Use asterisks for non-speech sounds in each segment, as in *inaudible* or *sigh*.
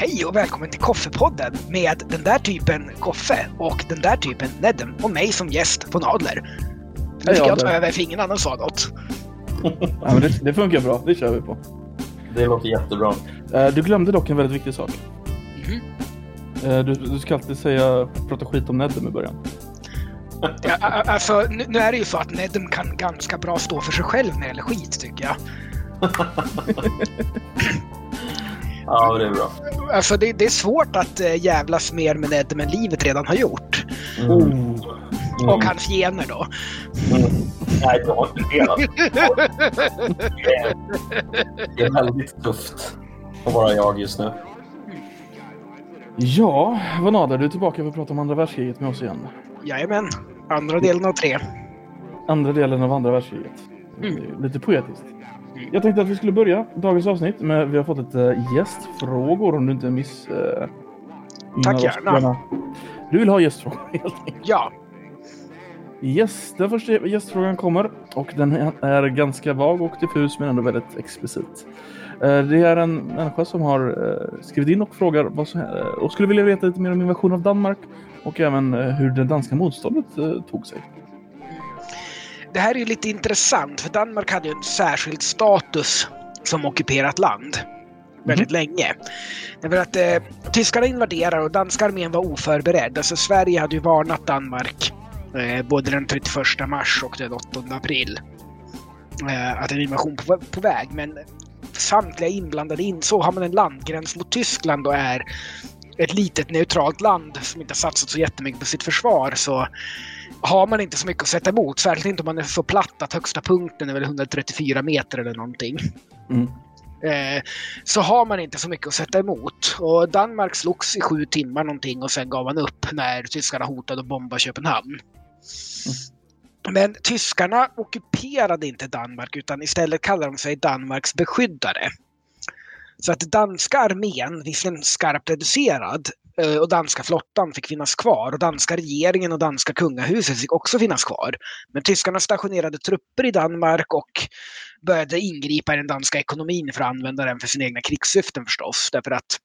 Hej och välkommen till Koffepodden med den där typen Koffe och den där typen Nedem och mig som gäst på Nadler. Nu ska jag ta över för ingen annan sa något. *laughs* ja, men det, det, funkar bra, det kör vi på. Det låter jättebra. Uh, du glömde dock en väldigt viktig sak. Mm du, du, ska alltid säga prata skit om Nedem i början. Ja, alltså, nu, nu, är det ju så att Nedem kan ganska bra stå för sig själv när det gäller skit, tycker jag. *laughs* Ja, det är bra. Alltså det, det är svårt att äh, jävlas mer med Nedem än livet redan har gjort. Mm. Mm. Och hans gener då. Mm. Nej, det har inte delat. *laughs* Det är väldigt tufft att vara jag just nu. Ja, Vanada, du är tillbaka för att prata om andra världskriget med oss igen. Jajamän, andra delen av tre. Andra delen av andra världskriget. Mm. Lite poetiskt. Jag tänkte att vi skulle börja dagens avsnitt med vi har fått ett äh, gästfrågor om du inte miss... Äh, Tack gärna. Du vill ha gästfrågor *laughs* helt enkelt? Ja. Yes, den första gästfrågan kommer och den är ganska vag och diffus men ändå väldigt explicit. Eh, det är en människa som har skrivit in och frågar vad som, och skulle vilja veta lite mer om invasionen av Danmark och även hur det danska motståndet tog sig det här är lite intressant för Danmark hade ju en särskild status som ockuperat land väldigt mm. länge. Därför att eh, tyskarna invaderar och danska armén var oförberedd. Alltså Sverige hade ju varnat Danmark eh, både den 31 mars och den 8 april eh, att en invasion på, på väg. Men samtliga inblandade insåg, har man en landgräns mot Tyskland och är ett litet neutralt land som inte har satsat så jättemycket på sitt försvar så har man inte så mycket att sätta emot. Särskilt inte om man är så platt att högsta punkten är väl 134 meter eller någonting. Mm. Eh, så har man inte så mycket att sätta emot. Och Danmark slogs i sju timmar någonting och sen gav man upp när tyskarna hotade att bomba Köpenhamn. Mm. Men tyskarna ockuperade inte Danmark utan istället kallade de sig Danmarks beskyddare. Så att danska armén, visserligen skarpt reducerad, och danska flottan fick finnas kvar och danska regeringen och danska kungahuset fick också finnas kvar. Men tyskarna stationerade trupper i Danmark och började ingripa i den danska ekonomin för att använda den för sina egna krigssyften förstås. Därför att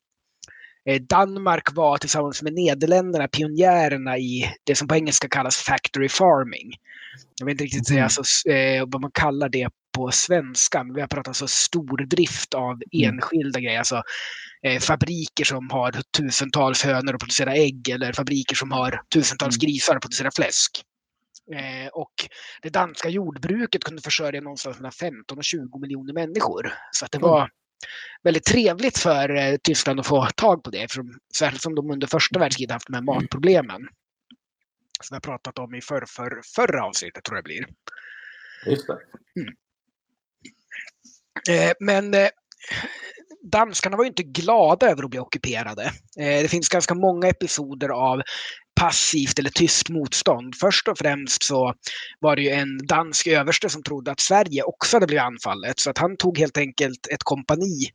eh, Danmark var tillsammans med Nederländerna pionjärerna i det som på engelska kallas factory farming. Jag vet inte riktigt mm. alltså, eh, vad man kallar det på svenska, men vi har pratat alltså stordrift av mm. enskilda grejer. Alltså, eh, fabriker som har tusentals hönor och producerar ägg eller fabriker som har tusentals mm. grisar och producerar fläsk. Eh, och det danska jordbruket kunde försörja någonstans mellan 15 och 20 miljoner människor. Så det var väldigt trevligt för eh, Tyskland att få tag på det, eftersom, särskilt som de under första världskriget haft de här matproblemen. Som har pratat om i för, för, förra avsnittet, tror jag det blir. Just det. Mm. Eh, men eh, danskarna var ju inte glada över att bli ockuperade. Eh, det finns ganska många episoder av passivt eller tyst motstånd. Först och främst så var det ju en dansk överste som trodde att Sverige också hade blivit anfallet. Så att han tog helt enkelt ett kompani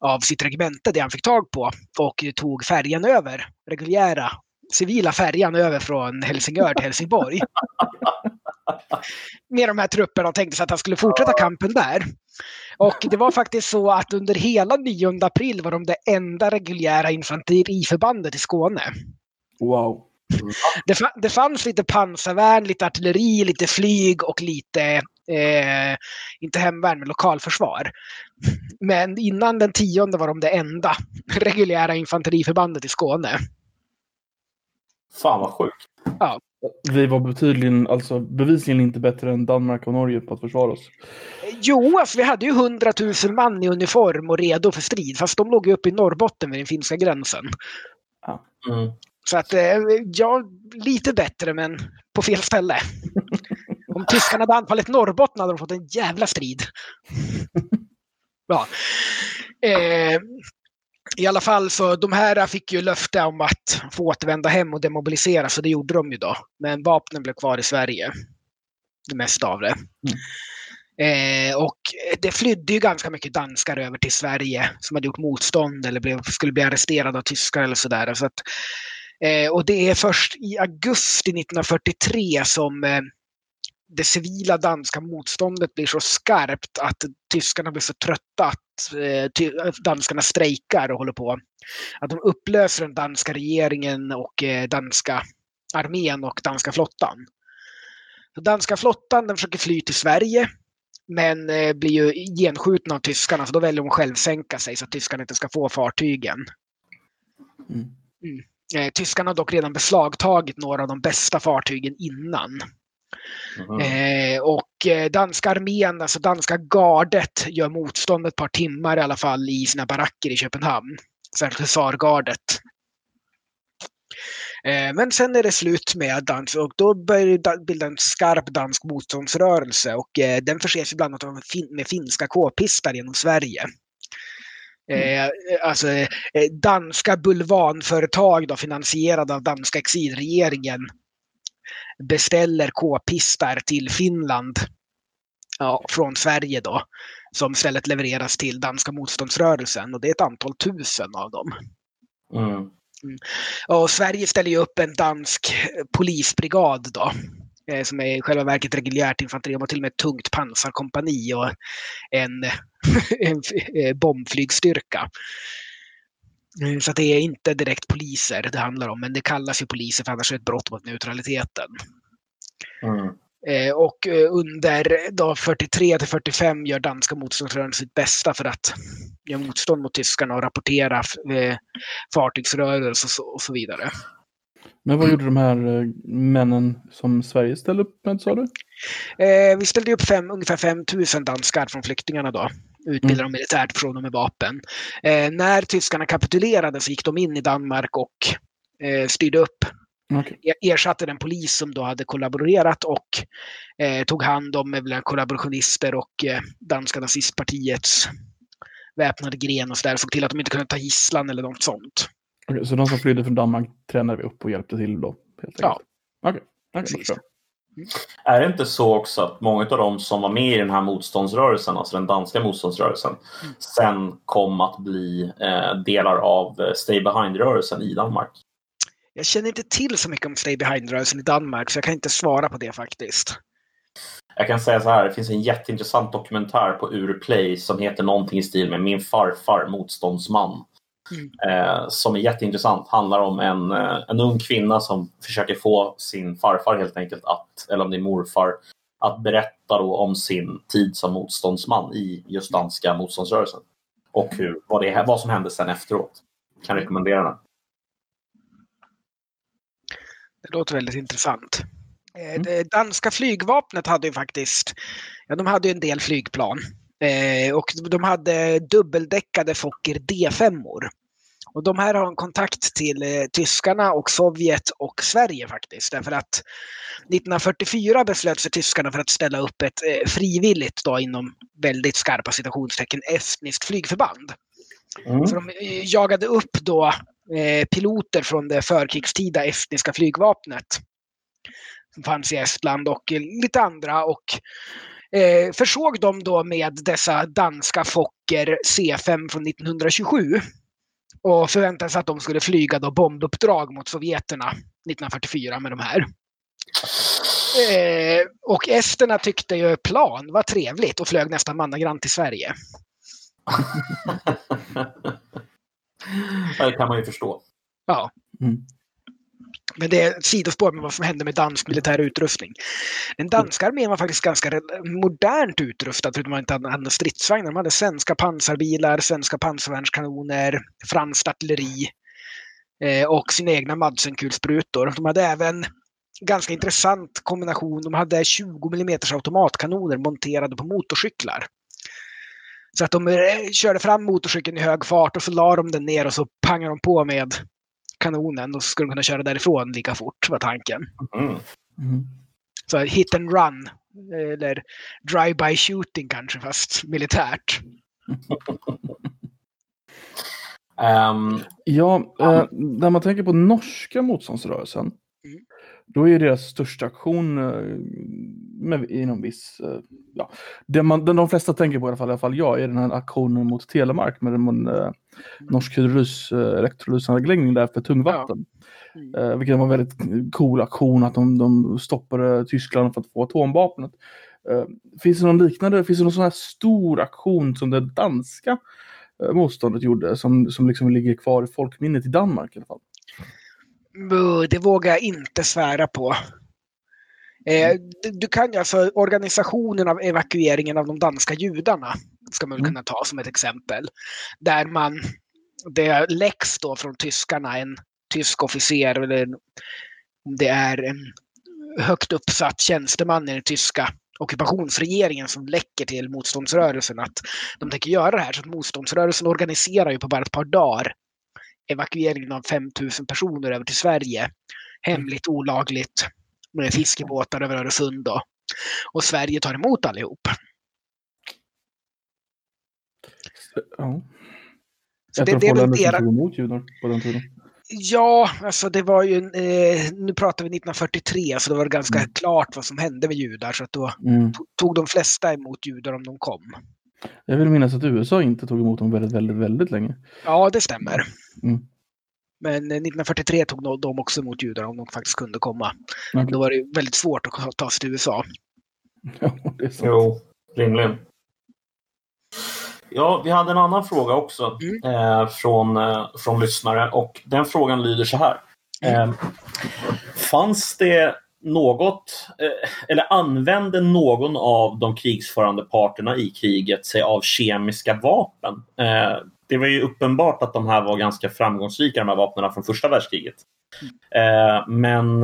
av sitt regemente, det han fick tag på, och tog färjan över, reguljära civila färjan över från Helsingör till Helsingborg. *laughs* Med de här trupperna och tänkte sig att han skulle fortsätta kampen där. Och det var faktiskt så att under hela 9 april var de det enda reguljära infanteriförbandet i Skåne. Wow. Det, det fanns lite pansarvärn, lite artilleri, lite flyg och lite, eh, inte hemvärn, men lokalförsvar. Men innan den tionde var de det enda *laughs* reguljära infanteriförbandet i Skåne. Fan vad sjukt. Ja. Vi var betydligen, alltså bevisligen inte bättre än Danmark och Norge på att försvara oss. Jo, alltså vi hade ju 100 000 man i uniform och redo för strid. Fast de låg ju uppe i Norrbotten vid den finska gränsen. Ja. Mm. Så att, eh, ja, lite bättre men på fel ställe. *laughs* Om tyskarna hade anfallit Norrbotten hade de fått en jävla strid. *laughs* Ja. Eh, i alla fall så de här fick ju löfte om att få återvända hem och demobilisera, så det gjorde de ju då. Men vapnen blev kvar i Sverige. Det mesta av det. Mm. Eh, och det flydde ju ganska mycket danskar över till Sverige som hade gjort motstånd eller blev, skulle bli arresterade av tyskar eller sådär. Så att, eh, och det är först i augusti 1943 som eh, det civila danska motståndet blir så skarpt att tyskarna blir så trötta att eh, danskarna strejkar och håller på. Att de upplöser den danska regeringen och eh, danska armén och danska flottan. Så danska flottan den försöker fly till Sverige men eh, blir ju genskjutna av tyskarna så då väljer de att självsänka sig så att tyskarna inte ska få fartygen. Mm. Mm. Tyskarna har dock redan beslagtagit några av de bästa fartygen innan. Eh, och eh, danska armén, alltså danska gardet, gör motstånd ett par timmar i alla fall i sina baracker i Köpenhamn. Särskilt husargardet. Eh, men sen är det slut med dans och då börjar det bilda en skarp dansk motståndsrörelse och eh, den förses ibland med finska k-pistar genom Sverige. Mm. Eh, alltså eh, danska bulvanföretag då, finansierade av danska exilregeringen beställer k-pistar till Finland ja, från Sverige då. Som istället levereras till danska motståndsrörelsen och det är ett antal tusen av dem. Mm. Mm. Och Sverige ställer ju upp en dansk polisbrigad då. Eh, som är i själva verket reguljärt infanteri. De har till och med ett tungt pansarkompani och en, *laughs* en eh, bombflygstyrka. Eh, så det är inte direkt poliser det handlar om, men det kallas ju poliser för annars är det ett brott mot neutraliteten. Mm. Och under då 43 till 45 gör danska motståndsrörelsen sitt bästa för att göra motstånd mot tyskarna och rapportera fartygsrörelser och så vidare. Men vad gjorde de här eh, männen som Sverige ställde upp med, sa du? Eh, vi ställde upp fem, ungefär 5 000 danskar från flyktingarna då. Utbildade mm. dem militärt, försåg dem med vapen. Eh, när tyskarna kapitulerade så gick de in i Danmark och eh, styrde upp. Okay. Ersatte den polis som då hade kollaborerat och eh, tog hand om kollaborationister och eh, danska nazistpartiets väpnade gren och så där. Såg till att de inte kunde ta gisslan eller något sånt. Okay, så de som flydde från Danmark tränade vi upp och hjälpte till då? Helt ja. Okej, okay. okay, mm. Är det inte så också att många av de som var med i den här motståndsrörelsen, alltså den danska motståndsrörelsen, mm. sen kom att bli eh, delar av eh, Stay Behind-rörelsen i Danmark? Jag känner inte till så mycket om Stay Behind-rörelsen i Danmark, så jag kan inte svara på det faktiskt. Jag kan säga så här, det finns en jätteintressant dokumentär på Urplay som heter någonting i stil med Min farfar motståndsman. Mm. Som är jätteintressant. Handlar om en, eh, en ung kvinna som försöker få sin farfar helt enkelt, att, eller om det är morfar, att berätta om sin tid som motståndsman i just danska motståndsrörelsen. Och hur, vad, det, vad som hände sen efteråt. Kan rekommendera den. Det låter väldigt intressant. Eh, mm. Det danska flygvapnet hade ju faktiskt, ja de hade ju en del flygplan. Eh, och de hade dubbeldäckade Fokker D5-or. Och de här har en kontakt till eh, tyskarna och Sovjet och Sverige faktiskt. Därför att 1944 beslöt sig tyskarna för att ställa upp ett eh, frivilligt, då, inom väldigt skarpa citationstecken, estniskt flygförband. Mm. Så de eh, jagade upp då eh, piloter från det förkrigstida estniska flygvapnet som fanns i Estland och lite andra. Och eh, försåg dem då med dessa danska Fokker C5 från 1927 och förväntade sig att de skulle flyga då bombuppdrag mot sovjeterna 1944 med de här. Eh, och esterna tyckte ju plan var trevligt och flög nästan mannagrant till Sverige. *laughs* det kan man ju förstå. Ja. Mm. Men det är ett sidospår med vad som hände med dansk militär utrustning. Den danska armén var faktiskt ganska modernt utrustad, förutom att man inte hade stridsvagnar. De hade svenska pansarbilar, svenska pansarvärnskanoner, franskt artilleri eh, och sina egna Madsenkulsprutor. De hade även ganska intressant kombination. De hade 20 mm automatkanoner monterade på motorcyklar. Så att de eh, körde fram motorcykeln i hög fart och så la de den ner och så pangade de på med kanonen och så skulle de kunna köra därifrån lika fort, var tanken. Mm. Mm. Så hit and run, eller drive-by shooting kanske, fast militärt. *laughs* um, ja, eh, när man tänker på norska motståndsrörelsen. Då är deras största aktion eh, med, inom viss... Uh, ja. det man, den de flesta tänker på i alla fall, i alla fall jag, är den här aktionen mot Telemark med en uh, norsk hydrolys, uh, elektrolysanläggning där för tungvatten. Ja. Mm. Vilket var en väldigt cool aktion att de, de stoppade Tyskland för att få atomvapnet. Finns det någon liknande, finns det någon sån här stor aktion som det danska motståndet gjorde som, som liksom ligger kvar i folkminnet i Danmark i alla fall? Det vågar jag inte svära på. Eh, mm. du kan ju alltså organisationen av evakueringen av de danska judarna ska man mm. kunna ta som ett exempel. Där man, det läcks då från tyskarna en tysk officer eller om det är en högt uppsatt tjänsteman i den tyska ockupationsregeringen som läcker till motståndsrörelsen att de tänker göra det här. Så att motståndsrörelsen organiserar ju på bara ett par dagar evakueringen av 5000 personer över till Sverige. Hemligt, olagligt, med fiskebåtar över Öresund. Då. Och Sverige tar emot allihop. Ja. Så det, det är väl deras... emot judar på den tiden? Ja, alltså det var ju, eh, nu pratar vi 1943, så det var ganska mm. klart vad som hände med judar. Så att då mm. tog de flesta emot judar om de kom. Jag vill minnas att USA inte tog emot dem väldigt, väldigt, väldigt länge. Ja, det stämmer. Mm. Men 1943 tog de också emot judar om de faktiskt kunde komma. Okay. Då var det väldigt svårt att ta sig till USA. *laughs* Ja, det är sant. Jo, rimligen. Ja, vi hade en annan fråga också mm. eh, från, eh, från lyssnare och den frågan lyder så här. Mm. Eh, fanns det något, eh, eller använde någon av de krigsförande parterna i kriget sig av kemiska vapen? Eh, det var ju uppenbart att de här var ganska framgångsrika, de här vapnen från första världskriget. Eh, men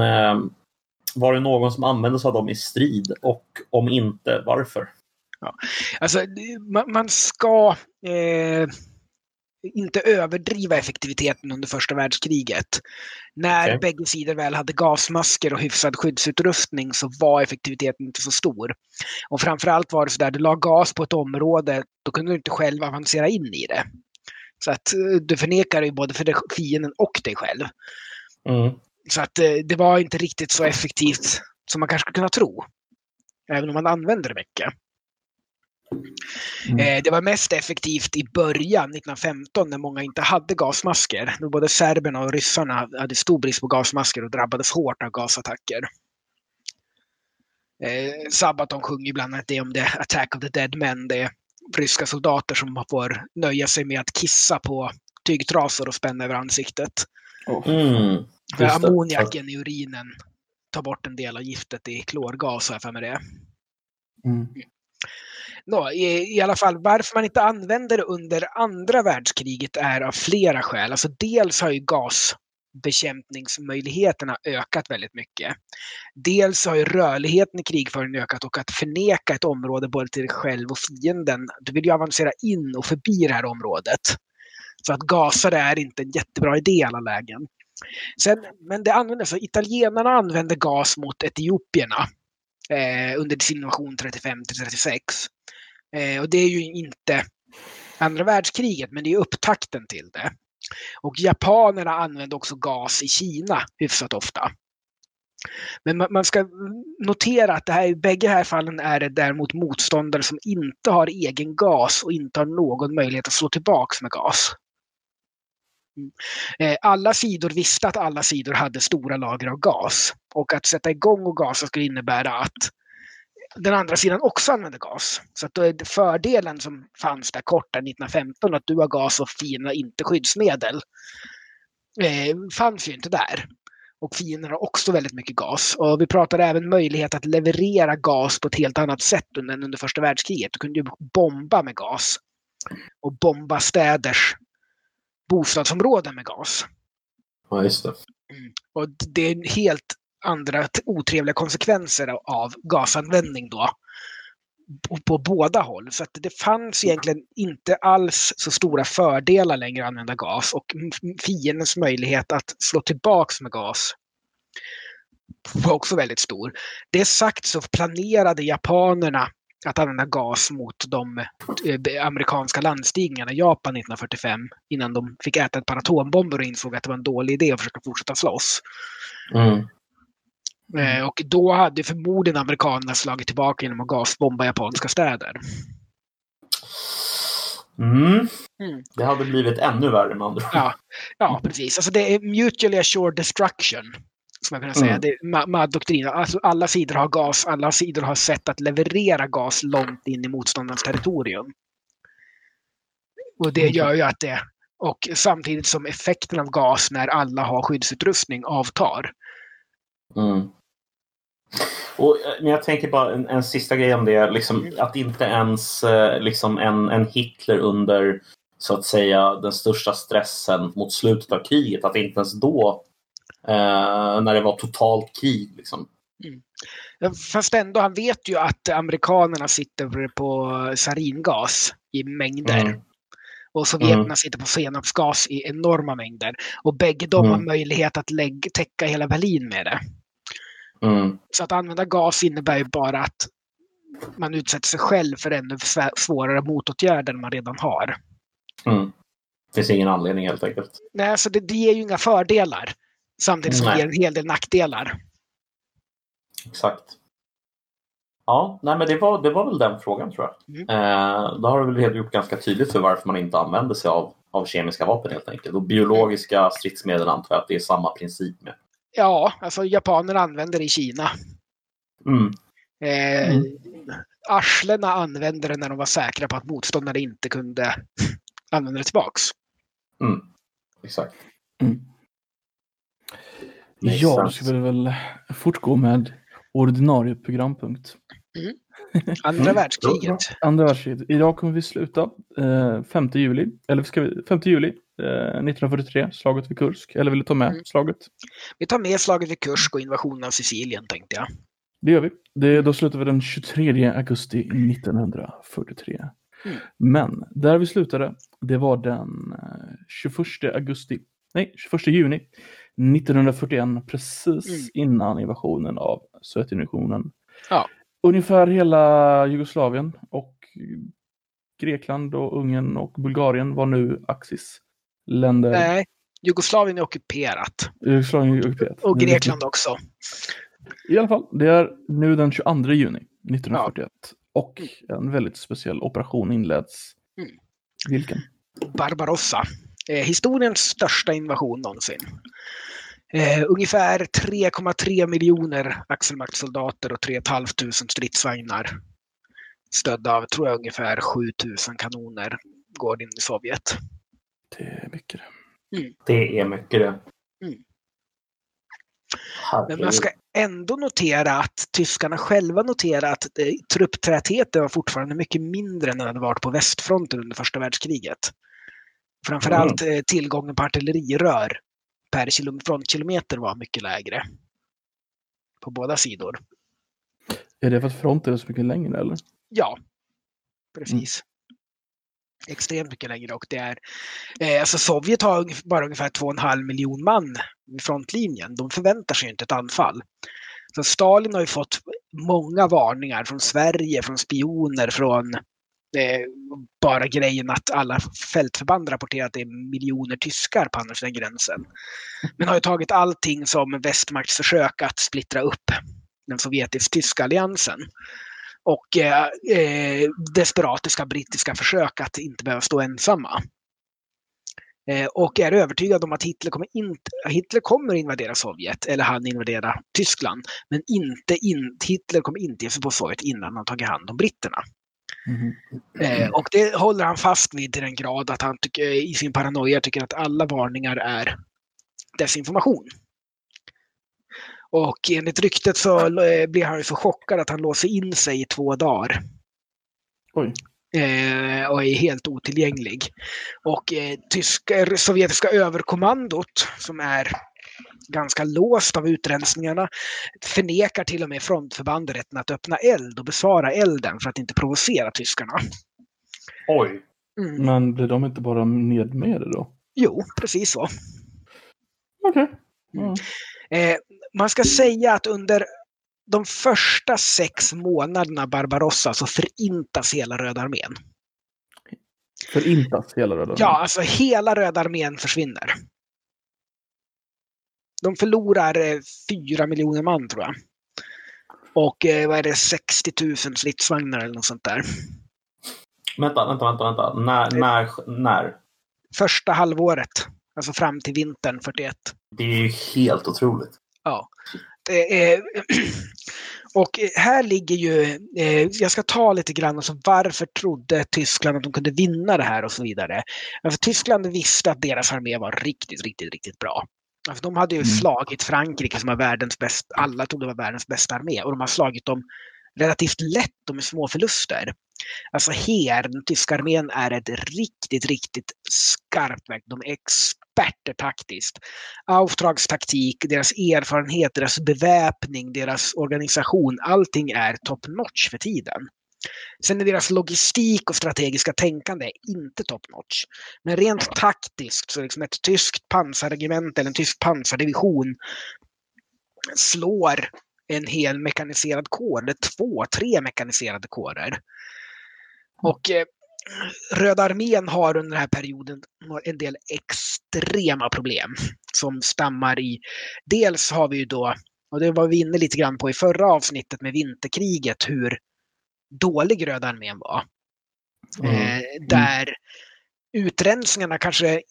var det någon som använde sig av dem i strid och om inte, varför? Ja. Alltså, man, man ska eh, inte överdriva effektiviteten under första världskriget. När okay. bägge sidor väl hade gasmasker och hyfsad skyddsutrustning så var effektiviteten inte så stor. Och framförallt var det så där, du la gas på ett område, då kunde du inte själv avancera in i det. Så att eh, du förnekar ju både för fienden och dig själv. Mm. Så att eh, det var inte riktigt så effektivt som man kanske skulle kunna tro. Även om man använder det mycket. Mm. Eh, det var mest effektivt i början, 1915, när många inte hade gasmasker. Då både serberna och ryssarna hade stor brist på gasmasker och drabbades hårt av gasattacker. Eh, Sabaton sjunger bland annat det om the attack of the dead men. Det är ryska soldater som får nöja sig med att kissa på tygtrasor och spänna över ansiktet. Mm, för ammoniaken i urinen tar bort en del av giftet i klorgas, har jag för mig det. Mm. No, i, I alla fall varför man inte använder det under andra världskriget är av flera skäl. Alltså dels har ju gasbekämpningsmöjligheterna ökat väldigt mycket. Dels har ju rörligheten i krigföringen ökat och att förneka ett område både till dig själv och fienden. Du vill ju avancera in och förbi det här området. Så att gasa det är inte en jättebra idé i alla lägen. Sen, men det användes, så italienarna använde gas mot etiopierna eh, under sin invasion 35 36. Eh, och det är ju inte andra världskriget, men det är upptakten till det. Och japanerna använde också gas i Kina hyfsat ofta. Men man ska notera att det här, i bägge här fallen är det däremot motståndare som inte har egen gas och inte har någon möjlighet att slå tillbaks med gas. Mm. Eh, alla sidor visste att alla sidor hade stora lager av gas. Och att sätta igång och gasa skulle innebära att den andra sidan också använde gas. Så att då är fördelen som fanns där kort 1915, att du har gas och fienden har inte skyddsmedel, eh, fanns ju inte där. Och fienden har också väldigt mycket gas. Och vi pratade även möjlighet att leverera gas på ett helt annat sätt än under första världskriget. Du kunde ju bomba med gas. Och bomba städers bostadsområden med gas. Ja, just det. Mm. Och det är helt andra otrevliga konsekvenser av gasanvändning då. På båda håll. Så att det fanns egentligen inte alls så stora fördelar längre att använda gas och fiendens möjlighet att slå tillbaks med gas var också väldigt stor. Det sagt så planerade japanerna att använda gas mot de eh, amerikanska landstigningarna i Japan 1945 innan de fick äta ett par atombomber och insåg att det var en dålig idé att försöka fortsätta slåss. Mm. Eh, och då hade förmodligen amerikanerna slagit tillbaka genom att gasbomba japanska städer. Mm. Mm. Det hade blivit ännu värre med andra. Ja, ja, precis. Alltså det är mutually assured destruction. Jag kan säga. Mm. Det Ma-. Alltså alla sidor har gas, alla sidor har sätt att leverera gas långt in i motståndarens territorium. Och det gör ju att det... Och samtidigt som effekten av gas när alla har skyddsutrustning avtar. Mm. Och, eh, men jag tänker bara en, en sista grej om det. Liksom, att inte ens eh, liksom en, en Hitler under så att säga den största stressen mot slutet av kriget, att inte ens då när det var totalt krig. Liksom. Fast ändå, han vet ju att amerikanerna sitter på saringas i mängder. Mm. Och sovjeterna Mm. sitter på senapsgas i enorma mängder. Och bägge de har Mm. möjlighet att lägga, täcka hela Berlin med det. Mm. Så att använda gas innebär ju bara att man utsätter sig själv för ännu svårare motåtgärder än man redan har. Mm. Det finns ingen anledning helt enkelt. Nej, alltså det, det ger ju inga fördelar. Samtidigt som det ger en hel del nackdelar. Exakt. Ja, nej men det var, det var väl den frågan tror jag. Mm. Eh, då har du väl redogjort ganska tydligt för varför man inte använder sig av, av kemiska vapen helt enkelt. Och biologiska stridsmedel antar jag att det är samma princip med. Ja, alltså japanerna använder det i Kina. Mm. Eh, Arslena använde det när de var säkra på att motståndare inte kunde *laughs* använda det tillbaks. Mm. Exakt. Makes Ja, då sense. ska vi väl fortgå med ordinarie programpunkt. *laughs* Andra Mm. världskriget. Andra världskriget. Idag kommer vi sluta eh, 5 juli, eller ska vi, 5 juli eh, 1943, slaget vid Kursk. Eller vill du ta med Mm. slaget? Vi tar med slaget vid Kursk och invasionen av Sicilien tänkte jag. Det gör vi. Det, då slutar vi den 23 augusti 1943. Mm. Men där vi slutade, det var den eh, 21 augusti, nej, 21 juni 1941, precis Mm. innan invasionen av Sovjetunionen. Ja. Ungefär hela Jugoslavien och Grekland och Ungern och Bulgarien var nu Axis länder. Nej, Jugoslavien är ockuperat. Jugoslavien är ockuperat. Och Grekland också. I alla fall, det är nu den 22 juni 1941. Och en väldigt speciell operation inleds. Mm. Vilken? Barbarossa. Eh, historiens största invasion någonsin. Eh, ungefär 3,3 miljoner axelmaktssoldater och 3 500 stridsvagnar. Stödda av, tror jag, ungefär 7000 kanoner går in i Sovjet. Det är mycket. Det är mycket det. Mm. Men man ska ändå notera att tyskarna själva noterar att eh, trupptätheten var fortfarande mycket mindre än den hade varit på västfronten under första världskriget. Framförallt eh, tillgången på artillerirör per kilo- frontkilometer var mycket lägre. På båda sidor. Är det för att fronten är så mycket längre eller? Ja, precis. Extremt mycket längre och det är, eh, alltså Sovjet har bara ungefär 2,5 miljon man vid frontlinjen. De förväntar sig inte ett anfall. Så Stalin har ju fått många varningar från Sverige, från spioner, från bara grejen att alla fältförband rapporterar att det är miljoner tyskar på andra sidan gränsen. Men har ju tagit allting som västmakts försök att splittra upp den sovjetisk-tyska alliansen och eh, eh desperatiska brittiska försök att inte behöva stå ensamma. Eh, och är övertygad om att Hitler kommer, inte, Hitler kommer invadera Sovjet, eller han invadera Tyskland, men inte in, Hitler kommer inte ge sig på Sovjet innan han tagit hand om britterna. Eh, och det håller han fast vid till den grad att han tycker, i sin paranoia tycker att alla varningar är desinformation. Och enligt ryktet så eh, blir han så chockad att han låser in sig i två dagar. Oj. Eh, och är helt otillgänglig. Och tyska, sovjetiska överkommandot som är ganska låst av utrensningarna förnekar till och med frontförband rätten att öppna eld och besvara elden för att inte provocera tyskarna. Oj. Mm. Men blir de inte bara ned med det då? Jo, precis så. Okej. Mm. Ja. Eh, man ska säga att under de första sex månaderna Barbarossa så förintas hela Röda armén. Förintas hela Röda Ja, alltså hela Röda armén försvinner. De förlorar eh, 4 miljoner man tror jag. Och eh, vad är det, 60 000 stridsvagnar eller något sånt där. Vänta, vänta, vänta. vänta. När, när, när? Första halvåret. Alltså fram till vintern 41. Det är ju helt otroligt. Ja. Är, *clears throat* och här ligger ju, eh, jag ska ta lite grann, alltså varför trodde Tyskland att de kunde vinna det här och så vidare. Alltså, Tyskland visste att deras armé var riktigt, riktigt, riktigt bra. Alltså, de hade ju Mm. slagit Frankrike som var världens bästa, alla trodde var världens bästa armé och de har slagit dem relativt lätt och med små förluster. Alltså här, den tyska armén är ett riktigt, riktigt skarpt verk. De är experter taktiskt. Auftragstaktik, deras erfarenhet, deras beväpning, deras organisation, allting är top notch för tiden. Sen är deras logistik och strategiska tänkande inte top notch. Men rent taktiskt så liksom ett tyskt pansarregemente eller en tysk pansardivision slår en hel mekaniserad kår, eller två, tre mekaniserade kårer. Och eh, Röda armén har under den här perioden en del extrema problem som stammar i... Dels har vi ju då, och det var vi inne lite grann på i förra avsnittet med vinterkriget, hur dålig Röda armén var. Mm. Eh, där utrensningarna kanske...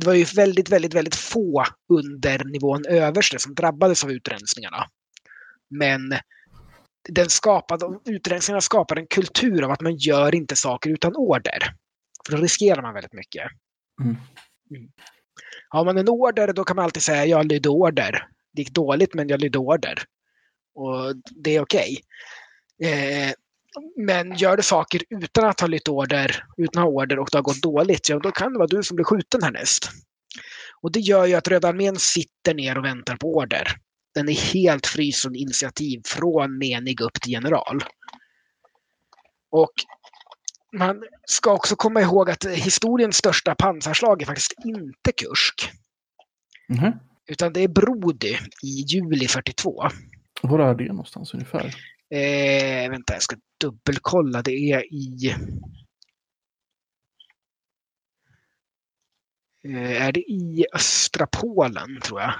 Det var ju väldigt, väldigt, väldigt få under nivån överste som drabbades av utrensningarna. Men den skapade, utrensningarna skapar en kultur av att man gör inte saker utan order. För då riskerar man väldigt mycket. Mm. Mm. Har man en order då kan man alltid säga jag lydde order. Det gick dåligt men jag lydde order. Och det är okej. Eh, men gör du saker utan att ha lytt order, utan att ha order och det har gått dåligt, ja då kan det vara du som blir skjuten härnäst. Och det gör ju att Röda armén sitter ner och väntar på order. Den är helt fri från initiativ från menig upp till general. Och man ska också komma ihåg att historiens största pansarslag är faktiskt inte Kursk. Mhm. Utan det är Brody i juli 42. Var är det någonstans ungefär? Eh, vänta, jag ska dubbelkolla. Det är i... Eh, är det i östra Polen, tror jag.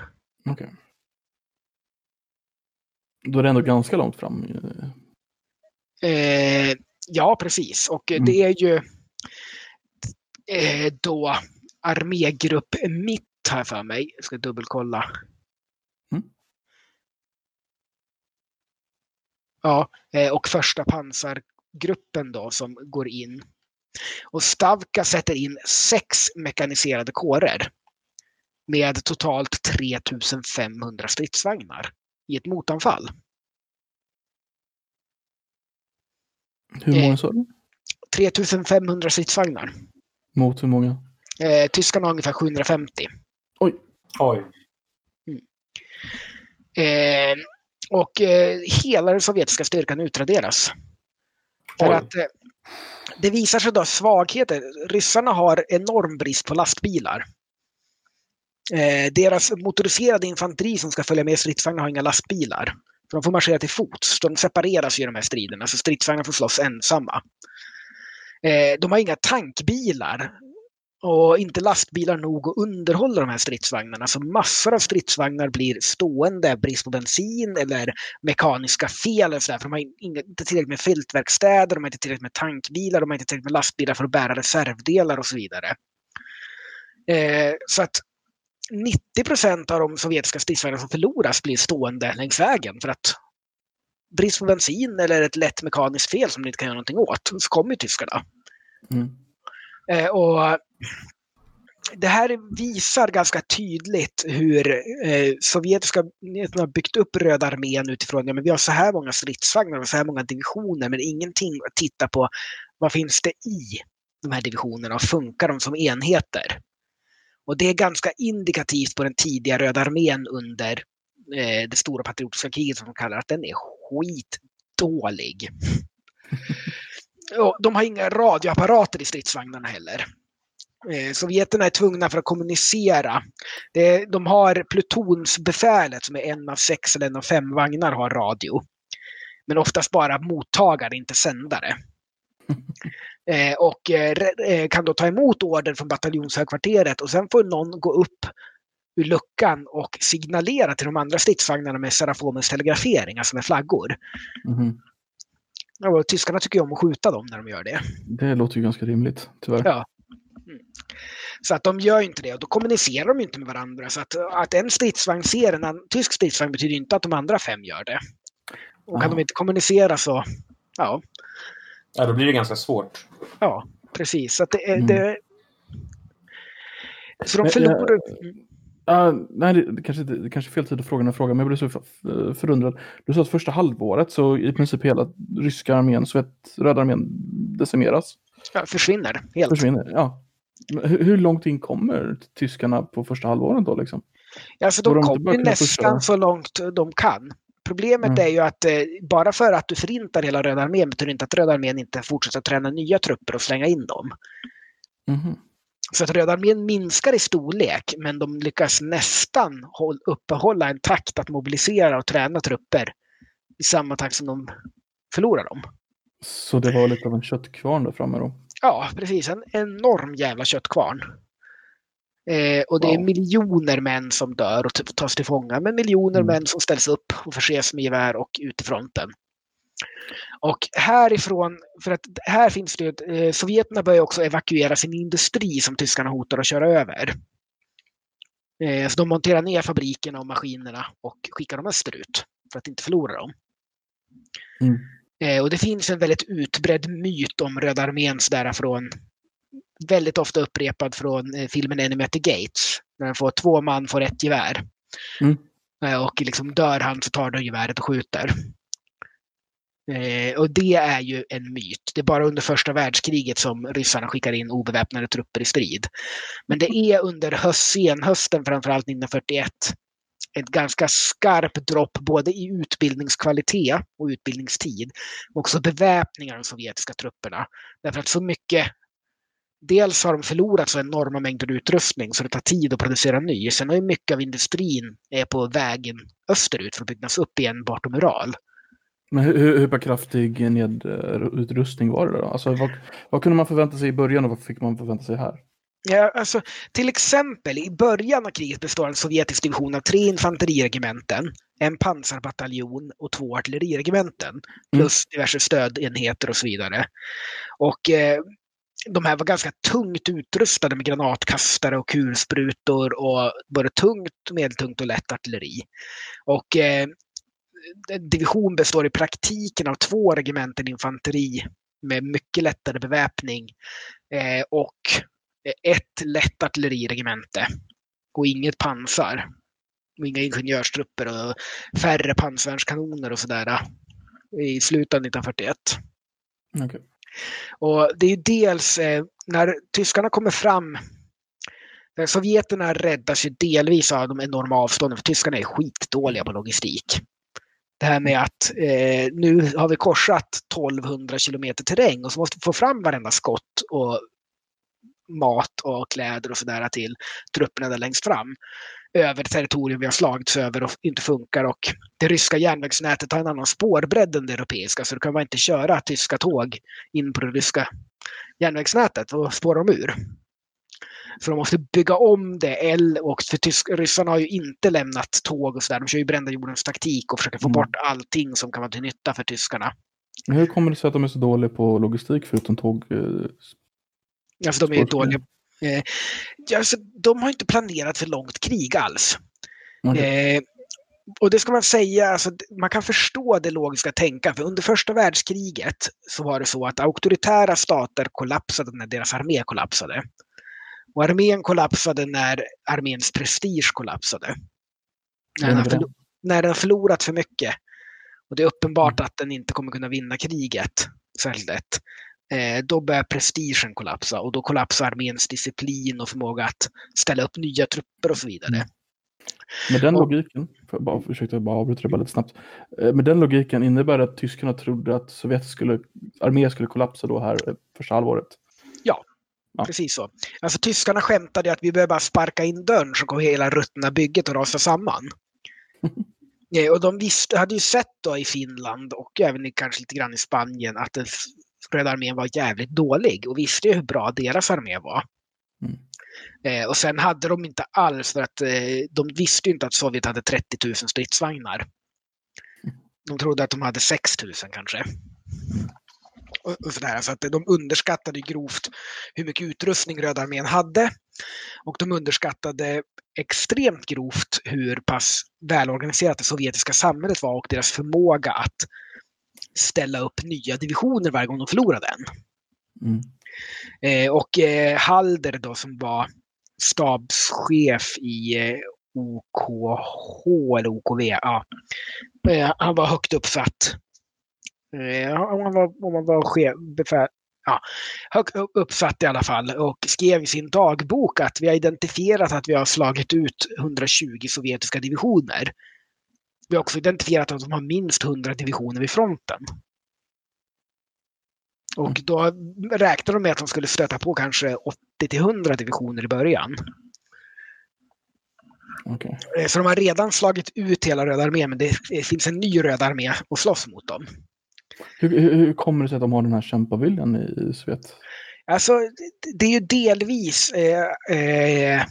Okej. Då är det ändå ganska långt fram. eh. Eh, ja, precis. Och Mm. det är ju eh, då armégrupp mitt här för mig. Jag ska dubbelkolla. Ja, eh, och första pansargruppen då som går in. Och Stavka sätter in sex mekaniserade kårer med totalt 3500 stridsvagnar i ett motanfall. Hur Eh. många sa du? 3500 stridsvagnar. Mot hur många? Eh, tyskarna har ungefär 750. Oj. Oj. Eh, och eh, hela den sovjetiska styrkan utraderas. För att eh, det visar sig då svagheter. Ryssarna har enorm brist på lastbilar. Eh, deras motoriserade infanteri som ska följa med stridsvagnar har inga lastbilar. För de får marschera till fots. De separeras i de här striderna, så stridsvagnar får slåss ensamma. Eh, de har inga tankbilar och inte lastbilar nog att underhålla de här stridsvagnarna. Så massor av stridsvagnar blir stående, brist på bensin eller mekaniska fel. Och så där, för de har inte tillräckligt med fältverkstäder, de har inte tillräckligt med tankbilar, de har inte tillräckligt med lastbilar för att bära reservdelar och så vidare. Eh, så att 90 procent av de sovjetiska stridsvagnarna som förloras blir stående längs vägen för att brist på bensin eller ett lätt mekaniskt fel som de inte kan göra någonting åt, så kommer ju tyskarna. Mm. Eh, och det här visar ganska tydligt hur eh, sovjetiska myndigheterna har byggt upp Röda armén utifrån ja, men vi har så här många stridsvagnar och så här många divisioner men ingenting att titta på vad finns det i de här divisionerna och funkar de som enheter? Och det är ganska indikativt på den tidiga Röda armén under eh, det stora patriotiska kriget som de kallar att den är skitdålig. Och de har inga radioapparater i stridsvagnarna heller. Eh, Sovjeterna är tvungna för att kommunicera. De har plutonsbefälet som är en av sex eller en av fem vagnar har radio. Men oftast bara mottagare, inte sändare. *laughs* Eh, och eh, kan då ta emot order från bataljonshögkvarteret och sen får någon gå upp ur luckan och signalera till de andra stridsvagnarna med Serafomens telegrafering, alltså med flaggor. Mhm. Ja, och tyskarna tycker ju om att skjuta dem när de gör det. Det låter ju ganska rimligt, tyvärr. Ja. Mm. Så att de gör ju inte det och då kommunicerar de ju inte med varandra. Så att, att en stridsvagn ser en annan, tysk stridsvagn betyder inte att de andra fem gör det. Och kan Ja. de inte kommunicera så, ja, Ja, då blir det ganska svårt. ja precis. Så att det, Mm. det, så de förlorar... Ah, nej, det, kanske, det kanske är fel tid att fråga den frågan, men jag blev så för- förundrad. Du sa att första halvåret så i princip hela ryska armén, Sovjet, röda armén decimeras, Ja, försvinner helt. försvinner. Ja. Hur, hur långt in kommer tyskarna på första halvåret då liksom? Alltså Får de de kommer nästan pusha? så långt de kan. Problemet Mm. är ju att eh, bara för att du förintar hela Röda armén betyder inte att Röda armén inte fortsätter träna nya trupper och slänga in dem. Mhm. Så att Röda armén minskar i storlek men de lyckas nästan håll, uppehålla en takt att mobilisera och träna trupper i samma takt som de förlorar dem. Så det var lite av en köttkvarn där framme då? Ja, precis. En enorm jävla köttkvarn. Eh, och det är Wow. miljoner män som dör och tas till fånga, men miljoner Mm. män som ställs upp och förses med gevär och ut i fronten. Och härifrån, för att här finns det eh, sovjeterna börjar också evakuera sin industri som tyskarna hotar att köra över. Eh, så de monterar ner fabrikerna och maskinerna och skickar dem österut för att inte förlora dem. Mm. Eh, och det finns en väldigt utbredd myt om Röda armén sådär från väldigt ofta upprepad från eh, filmen Enemy at the Gates. När den får två man får ett gevär. Mm. Eh, och liksom dör han så tar de geväret och skjuter. Eh, och det är ju en myt. Det är bara under första världskriget som ryssarna skickar in obeväpnade trupper i strid. Men det är under höst, senhösten, framförallt 1941, ett ganska skarpt dropp både i utbildningskvalitet och utbildningstid. Och också beväpning av de sovjetiska trupperna. Därför att så mycket Dels har de förlorat så enorma mängder utrustning så det tar tid att producera ny. Sen har ju mycket av industrin är på vägen österut för att byggas upp igen bortom Ural. Men hur, hur, hur kraftig nedutrustning var det då? Alltså, vad, vad kunde man förvänta sig i början och vad fick man förvänta sig här? Ja, alltså, till exempel i början av kriget består en sovjetisk division av tre infanteriregementen, en pansarbataljon och två artilleriregementen. Plus diverse stödenheter och så vidare. Och eh, de här var ganska tungt utrustade med granatkastare och kulsprutor och både tungt, medeltungt och lätt artilleri. Och eh, en division består i praktiken av två regementen infanteri med mycket lättare beväpning eh, och ett lätt artilleriregemente och inget pansar. Och inga ingenjörstrupper och färre pansarvärnskanoner och sådär i slutet av 1941. Okej. Och det är ju dels eh, när tyskarna kommer fram där Sovjeterna räddas ju delvis av de enorma avstånden för tyskarna är skitdåliga på logistik. Det här med att eh, nu har vi korsat 1200 kilometer terräng och så måste vi få fram varenda skott och mat och kläder och sådär till trupperna där längst fram. Över territorium vi har slagits över och inte funkar och det ryska järnvägsnätet har en annan spårbredd än det europeiska så då kan man inte köra tyska tåg in på det ryska järnvägsnätet och spåra dem ur. Så de måste bygga om det. Och för tysk, ryssarna har ju inte lämnat tåg och sådär. De kör ju brända jordens taktik och försöker få Mm. bort allting som kan vara till nytta för tyskarna. Men Hur kommer det sig att de är så dåliga på logistik förutom tåg? eh, Alltså de är ju dåliga. Eh, ja, alltså, de har inte planerat för långt krig alls. okej. Eh, och det ska man säga, alltså, man kan förstå det logiska tänkandet. För under första världskriget så var det så att auktoritära stater kollapsade när deras armé kollapsade. Och armén kollapsade när arméns prestige kollapsade. När den, när den har förlorat för mycket. Och det är uppenbart att den inte kommer kunna vinna kriget särskilt lätt. Eh, då börjar prestigen kollapsa och då kollapsar arméns disciplin och förmåga att ställa upp nya trupper och så vidare. Mm. Med den logiken, för bara, ursäkta jag bara avbryter det lite snabbt. Eh, Med den logiken innebär det att tyskarna trodde att Sovjet skulle, armé skulle kollapsa då här eh, första halvåret. Ja. Precis så. Alltså tyskarna skämtade att vi behöver bara sparka in dörren så kommer hela ruttna bygget att rasa samman. *laughs* Eh, och de visste, hade ju sett då i Finland och även i, kanske lite grann i Spanien att den Röda armén var jävligt dålig och visste ju hur bra deras armé var. Mm. Eh, och sen hade de inte alls, för att eh, de visste ju inte att Sovjet hade 30 000 stridsvagnar. De trodde att de hade 6 000 kanske. Och, sådär. Så att de underskattade grovt hur mycket utrustning Röda armén hade. Och de underskattade extremt grovt hur pass välorganiserat det sovjetiska samhället var och deras förmåga att ställa upp nya divisioner varje gång de förlorade en. Mm. Eh, och eh, Halder då som var stabschef i eh, OKH eller OKV, ja. Eh, han var högt uppsatt. Eh, han var, om man var chef, befäl, ja, högt uppsatt i alla fall och skrev i sin dagbok att vi har identifierat att vi har slagit ut 120 sovjetiska divisioner. Vi har också identifierat att de har minst 100 divisioner vid fronten. Och då räknade de med att de skulle stöta på kanske 80 till 100 divisioner i början. Okay. Eh, så de har redan slagit ut hela Röda armén, men det finns en ny Röd armé att slåss mot dem. Hur, hur, hur kommer det sig att de har den här kämpaviljan i Sovjet? Alltså, det är ju delvis eh, eh,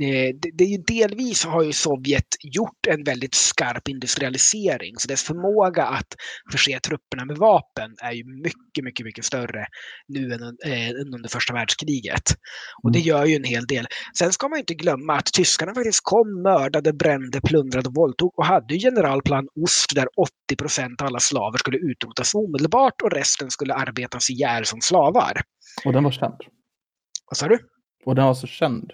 Eh, det är ju delvis har ju Sovjet gjort en väldigt skarp industrialisering så dess förmåga att förse trupperna med vapen är ju mycket, mycket, mycket större nu än, äh, än under första världskriget. Och det mm. gör ju en hel del. Sen ska man inte glömma att tyskarna faktiskt kom, mördade, brände, plundrade och våldtog och hade generalplan Ost där 80 procent av alla slaver skulle utrotas omedelbart och resten skulle arbetas ihjäl som slavar. Och den var känd? Vad sa du? Och den var så känd?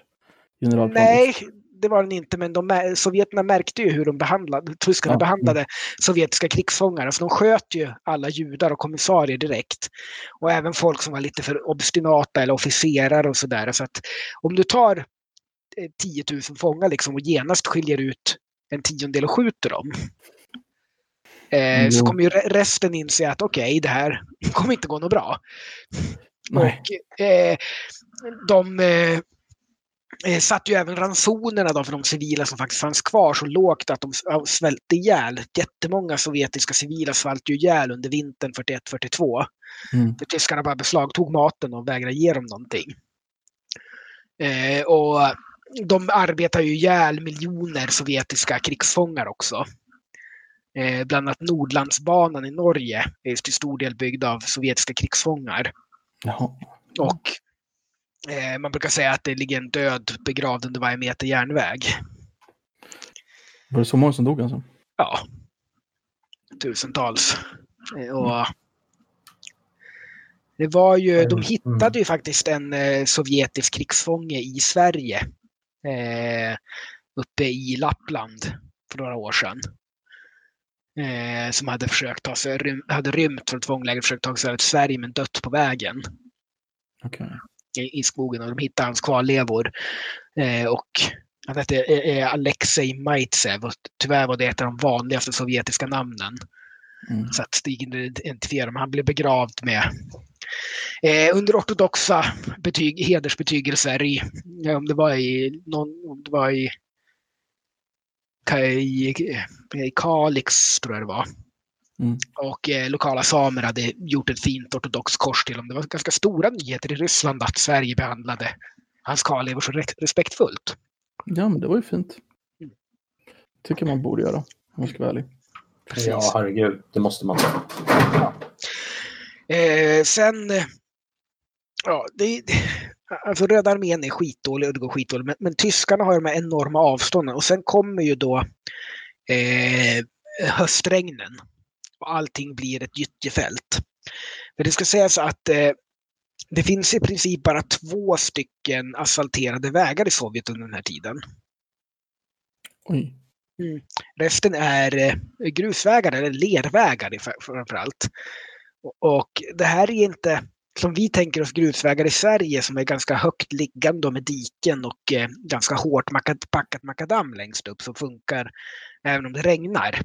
Nej, det var den inte, men de, sovjeterna märkte ju hur de behandlade, tyskarna ja. behandlade sovjetiska krigsfångar. Alltså de sköt ju alla judar och kommissarier direkt. Och även folk som var lite för obstinata eller officerare och sådär. Så att om du tar 10 000 fångar liksom och genast skiljer ut en tiondel och skjuter dem. Eh, mm. Så kommer ju resten inse att okej, okay, det här kommer inte gå något bra. Nej. Och eh, de eh, satte ju även ransonerna då för de civila som faktiskt fanns kvar så lågt att de svälte ihjäl. Jättemånga sovjetiska civila svalt ju ihjäl under vintern 41-42. Mm. För tyskarna bara beslagtog maten och vägrade ge dem någonting. Eh, och de arbetar ju ihjäl miljoner sovjetiska krigsfångar också. Eh, bland annat Nordlandsbanan i Norge är till stor del byggd av sovjetiska krigsfångar. Jaha. Och Eh, man brukar säga att det ligger en död begravd under varje meter järnväg. Var det så många som dog alltså? Ja. Tusentals. Eh, och det var ju, de hittade ju faktiskt en eh, sovjetisk krigsfånge i Sverige. Eh, uppe i Lappland för några år sedan. Eh, som hade försökt ta sig, rym, hade rymt från ett fångläger och försökt ta sig till Sverige men dött på vägen. Okay i, i skogen och de hittar hans kvarlevor. Eh, och han hette eh, eh, Alexej Maitsev och tyvärr var det ett av de vanligaste sovjetiska namnen. Mm. Så att Stig identifierar honom. Han blev begravd med eh, under ortodoxa betyg, hedersbetygelser i, om det var i, någon, om det var i, i, i Kalix tror jag det var. Mm. Och eh, lokala samer hade gjort ett fint ortodox kors till honom. Det var ganska stora nyheter i Ryssland att Sverige behandlade hans kvarlevor så respektfullt. Ja, men det var ju fint. Mm. tycker man borde göra, om man ska vara ärlig. Precis. Ja, herregud, det måste man. Ja. Eh, sen, ja, det, alltså Röda armén är skitdålig och det går skitdåligt, men, men tyskarna har de här enorma avstånden och sen kommer ju då eh, höstregnen och allting blir ett gyttjefält. Men det ska sägas att eh, det finns i princip bara två stycken asfalterade vägar i Sovjet under den här tiden. Oj. Mm. Resten är eh, grusvägar eller lervägar framförallt. Och det här är inte som vi tänker oss grusvägar i Sverige som är ganska högt liggande med diken och eh, ganska hårt packat makadam längst upp som funkar även om det regnar.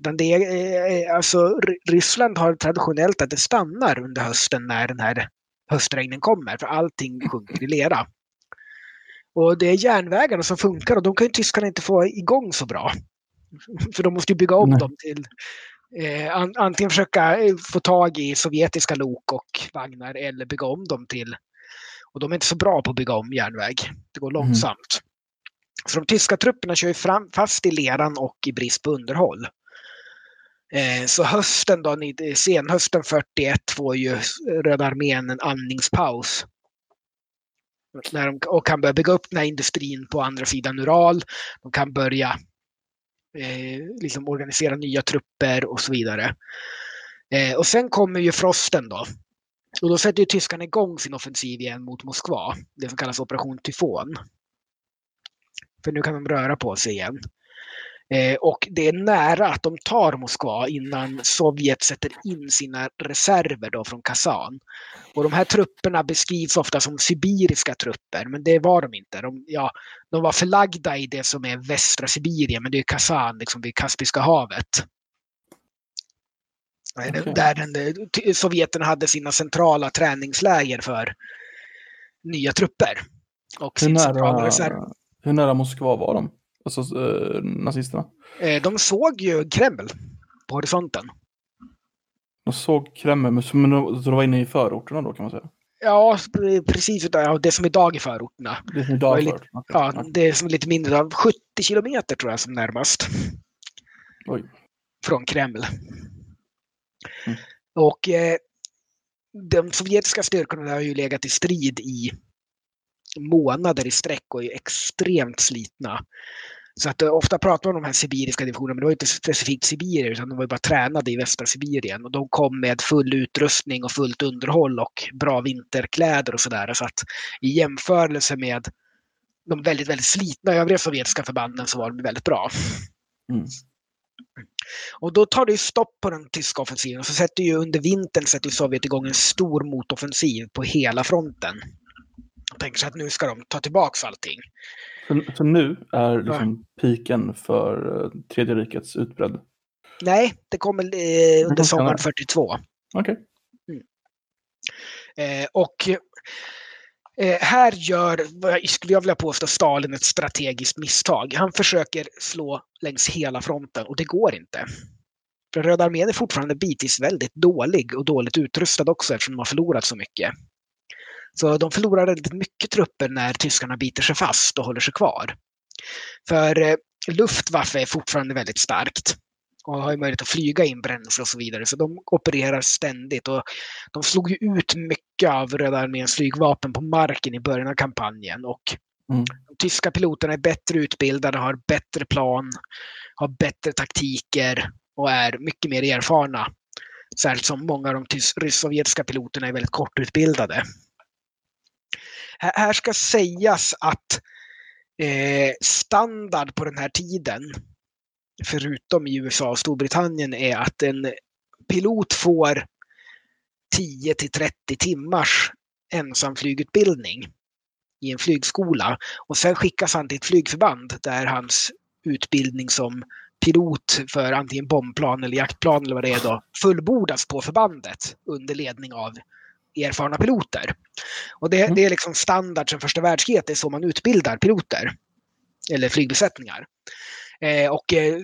Utan det är, eh, alltså, Ryssland har traditionellt att det stannar under hösten när den här höstregnen kommer, för allting sjunker i lera. Och det är järnvägarna som funkar och de kan ju tyskarna inte få igång så bra. *laughs* För de måste bygga om Nej. dem till eh, antingen försöka eh, få tag i sovjetiska lok och vagnar eller bygga om dem till Och de är inte så bra på att bygga om järnväg. Det går långsamt. Mm. Så de tyska trupperna kör fram, fast i leran och i brist på underhåll. Eh, så hösten då, senhösten 41 får ju Röda armén en andningspaus. När de, och kan börja bygga upp den här industrin på andra sidan Ural. De kan börja eh, liksom organisera nya trupper och så vidare. Eh, och sen kommer ju frosten då. Och då sätter ju tyskarna igång sin offensiv igen mot Moskva. Det som kallas Operation Tyfon. För nu kan de röra på sig igen. Eh, och det är nära att de tar Moskva innan Sovjet sätter in sina reserver då från Kazan. Och de här trupperna beskrivs ofta som sibiriska trupper, men det var de inte. De, ja, de var förlagda i det som är västra Sibirien, men det är Kazan, liksom vid Kaspiska havet. Okay. Där den, Sovjeterna hade sina centrala träningsläger för nya trupper. Och hur, nära, hur nära Moskva var de? Alltså eh, nazisterna? Eh, de såg ju Kreml på horisonten. De såg Kreml, men de var inne i förorterna då kan man säga? Ja, precis. Det som idag är förorterna. Det som idag är lite, ja, det är som lite mindre av 70 kilometer tror jag som närmast. Oj. Från Kreml. Mm. Och eh, de sovjetiska styrkorna har ju legat i strid i månader i sträck och är extremt slitna. Så att eh, ofta pratar man om de här sibiriska divisionerna, men det var inte specifikt sibirier, utan de var bara tränade i västra Sibirien. Och de kom med full utrustning och fullt underhåll och bra vinterkläder och sådär. Så att i jämförelse med de väldigt, väldigt slitna övriga sovjetiska förbanden så var de väldigt bra. Mm. Och då tar det stopp på den tyska offensiven. Så sätter ju under vintern sätter Sovjet igång en stor motoffensiv på hela fronten. Tänker sig att nu ska de ta tillbaka allting. Så, så nu är liksom ja. piken för uh, Tredje rikets utbredd? Nej, det kommer eh, under sommaren 42. Okej. Okay. Mm. Eh, och eh, här gör, skulle jag vilja påstå, Stalin ett strategiskt misstag. Han försöker slå längs hela fronten och det går inte. För Röda armén är fortfarande bitvis väldigt dålig och dåligt utrustad också eftersom de har förlorat så mycket. Så de förlorar väldigt mycket trupper när tyskarna biter sig fast och håller sig kvar. För eh, Luftwaffe är fortfarande väldigt starkt och har möjlighet att flyga in bränsle och så vidare. Så de opererar ständigt och de slog ju ut mycket av Röda arméns flygvapen på marken i början av kampanjen. Och mm. De tyska piloterna är bättre utbildade, har bättre plan, har bättre taktiker och är mycket mer erfarna. Särskilt som många av de rysk-sovjetiska piloterna är väldigt kortutbildade. Här ska sägas att eh, standard på den här tiden, förutom i USA och Storbritannien, är att en pilot får 10 till 30 timmars ensamflygutbildning i en flygskola. Och sen skickas han till ett flygförband där hans utbildning som pilot för antingen bombplan eller jaktplan eller vad det är då fullbordas på förbandet under ledning av erfarna piloter. Och det, mm. det är liksom standard sedan första världskriget, det är så man utbildar piloter. Eller flygbesättningar. Eh, och eh,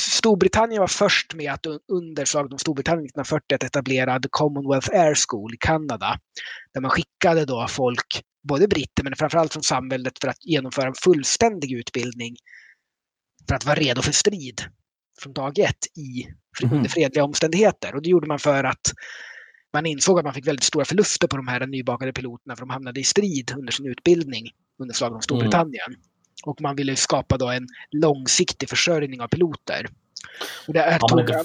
Storbritannien var först med att under slaget om Storbritannien 1940 att etablera Commonwealth Air School i Kanada. Där man skickade då folk, både britter men framförallt från samhället för att genomföra en fullständig utbildning för att vara redo för strid från dag ett i, mm. under fredliga omständigheter. Och det gjorde man för att man insåg att man fick väldigt stora förluster på de här nybakade piloterna för de hamnade i strid under sin utbildning under slaget om Storbritannien. Mm. Och man ville skapa då en långsiktig försörjning av piloter. Och det har, man inte,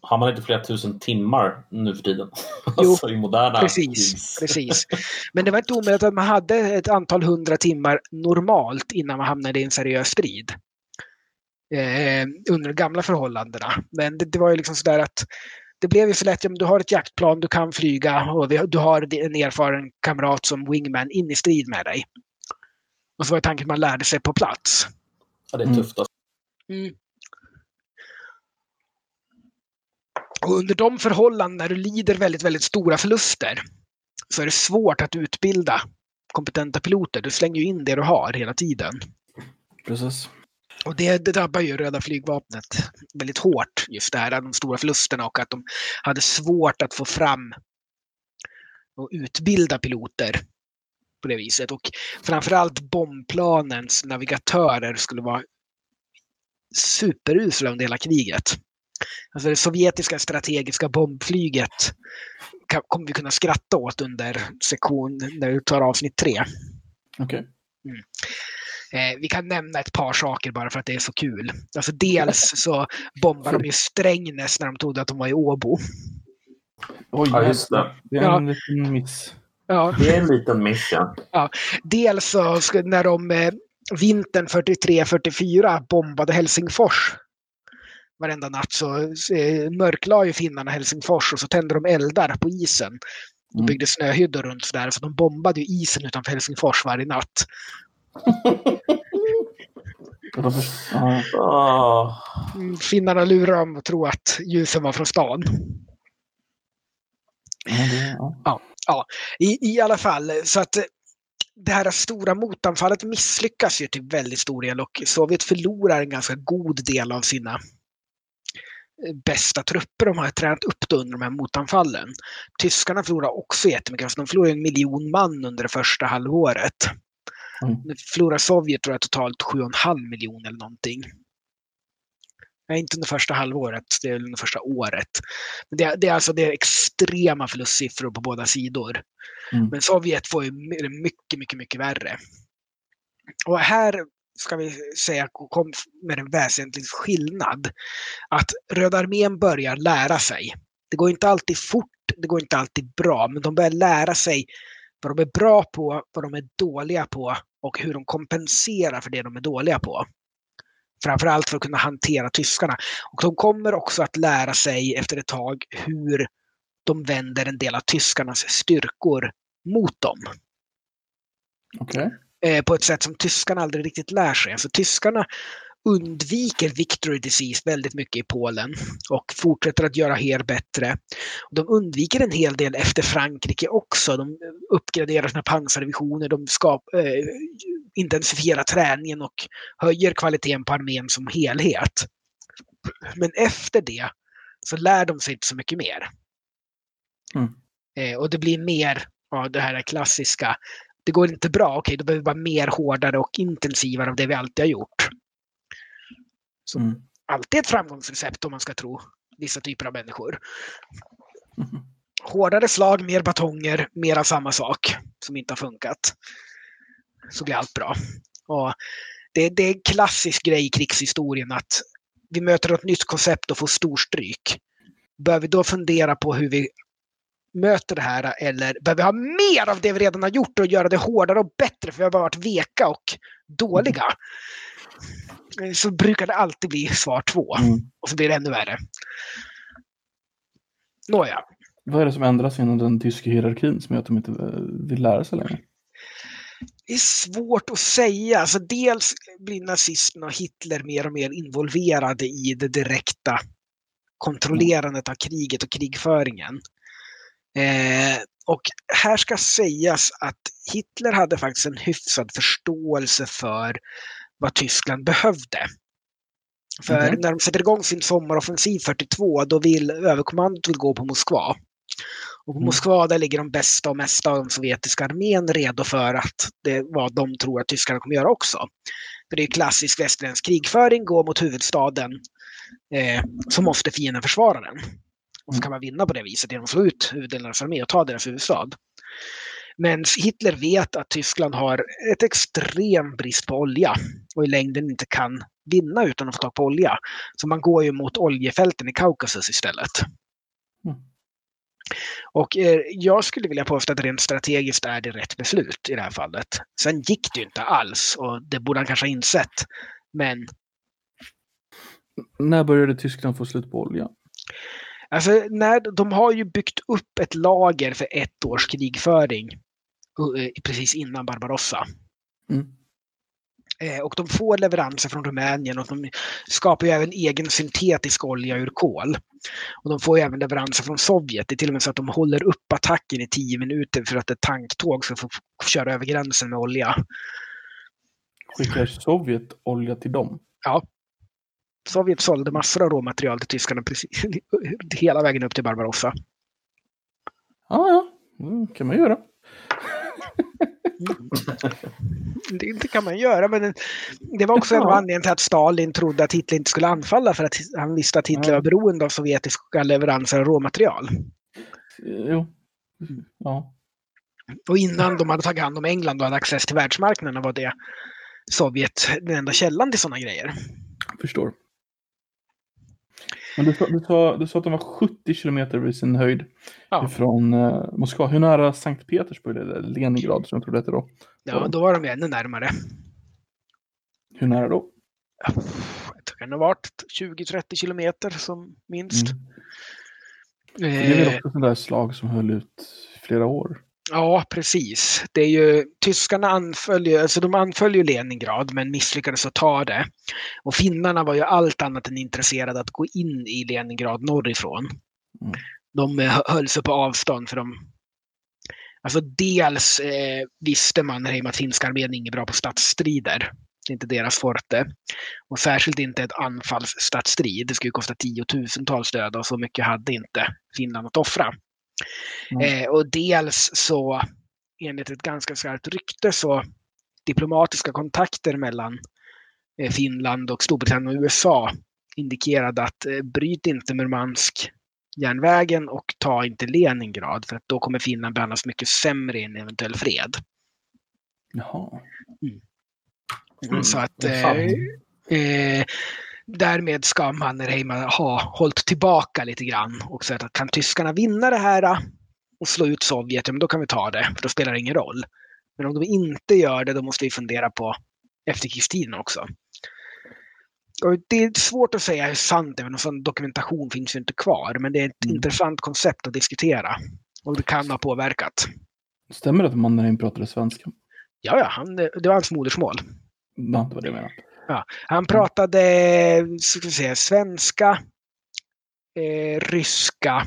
har man inte flera tusen timmar nu för tiden? *laughs* Jo, alltså i moderna precis, precis. Men det var inte omöjligt att man hade ett antal hundra timmar normalt innan man hamnade i en seriös strid. Eh, under de gamla förhållandena. Men det, det var ju liksom sådär att det blev ju så lätt, om du har ett jaktplan, du kan flyga och du har en erfaren kamrat som wingman in i strid med dig. Och så var tanken att man lärde sig på plats. Ja, det är tufft. Alltså. Mm. Och under de förhållanden när du lider väldigt, väldigt stora förluster så är det svårt att utbilda kompetenta piloter. Du slänger ju in det du har hela tiden. Precis. Och det, det drabbar ju röda flygvapnet väldigt hårt, just det här, de stora förlusterna och att de hade svårt att få fram och utbilda piloter på det viset. Och framförallt bombplanens navigatörer skulle vara superusla under hela kriget. Alltså det sovjetiska strategiska bombflyget kommer vi kunna skratta åt under sektion när vi tar avsnitt tre. Okej. Okay. Mm. Eh, vi kan nämna ett par saker bara för att det är så kul. Alltså dels så bombade de ju Strängnäs när de trodde att de var i Åbo. Oj, ja, just det. Det är en ja. liten miss. Ja. Det är en liten miss, ja. ja. Dels så när de eh, vintern 43-44 bombade Helsingfors varenda natt så eh, mörklade ju finnarna Helsingfors och så tände de eldar på isen. De mm. byggde snöhyddor runt där, så de bombade ju isen utanför Helsingfors varje natt. Mm, finnarna lurade dem att tro att ljusen var från stan. Ja, ja. I, I alla fall, så att eh, det här stora motanfallet misslyckas ju till väldigt stor del och Sovjet förlorar en ganska god del av sina bästa trupper de har tränat upp under de här motanfallen. Tyskarna förlorar också jättemycket. Alltså de förlorar en miljon man under det första halvåret. Mm. Förlorar Sovjet tror jag totalt 7,5 miljoner eller någonting. Nej, inte under första halvåret, det är under första året. Men det, det är alltså det är extrema förlustsiffror på båda sidor. Mm. Men Sovjet får ju mycket, mycket, mycket värre. Och här ska vi säga, kom med en väsentlig skillnad. Att Röda armén börjar lära sig. Det går inte alltid fort, det går inte alltid bra, men de börjar lära sig vad de är bra på, vad de är dåliga på och hur de kompenserar för det de är dåliga på. Framförallt för att kunna hantera tyskarna. Och de kommer också att lära sig efter ett tag hur de vänder en del av tyskarnas styrkor mot dem. Okay. Eh, på ett sätt som tyskarna aldrig riktigt lär sig. Alltså tyskarna undviker victory disease väldigt mycket i Polen och fortsätter att göra her bättre. De undviker en hel del efter Frankrike också. De uppgraderar sina pansardivisioner, de skap, eh, intensifierar träningen och höjer kvaliteten på armén som helhet. Men efter det så lär de sig inte så mycket mer. Mm. Eh, och det blir mer av det här klassiska det går inte bra, okej, då behöver vi bara mer hårdare och intensivare av det vi alltid har gjort. Så mm. alltid ett framgångsrecept om man ska tro vissa typer av människor. Mm. Hårdare slag, mer batonger, mer av samma sak som inte har funkat. Så blir allt bra. Och det, det är en klassisk grej i krigshistorien att vi möter ett nytt koncept och får storstryk. Bör vi då fundera på hur vi möter det här eller behöver vi ha mer av det vi redan har gjort och göra det hårdare och bättre för vi har bara varit veka och dåliga. Mm. Så brukar det alltid bli svar två. Mm. Och så blir det ännu värre. Nåja. Vad är det som ändras inom den tyska hierarkin som gör att de inte vill lära sig längre? Det är svårt att säga. Alltså dels blir nazismen och Hitler mer och mer involverade i det direkta kontrollerandet av kriget och krigföringen. Eh, och här ska sägas att Hitler hade faktiskt en hyfsad förståelse för vad Tyskland behövde. För mm. när de sätter igång sin sommaroffensiv 42, då vill överkommandot gå på Moskva. Och på mm. Moskva där ligger de bästa och mesta av den sovjetiska armén redo för att det vad de tror att tyskarna kommer göra också. För det är klassisk västerländsk krigföring, gå mot huvudstaden, eh, så måste fienden försvara den. Och så kan man vinna på det viset genom att slå ut huvuddelen av armé och ta deras huvudstad. Men Hitler vet att Tyskland har ett extrem brist på olja och i längden inte kan vinna utan att få tag på olja. Så man går ju mot oljefälten i Kaukasus istället. Mm. Och eh, jag skulle vilja påstå att rent strategiskt är det rätt beslut i det här fallet. Sen gick det ju inte alls och det borde han kanske ha insett. Men... När började Tyskland få slut på olja? Alltså, när, de har ju byggt upp ett lager för ett års krigföring precis innan Barbarossa. Mm. Eh, och de får leveranser från Rumänien och de skapar ju även egen syntetisk olja ur kol. Och de får ju även leveranser från Sovjet. Det är till och med så att de håller upp attacken i tio minuter för att ett tanktåg ska få köra över gränsen med olja. Skickar Sovjet olja till dem? Ja. Sovjet sålde massor av råmaterial till tyskarna precis, *laughs* hela vägen upp till Barbarossa. Ja, ja. Det kan man göra. Det, det, kan man göra, men det var också en av anledningarna till att Stalin trodde att Hitler inte skulle anfalla för att han visste att Hitler var beroende av sovjetiska leveranser av råmaterial. Jo. Ja. Och innan de hade tagit hand om England och hade access till världsmarknaden var det Sovjet den enda källan till sådana grejer. Jag förstår. Men du sa, du, sa, du sa att de var 70 kilometer vid sin höjd ja. från eh, Moskva. Hur nära Sankt Petersburg, eller Leningrad som jag tror det hette då? Ja, då var de ännu närmare. Hur nära då? Tror det har varit 20-30 kilometer som minst. Mm. Det är väl också sådana där slag som höll ut flera år? Ja, precis. Det är ju, tyskarna anföll alltså de anföll ju Leningrad men misslyckades att ta det. Och finnarna var ju allt annat än intresserade att gå in i Leningrad norrifrån. Mm. De eh, höll sig på avstånd för de Alltså dels eh, visste man att finska armén är inget bra på stadsstrider. Det är inte deras forte. Och särskilt inte ett anfallsstadsstrid. Det skulle kosta tiotusentals döda och så mycket hade inte Finland att offra. Mm. Eh, och dels så, enligt ett ganska skarpt rykte, så diplomatiska kontakter mellan eh, Finland och Storbritannien och USA indikerade att eh, bryt inte Murmansk järnvägen och ta inte Leningrad för att då kommer Finland behandlas mycket sämre i en eventuell fred. Jaha. Mm. Mm. Så att eh, eh, därmed ska Mannerheim ha hållit tillbaka lite grann och sagt att kan tyskarna vinna det här och slå ut Sovjet, ja, men då kan vi ta det, för då spelar det ingen roll. Men om de inte gör det, då måste vi fundera på efterkrigstiden också. Och det är svårt att säga hur sant det är, någon sån dokumentation finns ju inte kvar, men det är ett mm. intressant koncept att diskutera. Och det kan ha påverkat. Stämmer det att Mannerheim pratade svenska? Ja, ja han, det var hans modersmål. Ja, det var det jag menade. Ja, han pratade ska säga, svenska, eh, ryska,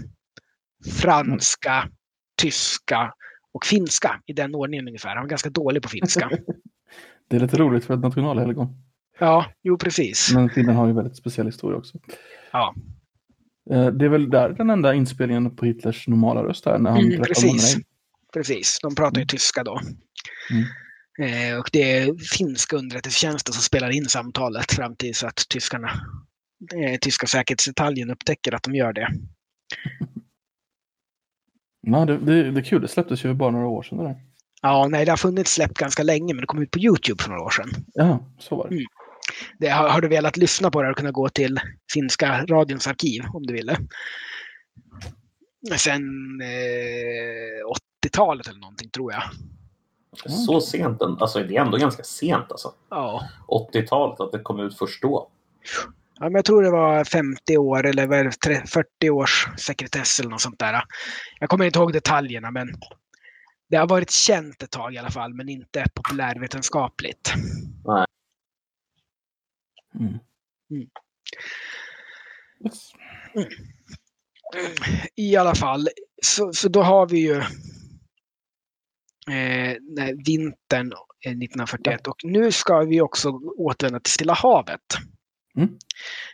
franska, mm. tyska och finska i den ordningen ungefär. Han var ganska dålig på finska. *laughs* det är lite roligt för ett nationalhelgon. Ja, jo precis. Men Finland har ju väldigt speciell historia också. Ja. Eh, det är väl där den enda inspelningen på Hitlers normala röst är när han mm, precis. precis, de pratar ju mm. tyska då. Mm. Eh, och det är finska underrättelsetjänsten som spelar in samtalet fram tills att tyskarna, eh, tyska säkerhetsdetaljen upptäcker att de gör det. Ja, det, det, det är kul. Det släpptes ju bara några år sedan. Det Ja, nej, det har funnits släppt ganska länge, men det kom ut på YouTube för några år sedan. Ja, så var det. Mm. det har, har, du velat lyssna på det och kunna gå till finska radions arkiv om du ville. Sen eh, 80-talet eller någonting tror jag. Så sent? Alltså det är ändå ganska sent alltså. Ja. 80-talet, att det kom ut först då. Ja, men jag tror det var 50 år eller 40 års sekretess eller något sånt där. Jag kommer inte ihåg detaljerna men det har varit känt ett tag i alla fall men inte populärvetenskapligt. Nej. Mm. Mm. Yes. Mm. I alla fall, så, så då har vi ju eh, vintern 1941 och nu ska vi också återvända till Stilla havet. Mm.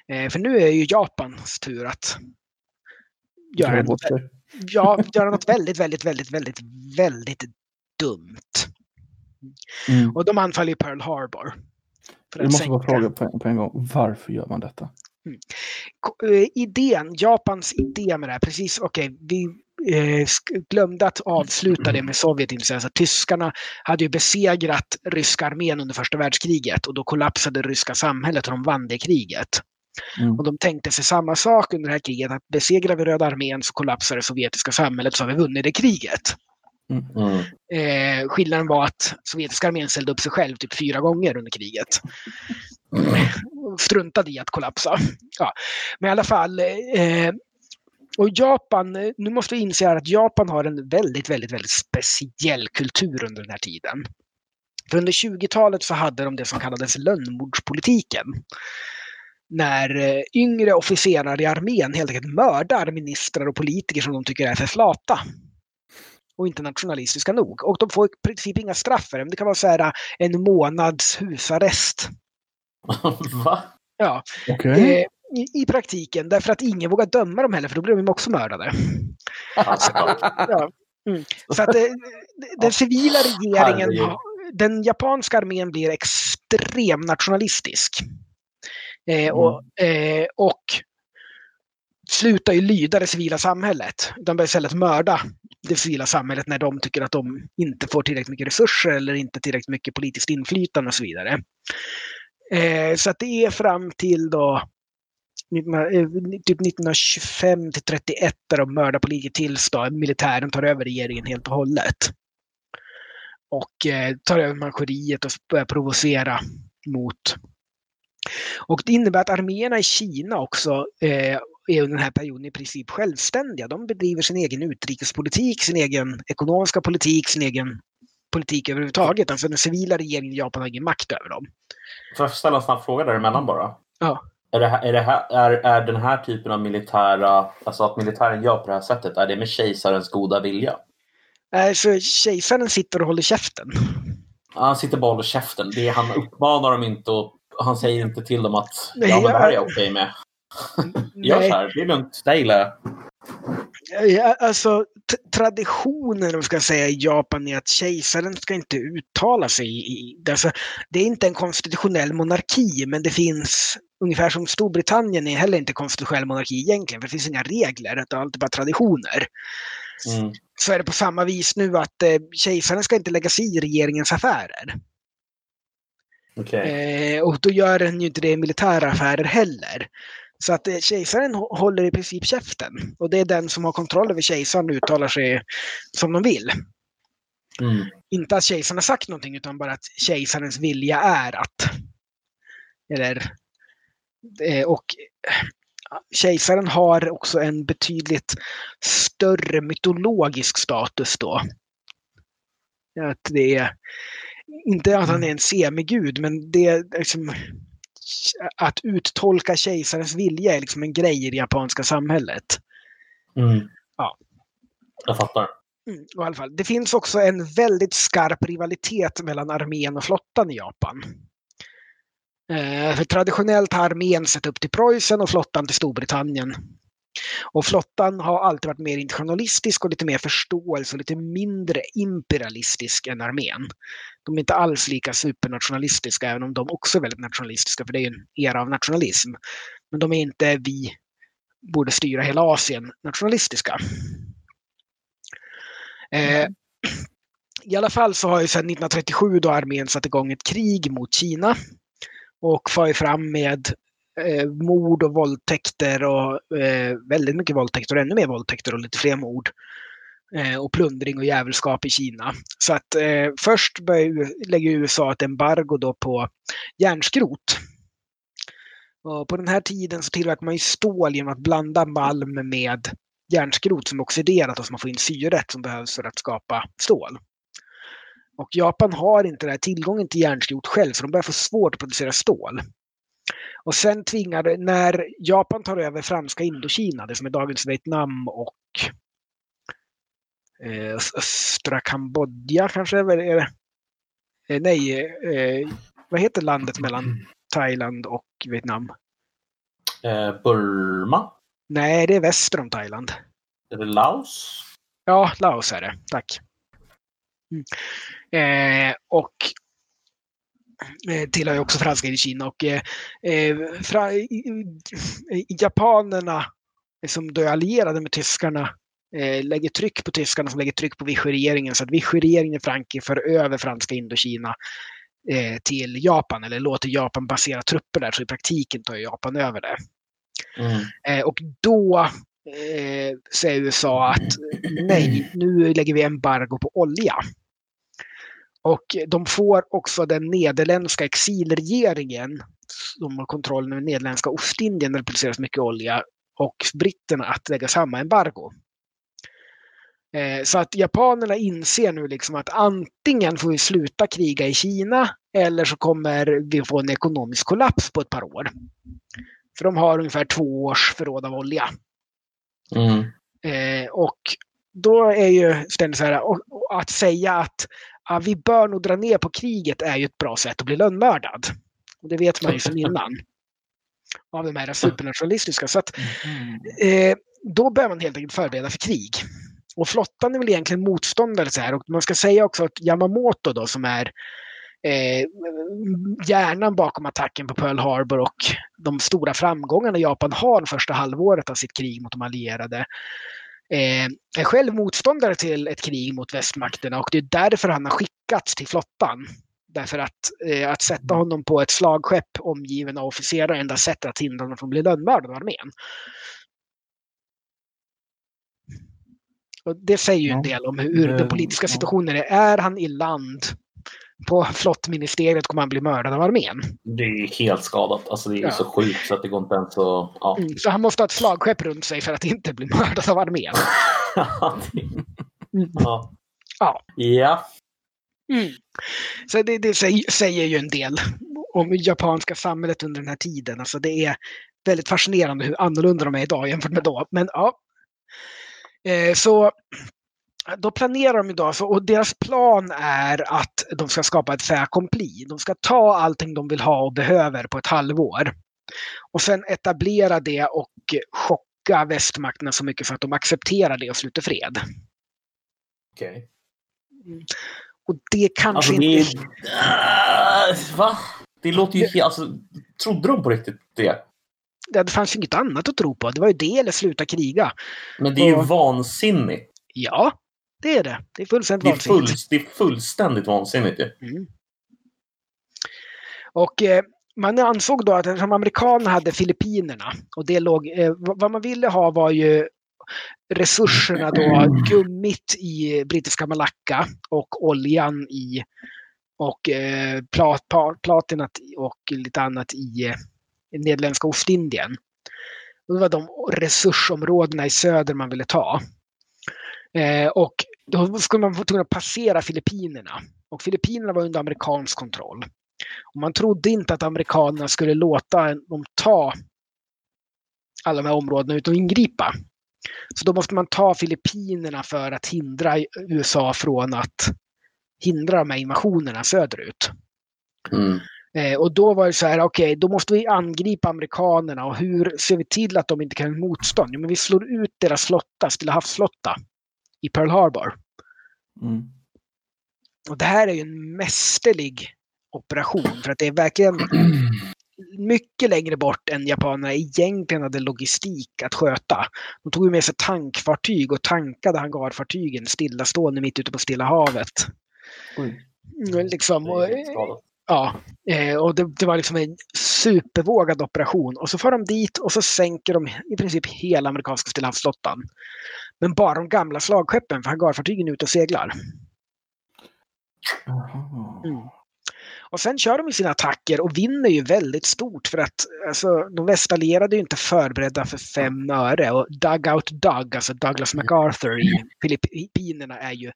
Eh, för nu är ju Japans tur att göra något, ja, *laughs* göra något väldigt, väldigt, väldigt, väldigt, väldigt dumt. Mm. Och de anfaller ju Pearl Harbor. Jag måste bara fråga på en, på en gång, varför gör man detta? Mm. Eh, idén, Japans idé med det här, precis, okej, okay, vi eh, glömde att avsluta det med Sovjet. Alltså, tyskarna hade ju besegrat ryska armén under första världskriget och då kollapsade det ryska samhället och de vann det kriget. Mm. Och de tänkte sig samma sak under det här kriget, att besegrar vi Röda armén så kollapsar det sovjetiska samhället så har vi vunnit det kriget. Mm. mm. Eh, skillnaden var att sovjetiska armén ställde upp sig själv typ fyra gånger under kriget. Mm. Struntade i att kollapsa. Ja. Men i alla fall, eh, och Japan, nu måste vi inse att Japan har en väldigt, väldigt, väldigt speciell kultur under den här tiden. För under 20-talet så hade de det som kallades lönnmordspolitiken. När eh, yngre officerare i armén helt enkelt mördar ministrar och politiker som de tycker är för flata och inte nationalistiska nog. Och de får i princip inga straff för det. Det kan vara så här en månads husarrest. *laughs* Va? Ja. Okay. Eh, i, i, praktiken därför att ingen vågar döma dem heller för då blir de också mördade. Alltså. *laughs* ja. Mm. Så att det, den civila regeringen, den japanska armén blir extremt nationalistisk. Eh, mm. och, eh, och slutar ju lyda det civila samhället. De börjar istället mörda det civila samhället när de tycker att de inte får tillräckligt mycket resurser eller inte tillräckligt mycket politiskt inflytande och så vidare. Eh, så att det är fram till då eh, typ 1925 till 31 där de mördar politiker tills då militären tar över regeringen helt och hållet. Och eh, tar över manchuriet och börjar provocera mot och det innebär att arméerna i Kina också eh, är under den här perioden i princip självständiga. De bedriver sin egen utrikespolitik, sin egen ekonomiska politik, sin egen politik överhuvudtaget. Alltså den civila regeringen i Japan har ingen makt över dem. Får jag ställa en snabb fråga däremellan bara? Ja. Är, det här, är, det här, är, är den här typen av militära, alltså att militären gör på det här sättet, är det med kejsarens goda vilja? Nej, så kejsaren sitter och håller käften. Han sitter bara och håller käften. Det, han uppmanar dem inte och han säger inte till dem att ja, men det här är jag okej okay med. Gör så här, det är lugnt, det gillar jag. Ja, alltså, traditionen om ska säga, i Japan är att kejsaren ska inte uttala sig. I, alltså, det är inte en konstitutionell monarki, men det finns, ungefär som Storbritannien är heller inte konstitutionell monarki egentligen, för det finns inga regler, det är alltid bara traditioner. Mm. Så är det på samma vis nu att eh, kejsaren ska inte lägga sig i regeringens affärer. Okay. Eh, och då gör den ju inte det i militära affärer heller. Så att eh, kejsaren håller i princip käften. Och det är den som har kontroll över kejsaren och uttalar sig som de vill. Mm. Inte att kejsaren har sagt någonting utan bara att kejsarens vilja är att. Eller, eh, och kejsaren har också en betydligt större mytologisk status då. Att det är, inte att han är en semigud, men det är liksom att uttolka kejsarens vilja är liksom en grej i det japanska samhället. Mm. Ja. Jag fattar. Mm, i alla fall. Det finns också en väldigt skarp rivalitet mellan armén och flottan i Japan. Eh, för traditionellt har armén sett upp till Preussen och flottan till Storbritannien. Och flottan har alltid varit mer internationalistisk och lite mer förståelse och lite mindre imperialistisk än armén. De är inte alls lika supernationalistiska, även om de också är väldigt nationalistiska, för det är en era av nationalism. Men de är inte vi borde styra hela Asien nationalistiska. Eh, I alla fall så har ju sedan 1937 då armén satt igång ett krig mot Kina och far fram med eh, mord och våldtäkter och eh, väldigt mycket våldtäkter och ännu mer våldtäkter och lite fler mord. Eh, och plundring och jävelskap i Kina. Så att eh, först börjar, lägger USA ett embargo då på järnskrot. Och på den här tiden så tillverkar man ju stål genom att blanda malm med järnskrot som är oxiderat och som man får in syret som behövs för att skapa stål. Och Japan har inte den här tillgången till järnskrot själv så de börjar få svårt att producera stål. Och sen tvingar, när Japan tar över franska Indokina, det som är dagens Vietnam och eh, östra Kambodja kanske? Är det? Eh, nej, eh, vad heter landet mellan Thailand och Vietnam? Eh, Burma? Nej, det är väster om Thailand. Är det Laos? Ja, Laos är det. Tack. Mm. Eh, och tillhör ju också franska i Kina och eh, eh fra, japanerna som då är allierade med tyskarna eh, lägger tryck på tyskarna som lägger tryck på Vichy-regeringen så att Vichy-regeringen i Frankrike för över franska Indokina eh, till Japan eller låter Japan basera trupper där så i praktiken tar Japan över det. Mm. Eh, och då eh, säger USA att nej, nu lägger vi embargo på olja. Och de får också den nederländska exilregeringen som har kontroll över nederländska Ostindien där det produceras mycket olja och britterna att lägga samma embargo. Eh, så att japanerna inser nu liksom att antingen får vi sluta kriga i Kina eller så kommer vi få en ekonomisk kollaps på ett par år. För de har ungefär två års förråd av olja. Mm. Eh, och då är ju ständigt så här, att säga att ja, vi bör nog dra ner på kriget är ju ett bra sätt att bli lönnmördad. Och det vet man ju sedan innan. *laughs* Av de här supernationalistiska. Så att, mm. eh, då bör man helt enkelt förbereda för krig. Och flottan är väl egentligen motståndare så här. Och man ska säga också att Yamamoto då som är eh, hjärnan bakom attacken på Pearl Harbor och de stora framgångarna Japan har första halvåret av sitt krig mot de allierade är själv motståndare till ett krig mot västmakterna och det är därför han har skickats till flottan. Därför att, eh, att sätta honom på ett slagskepp omgiven av officerare är enda sättet att hindra honom från att bli lönnmördad av armén. Och det säger ju en del om hur den politiska situationen är. Är han i land på flottministeriet kommer han bli mördad av armén. Det är helt skadat. Alltså det är ja. så sjukt så att det går inte ens att... Ja. Mm, så han måste ha ett slagskepp runt sig för att inte bli mördad av armén. mm. *laughs* ja. Ja. ja. Mm. Så det, det säger ju en del om japanska samhället under den här tiden. Alltså det är väldigt fascinerande hur annorlunda de är idag jämfört med då. Men ja. Eh, så då planerar de idag, så, och deras plan är att de ska skapa ett fait accompli. De ska ta allting de vill ha och behöver på ett halvår. Och sen etablera det och chocka västmakterna så mycket så att de accepterar det och sluter fred. Okej. Okay. Och det kanske alltså, inte... Uh, va? Det låter ju helt... Alltså, trodde de på riktigt det? Ja, det fanns ju inget annat att tro på. Det var ju det eller sluta kriga. Men det är och... ju vansinnigt. Ja, det är det. Det är fullständigt det är vansinnigt. Full, det är fullständigt vansinnigt ju. Mm. Och eh, man ansåg då att eftersom amerikanerna hade Filippinerna och det låg, eh, vad man ville ha var ju resurserna då, gummit i brittiska Malacca och oljan i och eh, plat, platinat och lite annat i eh, Nederländska Ostindien. Och det var de resursområdena i söder man ville ta. Eh, och då skulle man få tvungen att passera Filippinerna. Och Filippinerna var under amerikansk kontroll. Och man trodde inte att amerikanerna skulle låta dem ta alla de här områdena utan att ingripa. Så då måste man ta Filippinerna för att hindra USA från att hindra de här invasionerna söderut. Mm. Eh, och då var det så här, okej, okay, då måste vi angripa amerikanerna och hur ser vi till att de inte kan motstånd? Jo, men vi slår ut deras flotta, Stilla havsflotta i Pearl Harbor. Mm. Och det här är ju en mästerlig operation för att det är verkligen *clears throat* mycket längre bort än japanerna egentligen hade logistik att sköta. De tog med sig tankfartyg och tankade hangarfartygen stillastående mitt ute på Stilla havet. Mm, liksom, och, ja, eh, och det, det, var liksom en supervågad operation. Och så får de dit och så sänker de i princip hela amerikanska Stillahavsflottan. Men bara de gamla slagskeppen, för hangarfartygen är ute och seglar. Mm. Och sen kör de sina attacker och vinner ju väldigt stort för att alltså, de västallierade är ju inte förberedda för fem öre. Och Dugout Doug, alltså Douglas MacArthur i Filippinerna är ju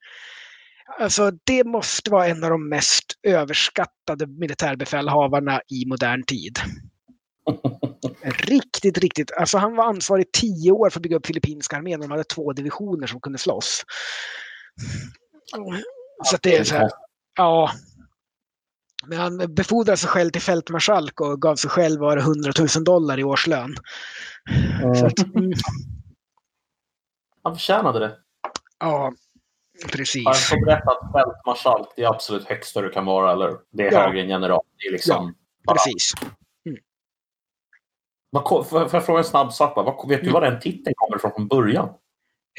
Alltså det måste vara en av de mest överskattade militärbefälhavarna i modern tid. Riktigt, riktigt. Alltså han var ansvarig tio år för att bygga upp filippinska armén. De hade två divisioner som kunde slåss. Så det är så här, ja. Men han befordrade sig själv till fältmarskalk och gav sig själv var 100 000 dollar i årslön. Mm. Att, mm. Han förtjänade det. Ja, precis. Jag får berätta att fältmarskalk det är absolut högsta du kan vara. Eller det är ja. högre än general. Det är liksom ja, precis. Mm. Vad, får jag fråga en snabb sak? Vad, vet du mm. var den titeln kommer ifrån från början?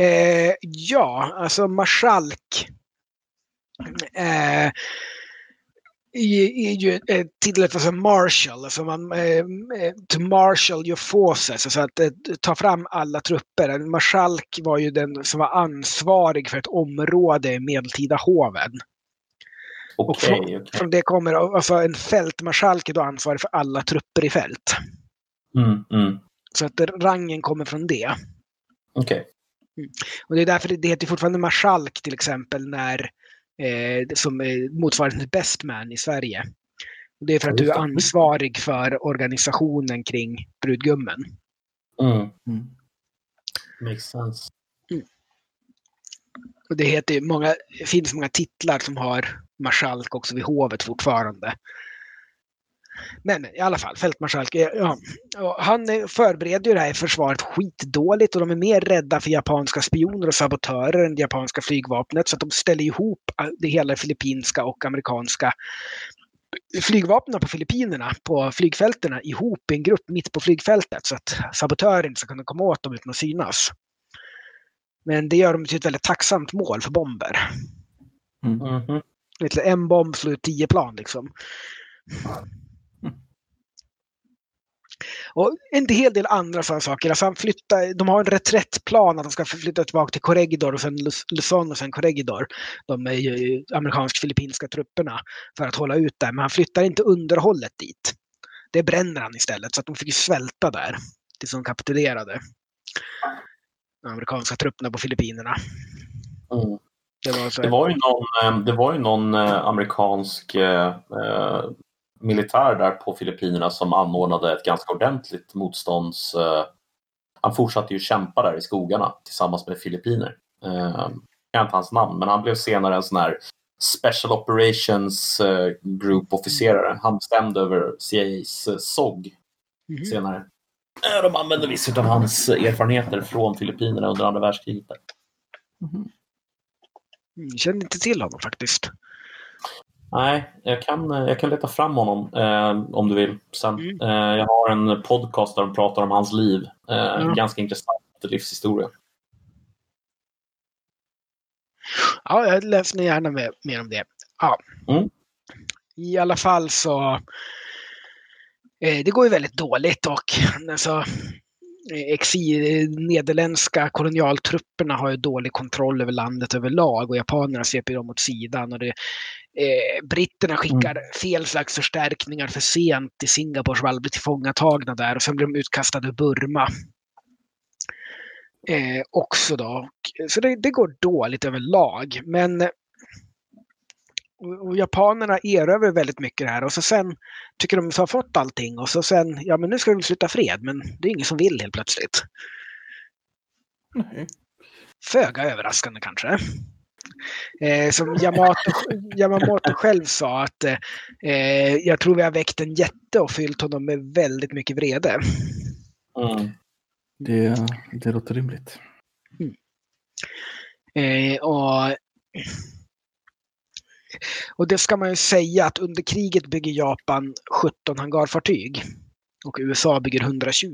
Eh, ja, alltså marskalk. Eh, är ju eh, titlet alltså Marshall, alltså man, eh, to marshal your forces, alltså att eh, ta fram alla trupper. En marskalk var ju den som var ansvarig för ett område i medeltida hoven. Okay, från, okay. från, det kommer, alltså en fältmarskalk är då ansvarig för alla trupper i fält. Mm, mm. Så att rangen kommer från det. Okej. Okay. Mm. Och det är därför det heter fortfarande marskalk till exempel när eh, som motsvarar till best man i Sverige. Det är för att du är ansvarig för organisationen kring brudgummen. Mm. Mm. Makes sense. Mm. Och det heter många, finns många titlar som har marskalk också vid hovet fortfarande. Men i alla fall, fältmarskalk. Ja, han förbereder ju det här försvaret skitdåligt och de är mer rädda för japanska spioner och sabotörer än det japanska flygvapnet. Så att de ställer ihop det hela filippinska och amerikanska flygvapnen på Filippinerna, på flygfälten, ihop i en grupp mitt på flygfältet så att sabotörer inte ska kunna komma åt dem utan att synas. Men det gör dem till ett väldigt tacksamt mål för bomber. Mm. Mm. En bomb slår ut tio plan liksom. Och en hel del andra sådana saker. Alltså han flyttar, de har en reträttplan att de ska flytta tillbaka till Corregidor och sen Luzon och sen Corregidor. De amerikansk-filippinska trupperna för att hålla ut där. Men han flyttar inte underhållet dit. Det bränner han istället så att de fick svälta där tills de kapitulerade. De amerikanska trupperna på Filippinerna. Mm. Det, var det, var ju någon, eh, det var ju någon eh, amerikansk eh, eh militär där på Filippinerna som anordnade ett ganska ordentligt motstånds... Eh, han fortsatte ju kämpa där i skogarna tillsammans med filippiner. Eh, jag inte hans namn, men han blev senare en sån här Special Operations eh, Group-officerare. Han bestämde över CIAs eh, SOG mm. senare. De använde vissa av hans erfarenheter från Filippinerna under andra världskriget. Mm. Jag känner inte till honom faktiskt. Nej, jag kan, jag kan leta fram honom eh, om du vill sen. Mm. Eh, jag har en podcast där de pratar om hans liv. Eh, mm. Ganska intressant livshistoria. Ja, jag läser gärna mer, mer om det. Ja. Mm. I alla fall så eh, det går ju väldigt dåligt och alltså, exil, nederländska kolonialtrupperna har ju dålig kontroll över landet överlag och japanerna sveper dem åt sidan. Och det, eh, britterna skickar mm. fel slags förstärkningar för sent till Singapore som aldrig blir tillfångatagna där och sen blir de utkastade ur Burma. Eh, också då. Så det, det går dåligt överlag. Men och japanerna erövrar väldigt mycket det här och så sen tycker de att de har fått allting och så sen, ja men nu ska vi sluta fred, men det är ingen som vill helt plötsligt. Nej. Föga överraskande kanske. Eh, som Yamato, Yamamoto själv sa att eh, jag tror vi har väckt en jätte och fyllt honom med väldigt mycket vrede. Mm. Det, det låter rimligt. Mm. Eh, och *laughs* och det ska man ju säga att under kriget bygger Japan 17 hangarfartyg och USA bygger 120.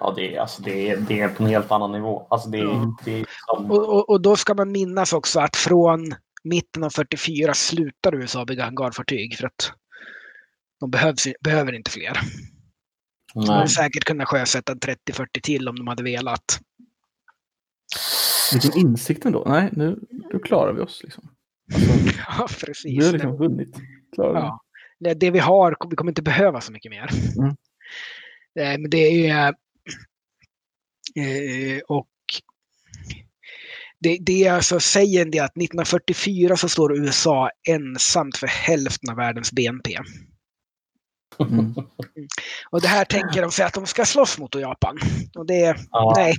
Ja, det är, alltså, det är, det är på en helt annan nivå. Alltså, det är, mm. det är som... och, och, och, då ska man minnas också att från mitten av 44 slutar USA bygga hangarfartyg för att de behövs, behöver inte fler. De hade säkert kunnat sjösätta 30-40 till om de hade velat. Vilken insikt ändå. Nej, nu, nu klarar vi oss. Liksom. Alltså, *laughs* ja, precis. Vi har liksom vunnit. Ja. Det, det vi har, vi kommer inte behöva så mycket mer. Mm. Eh, men det är... Eh, och det, det alltså säger det att 1944 så står USA ensamt för hälften av världens BNP. Mm. Och det här tänker de sig att de ska slåss mot Japan. Och det, ja. nej.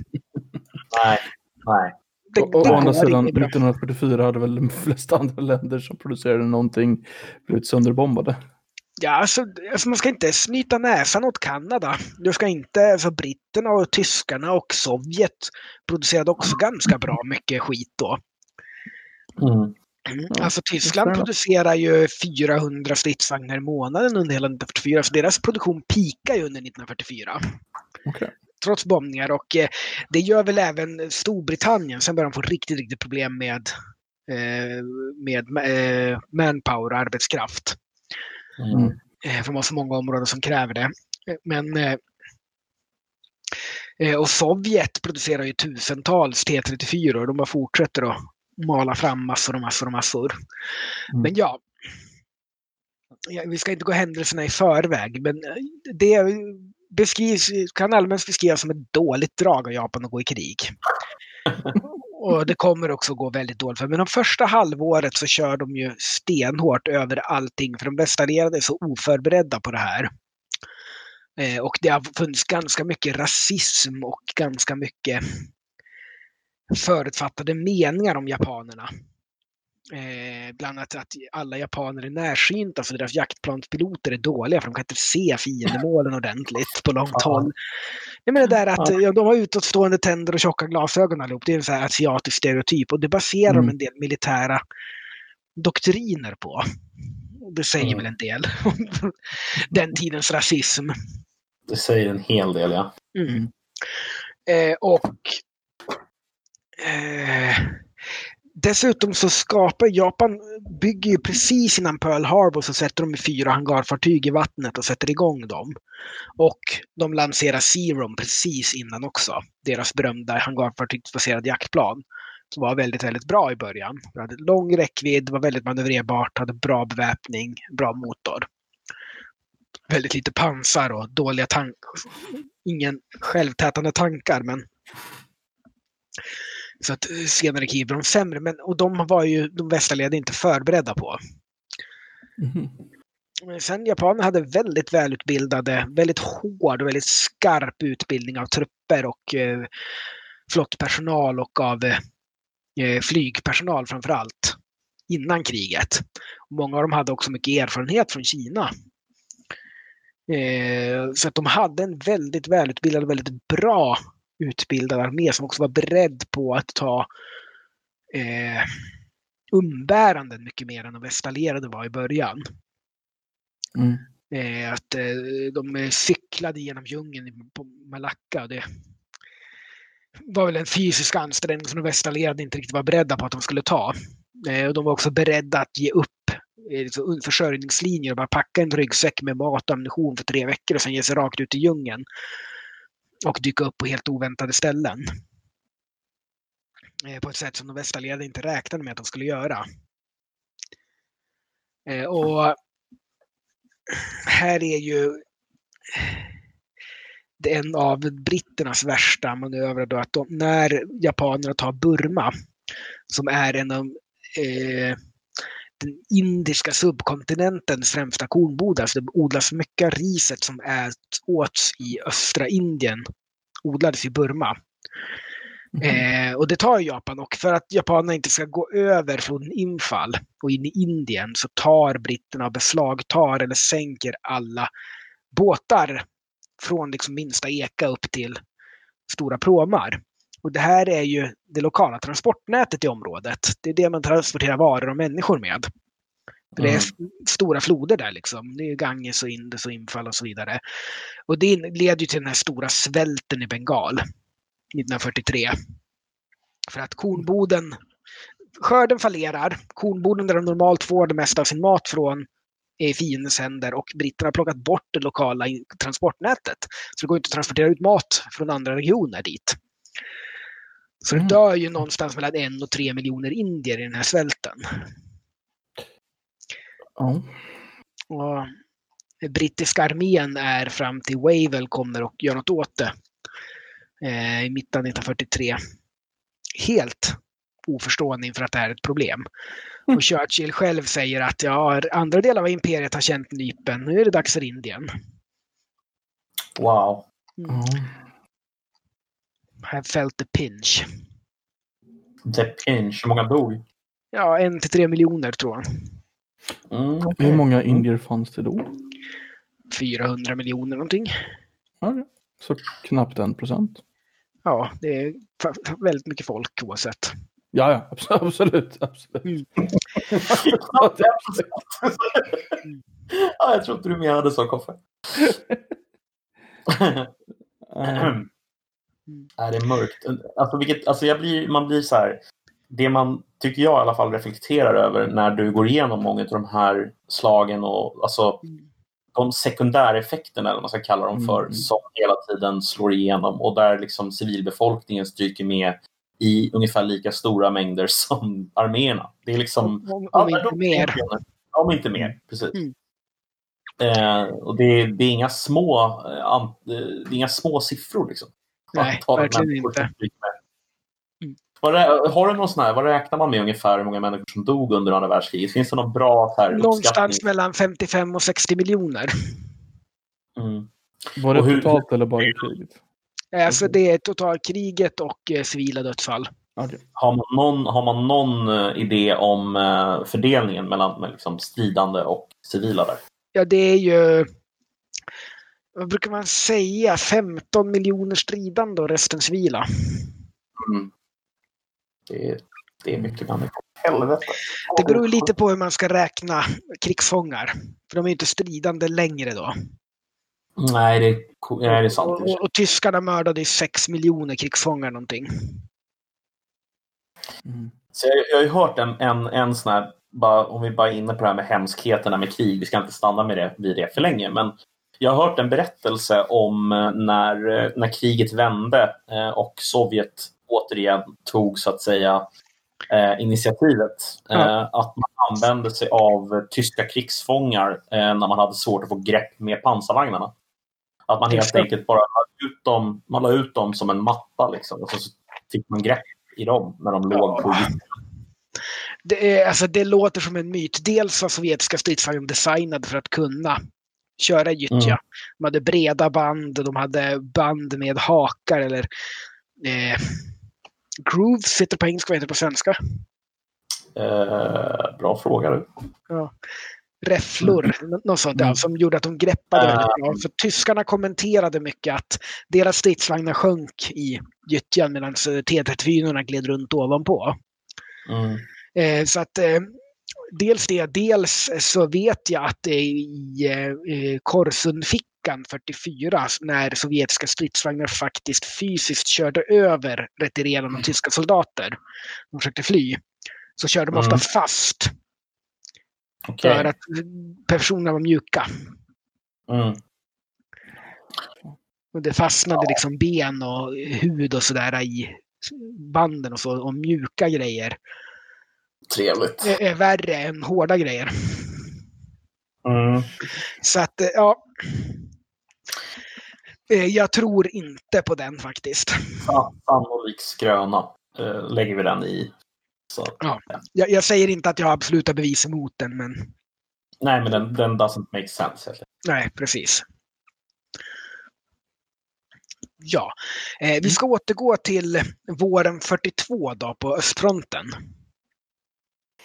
Nej, nej. Det, Å andra sidan, 1944 hade väl de flesta andra länder som producerade någonting blivit sönderbombade. Ja, alltså, alltså, man ska inte snyta näsan åt Kanada. Du ska inte, alltså britterna och tyskarna och Sovjet producerade också ganska bra mycket skit då. Mm. Mm. Alltså Tyskland producerar ju 400 stridsvagnar i månaden under hela 1944, så deras produktion pikar ju under 1944. Okay trots bombningar. Och eh, det gör väl även Storbritannien. Sen börjar de få riktigt, riktigt problem med, eh, med eh, manpower och arbetskraft. Mm. Eh, för man har så många områden som kräver det. Men eh, eh, och Sovjet producerar ju tusentals T34 och de bara fortsätter att mala fram massor och massor och massor. Mm. Men ja, vi ska inte gå händelserna i förväg, men det beskrivs, kan allmänt beskrivas som ett dåligt drag av Japan att gå i krig. *laughs* Och det kommer också gå väldigt dåligt för Men de första halvåret så kör de ju stenhårt över allting för de bästa allierade är så oförberedda på det här. Eh, och det har funnits ganska mycket rasism och ganska mycket förutfattade meningar om japanerna. Eh, bland annat att alla japaner är närsynta för deras jaktplanspiloter är dåliga för de kan inte se fiendemålen *laughs* ordentligt på långt Ja. håll. Jag menar där att Ja. ja, de har utåtstående tänder och tjocka glasögon allihop. Det är en sån här asiatisk stereotyp och det baserar de Mm. en del militära doktriner på. Det säger Mm. väl en del om *laughs* den tidens rasism. Det säger en hel del, ja. Mm. Eh, och eh, dessutom så skapar Japan, bygger ju precis innan Pearl Harbor så sätter de fyra hangarfartyg i vattnet och sätter igång dem. Och de lanserar Serum precis innan också. Deras berömda hangarfartygsbaserade jaktplan. Som var väldigt, väldigt bra i början. Det hade lång räckvidd, var väldigt manövrerbart, hade bra beväpning, bra motor. Väldigt lite pansar och dåliga tankar. Ingen självtätande tankar, men så att eh, senare krig blev de sämre. Men, och de var ju de västallierade inte förberedda på. Mhm. Men Sen japanerna hade väldigt välutbildade, väldigt hård och väldigt skarp utbildning av trupper och eh, flottpersonal och av eh, flygpersonal framför allt innan kriget. Många av dem hade också mycket erfarenhet från Kina. Eh, så att de hade en väldigt välutbildad och väldigt bra utbildad armé som också var beredd på att ta eh, umbäranden mycket mer än de västallierade var i början. Mm. Eh, att eh, de cyklade genom djungeln på Malacca. Och det var väl en fysisk ansträngning som de västallierade inte riktigt var beredda på att de skulle ta. Eh, och de var också beredda att ge upp eh, liksom försörjningslinjer och bara packa en ryggsäck med mat och ammunition för tre veckor och sen ge sig rakt ut i djungeln. Och dyka upp på helt oväntade ställen. Eh, på ett sätt som de västallierade inte räknade med att de skulle göra. Eh, och här är ju det är en av britternas värsta manövrar då att de, när japanerna tar Burma, som är en av eh, den indiska subkontinentens främsta kornbodar, så det odlas mycket riset som åts i östra Indien, odlades i Burma. Eh, och det tar Japan och för att japanerna inte ska gå över från infall och in i Indien så tar britterna och beslagtar eller sänker alla båtar från liksom minsta eka upp till stora pråmar. Och det här är ju det lokala transportnätet i området. Det är det man transporterar varor och människor med. För det är Mm. stora floder där liksom. Det är Ganges och Indus och infall och så vidare. Och det leder ju till den här stora svälten i Bengal 1943. För att kornboden, skörden fallerar. Kornboden där de normalt får det mesta av sin mat från är i fiendens händer och britterna har plockat bort det lokala transportnätet. Så det går inte att transportera ut mat från andra regioner dit. Så det Mm. dör ju någonstans mellan en och tre miljoner indier i den här svälten. Ja. Och brittiska armén är fram till Wavell kommer och gör något åt det. Eh, I mitten av 1943. Helt oförstående inför att det här är ett problem. Och Churchill själv säger att ja, andra delar av imperiet har känt nypen. Nu är det dags för Indien. Wow. Ja. Have felt the pinch. The pinch. Hur många dog? Ja, en till tre miljoner tror jag. Mm, Hur många indier fanns det då? 400 miljoner någonting. Ja, så knappt en procent. Ja, det är väldigt mycket folk oavsett. Ja, ja, abs- *laughs* absolut. absolut. ja, jag tror inte du menade så, Koffe. *laughs* *clears throat* Eh, är det mörkt? Alltså, vilket, alltså jag blir, man blir så här. Det man, tycker jag i alla fall, reflekterar över när du går igenom många av de här slagen och alltså de sekundäreffekterna, eller vad man ska kalla dem för, Mm. som hela tiden slår igenom och där liksom civilbefolkningen stryker med i ungefär lika stora mängder *laughs* som arméerna. Det är liksom... Om, om Ja, inte de- mer. Om inte mer, precis. Mm. Eh, och det, det, är inga små, eh, eh, det är inga små siffror. Liksom. Nej, verkligen inte. Mm. Vad rä- har du någon sån här, vad räknar man med ungefär hur många människor som dog under andra världskriget? Finns det någon bra här, Någonstans mellan 55 och 60 miljoner. Mm. var det Och hur- totalt eller bara i kriget? Alltså det är totalkriget och eh, civila dödsfall. Okay. Har, man någon, har man någon eh, idé om uh, fördelningen mellan liksom stridande och civila där? Ja, det är ju vad brukar man säga, 15 miljoner stridande och resten civila. Mm. Det, det är mycket människor. Helvete. Det beror lite på hur man ska räkna krigsfångar. För de är inte stridande längre då. Nej, det, nej, det är sant. Och, och, och tyskarna mördade 6 miljoner krigsfångar någonting. Mm. Så jag, jag har ju hört en, en, en sån här, bara, om vi bara är inne på det här med hemskheterna med krig, vi ska inte stanna med det, vid det för länge, men jag har hört en berättelse om eh, när, eh, när kriget vände eh, och Sovjet återigen tog så att säga initiativet. Ja. Att man använde sig av tyska krigsfångar när man hade svårt att få grepp med pansarvagnarna. Att man helt enkelt bara la ut dem, man la ut dem som en matta liksom, och så fick man grepp i dem när de låg på det, är, alltså, det låter som en myt. Dels var sovjetiska stridsvagnar designade för att kunna köra gyttja. Mm. De hade breda band, de hade band med hakar eller eh, grooves heter det på engelska, vad heter det på svenska? Eh, bra fråga du. Ja. Räfflor, mm. något sånt där, som gjorde att de greppade uh. väldigt bra. För tyskarna kommenterade mycket att deras stridsvagnar sjönk i gyttjan medan T34 gled runt ovanpå. Mm. Eh, så att eh, dels det, dels så vet jag att i eh, Korsunfickan 44 när sovjetiska stridsvagnar faktiskt fysiskt körde över retirerande mm. tyska soldater. De försökte fly. Så körde de ofta mm. fast. Okay. För att personerna var mjuka. Mm. Och det fastnade liksom ben och hud och sådär i banden och så, och mjuka grejer. Trevligt. Är, är värre än hårda grejer. Mm. Så att, eh, ja. Eh, jag tror inte på den faktiskt. Sannolik skröna äh, lägger vi den i. Så. Ja. Jag, jag, säger inte att jag har absoluta bevis emot den, men... Nej, men den, den doesn't make sense. Nej, precis. Ja, eh, vi ska återgå till våren 42 då på östfronten.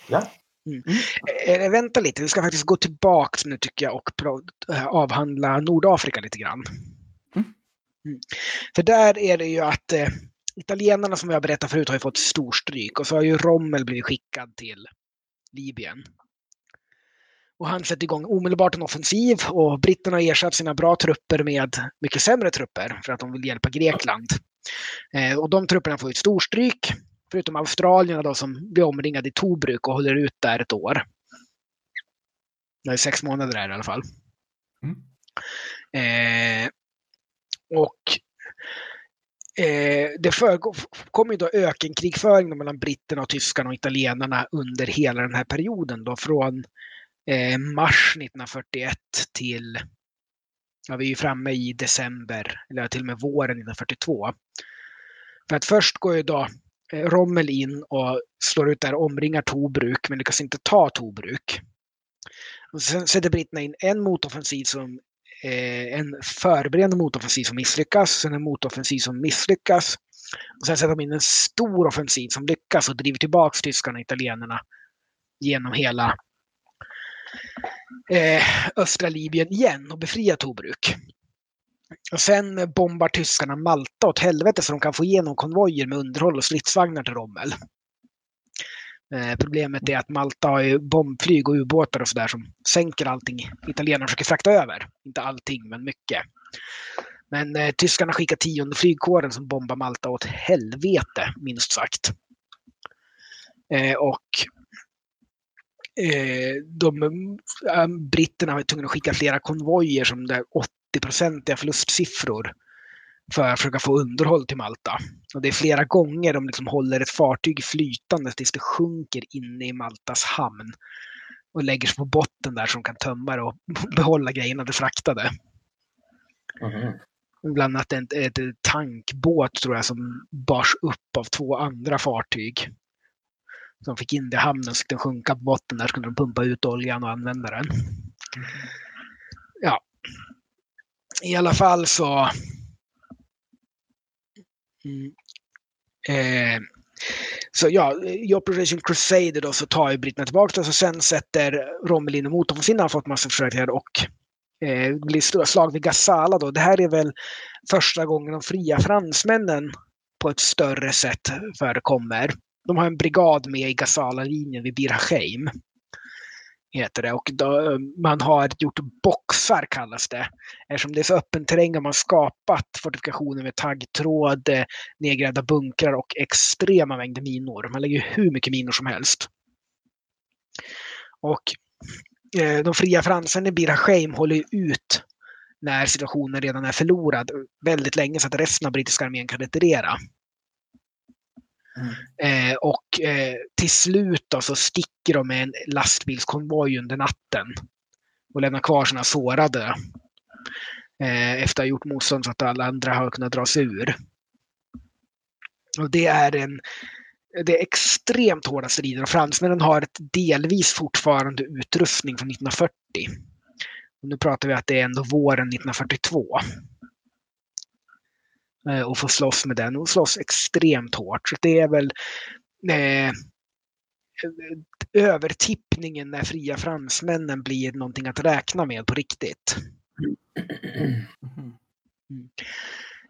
Ja. Mm. Mm. vänta lite, vi ska faktiskt gå tillbaks nu tycker jag och eh, avhandla Nordafrika lite grann. Mm. mm. För där är det ju att eh, italienarna som vi har berättat förut har ju fått storstryk och så har ju Rommel blivit skickad till Libyen. Och han sätter igång omedelbart en offensiv och britterna har ersatt sina bra trupper med mycket sämre trupper för att de vill hjälpa Grekland. Eh, och de trupperna får ett storstryk Förutom Australien då som blir omringade i Tobruk och håller ut där ett år. Det är sex månader där i alla fall. Mm. Eh, och eh, det kommer ju då ökenkrigföring mellan britterna och tyskarna och italienarna under hela den här perioden då från eh, mars 1941 till, ja vi är framme i december, eller till och med våren 1942. För att först går ju då Eh, Rommel in och slår ut där, omringar Tobruk men lyckas inte ta Tobruk. Och sen sätter britterna in en motoffensiv som eh, en förberedande motoffensiv som misslyckas, sen en motoffensiv som misslyckas. Och sen sätter de in en stor offensiv som lyckas och driver tillbaka tyskarna och italienarna genom hela eh, östra Libyen igen och befriar Tobruk. Och sen bombar tyskarna Malta åt helvete så de kan få igenom konvojer med underhåll och stridsvagnar till Rommel. Eh, problemet är att Malta har ju bombflyg och ubåtar och sådär som sänker allting italienarna försöker frakta över. Inte allting, men mycket. Men eh, tyskarna skickar tionde flygkåren som bombar Malta åt helvete, minst sagt. Eh, och eh, de, eh, britterna var tvungna att skicka flera konvojer som där 80-procentiga förlustsiffror för att försöka få underhåll till Malta. Och det är flera gånger de liksom håller ett fartyg flytande tills det sjunker inne i Maltas hamn och lägger sig på botten där som kan tömma det och *laughs* behålla grejerna det fraktade. Mm. Bland annat en, ett tankbåt tror jag som bars upp av två andra fartyg. Som fick in det i hamnen så den sjunka på botten där så kunde de pumpa ut oljan och använda den. Mm. Ja, i alla fall så... Mm, eh, Så ja, i Operation Crusader då så tar ju britterna tillbaka det och sen sätter Rommel in emot dem. För Finland har fått massa försök och eh, blir stora slag vid Gazala då. Det här är väl första gången de fria fransmännen på ett större sätt förekommer. De har en brigad med i Gazala-linjen vid Bir Hakeim heter det. Och då, eh, man har gjort boxar kallas det. Eftersom det är så öppen terräng har man skapat fortifikationer med taggtråd, eh, nedgrävda bunkrar och extrema mängder minor. Man lägger hur mycket minor som helst. Och eh, de fria fransarna i Bira Hakeim håller ut när situationen redan är förlorad väldigt länge så att resten av brittiska armén kan retirera. Mm. Eh, och eh, till slut då, så sticker de med en lastbilskonvoj under natten och lämnar kvar sina sårade. Eh, efter att ha gjort motstånd så att alla andra har kunnat dra sig ur. Och det är en det är extremt hårda strider och fransmännen har ett delvis fortfarande utrustning från 1940. Och nu pratar vi att det är ändå våren 1942. Eh, och få slåss med den och slåss extremt hårt. Så det är väl eh, övertippningen när fria fransmännen blir någonting att räkna med på riktigt. Mm.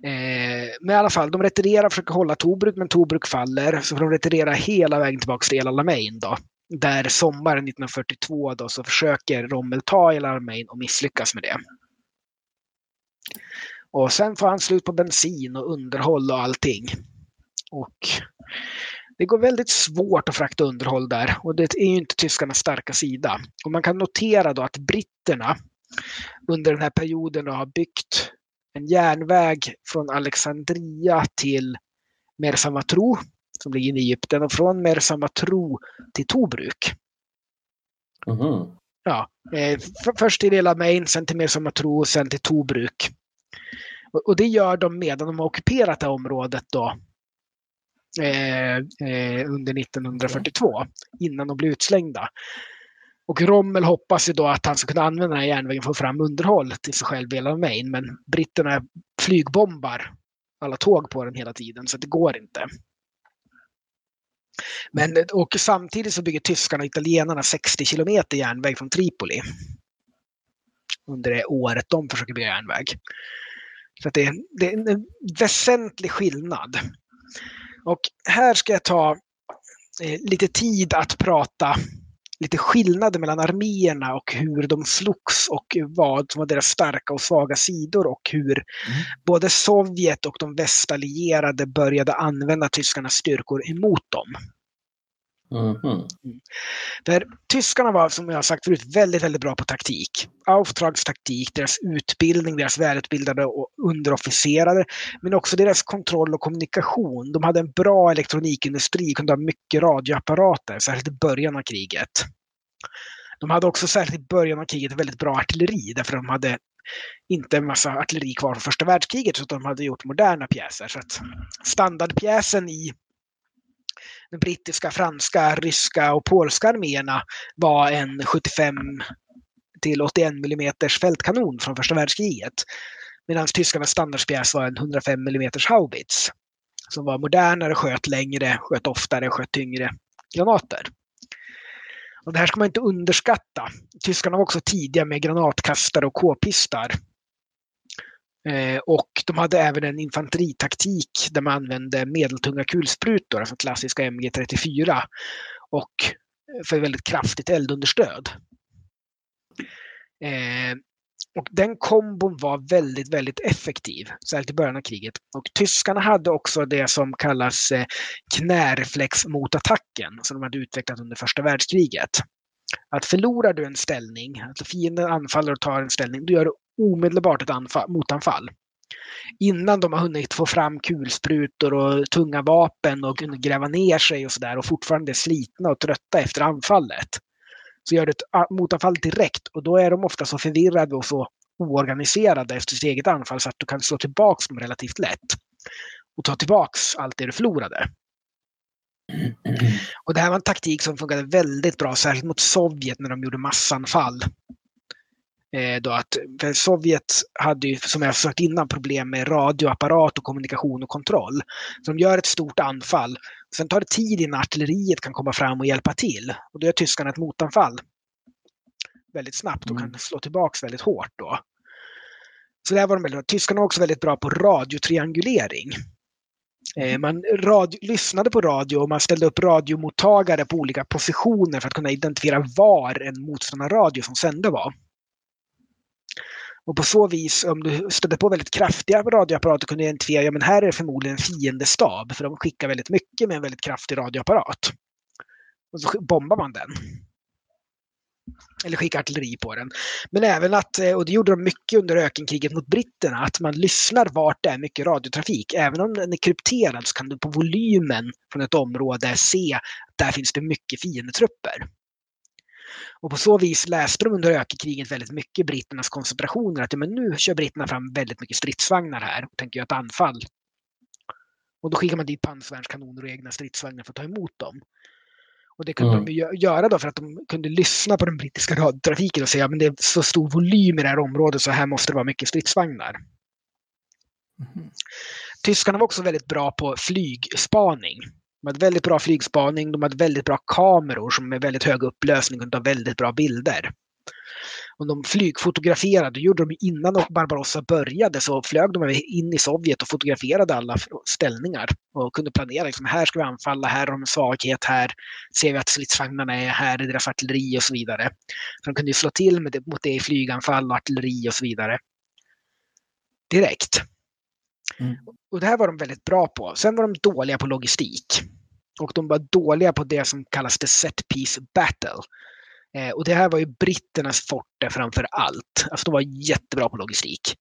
Eh, men i alla fall, de retirerar och försöker hålla Tobruk, men Tobruk faller. Så de retirera hela vägen tillbaka till El Alamein då. Där sommaren 1942 då så försöker Rommel ta El Alamein och misslyckas med det. Och sen får han slut på bensin och underhåll och allting. Och det går väldigt svårt att frakta underhåll där och det är ju inte tyskarnas starka sida. Och man kan notera då att britterna under den här perioden har byggt en järnväg från Alexandria till Mersa Matru som ligger i Egypten och från Mersa Matru till Tobruk. Mm. Ja, eh, först till Ela Main, sen till Mersa Matru, sen till Tobruk. Och det gör de medan de har ockuperat det här området då eh, eh, under 1942 innan de blir utslängda. Och Rommel hoppas ju då att han ska kunna använda den här järnvägen för att få fram underhåll till sig själv hela Maine. Men britterna flygbombar alla tåg på den hela tiden så det går inte. Men, och samtidigt så bygger tyskarna och italienarna 60 kilometer järnväg från Tripoli. Under det året de försöker bygga järnväg. Så det är, det är en väsentlig skillnad. Och här ska jag ta eh, lite tid att prata lite skillnader mellan arméerna och hur de slogs och vad som var deras starka och svaga sidor och hur mm. både Sovjet och de västallierade började använda tyskarnas styrkor emot dem. Mm. För tyskarna var, som jag har sagt förut, väldigt, väldigt bra på taktik. Auftrags taktik, deras utbildning, deras välutbildade och underofficerare, men också deras kontroll och kommunikation. De hade en bra elektronikindustri, kunde ha mycket radioapparater, särskilt i början av kriget. De hade också särskilt i början av kriget väldigt bra artilleri, därför de hade inte en massa artilleri kvar från första världskriget, så de hade gjort moderna pjäser. Så att standardpjäsen i de brittiska, franska, ryska och polska arméerna var en 75 till 81 mm fältkanon från första världskriget. Medan tyskarnas standardspjäs var en 105 mm haubits. Som var modernare, sköt längre, sköt oftare, sköt tyngre granater. Och det här ska man inte underskatta. Tyskarna var också tidiga med granatkastare och k-pistar. Eh, och de hade även en infanteritaktik där man använde medeltunga kulsprutor, alltså klassiska MG34, och eh, för väldigt kraftigt eldunderstöd. Eh, och den kombon var väldigt, väldigt effektiv, särskilt i början av kriget. Och tyskarna hade också det som kallas knäreflex mot attacken, som de hade utvecklat under första världskriget. Att förlorar du en ställning, alltså fienden anfaller och tar en ställning, då gör du omedelbart ett anfall, motanfall. Innan de har hunnit få fram kulsprutor och tunga vapen och gräva ner sig och sådär och fortfarande är slitna och trötta efter anfallet. Så gör du ett motanfall direkt och då är de ofta så förvirrade och så oorganiserade efter sitt eget anfall så att du kan slå tillbaks dem relativt lätt. Och ta tillbaks allt det du förlorade. Och det här var en taktik som funkade väldigt bra, särskilt mot Sovjet när de gjorde massanfall då att Sovjet hade ju, som jag sagt innan, problem med radioapparat och kommunikation och kontroll. Så de gör ett stort anfall. Sen tar det tid innan artilleriet kan komma fram och hjälpa till. Och då gör tyskarna ett motanfall väldigt snabbt och mm. kan slå tillbaka väldigt hårt då. Så där var de väldigt Tyskarna var också väldigt bra på radiotriangulering. Eh, man radio, lyssnade på radio och man ställde upp radiomottagare på olika positioner för att kunna identifiera var en motståndarradio som sände var. Och på så vis, om du stötte på väldigt kraftiga radioapparater kunde du identifiera, ja men här är det förmodligen en fiendestab, för de skickar väldigt mycket med en väldigt kraftig radioapparat. Och så bombar man den. Eller skickar artilleri på den. Men även att, eh, och det gjorde de mycket under ökenkriget mot britterna, att man lyssnar vart det är mycket radiotrafik. Även om den är krypterad så kan du på volymen från ett område se att där finns det mycket fiendetrupper. Och på så vis läste de under ökenkriget väldigt mycket britternas koncentrationer. Att ja, men nu kör britterna fram väldigt mycket stridsvagnar här och tänker göra ett anfall. Och då skickar man dit pansarvärnskanoner och egna stridsvagnar för att ta emot dem. Och det kunde mm. de göra då för att de kunde lyssna på den brittiska radiotrafiken och säga att det är så stor volym i det här området så här måste det vara mycket stridsvagnar. Mm. Tyskarna var också väldigt bra på flygspaning. De hade väldigt bra flygspaning, de hade väldigt bra kameror som med väldigt hög upplösning kunde ta väldigt bra bilder. Och de flygfotograferade, det gjorde de innan Barbarossa började, så flög de in i Sovjet och fotograferade alla ställningar och kunde planera. Liksom, här ska vi anfalla, här har de en svaghet, här ser vi att stridsvagnarna är, här är deras artilleri och så vidare. Så de kunde slå till med det, mot det i flyganfall och artilleri och så vidare. Direkt. Mm. Och det här var de väldigt bra på. Sen var de dåliga på logistik. Och de var dåliga på det som kallas the set piece battle. Eh, och det här var ju britternas forte framför allt. Alltså de var jättebra på logistik.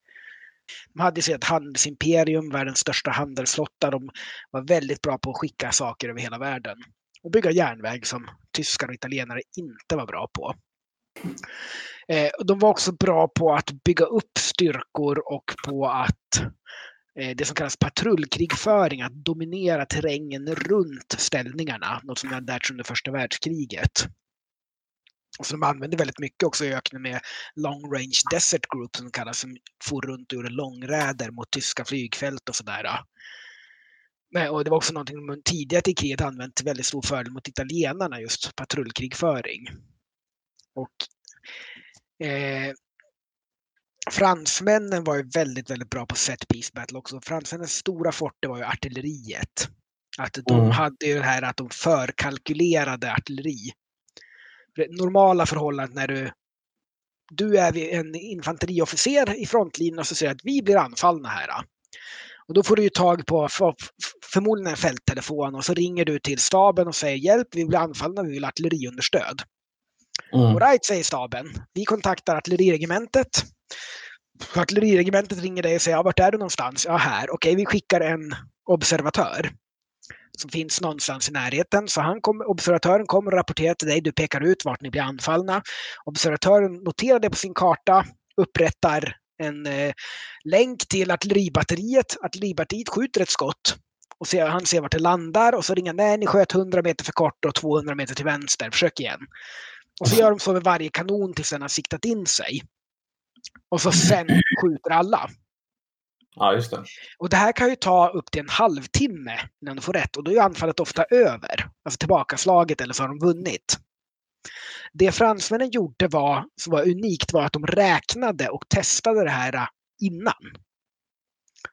De hade sitt handelsimperium, världens största handelsflotta. De var väldigt bra på att skicka saker över hela världen. Och bygga järnväg som tyskar och italienare inte var bra på. Eh, de var också bra på att bygga upp styrkor och på att Eh, det som kallas patrullkrigföring, att dominera terrängen runt ställningarna. Något som jag lärt sig under första världskriget. Och så de använde väldigt mycket också i öknen med Long Range Desert Group som kallas, som for runt och gjorde långräder mot tyska flygfält och sådär. Och det var också någonting de tidigare i kriget använt till väldigt stor fördel mot italienarna, just patrullkrigföring. Och eh, fransmännen var ju väldigt, väldigt bra på set piece battle också. Fransmännens stora forte var ju artilleriet. Att de mm. hade ju det här att de förkalkylerade artilleri normala förhållandet när du du är en infanteriofficer i frontlinjen och så säger att vi blir anfallna här. Och då får du ju tag på förmodligen en fälttelefon och så ringer du till staben och säger hjälp, vi blir anfallna, vi vill artilleriunderstöd. Mm. Right, säger staben. Vi kontaktar artilleriregementet. Artilleriregementet ringer dig och säger, ja, vart är du någonstans? Ja, här. Okej, vi skickar en observatör som finns någonstans i närheten. Så han kom, observatören kommer och rapporterar till dig. Du pekar ut vart ni blir anfallna. Observatören noterar det på sin karta, upprättar en eh, länk till artilleribatteriet. Artilleribatteriet skjuter ett skott och ser, han ser vart det landar och så ringer nej, ni sköt 100 meter för kort och 200 meter till vänster. Försök igen. Och så gör de så med varje kanon tills den har siktat in sig. Och så sen skjuter alla. Ja, just det. Och det här kan ju ta upp till en halvtimme innan du får rätt och då är anfallet ofta över. Alltså tillbakaslaget eller så har de vunnit. Det fransmännen gjorde var, som var unikt var att de räknade och testade det här innan.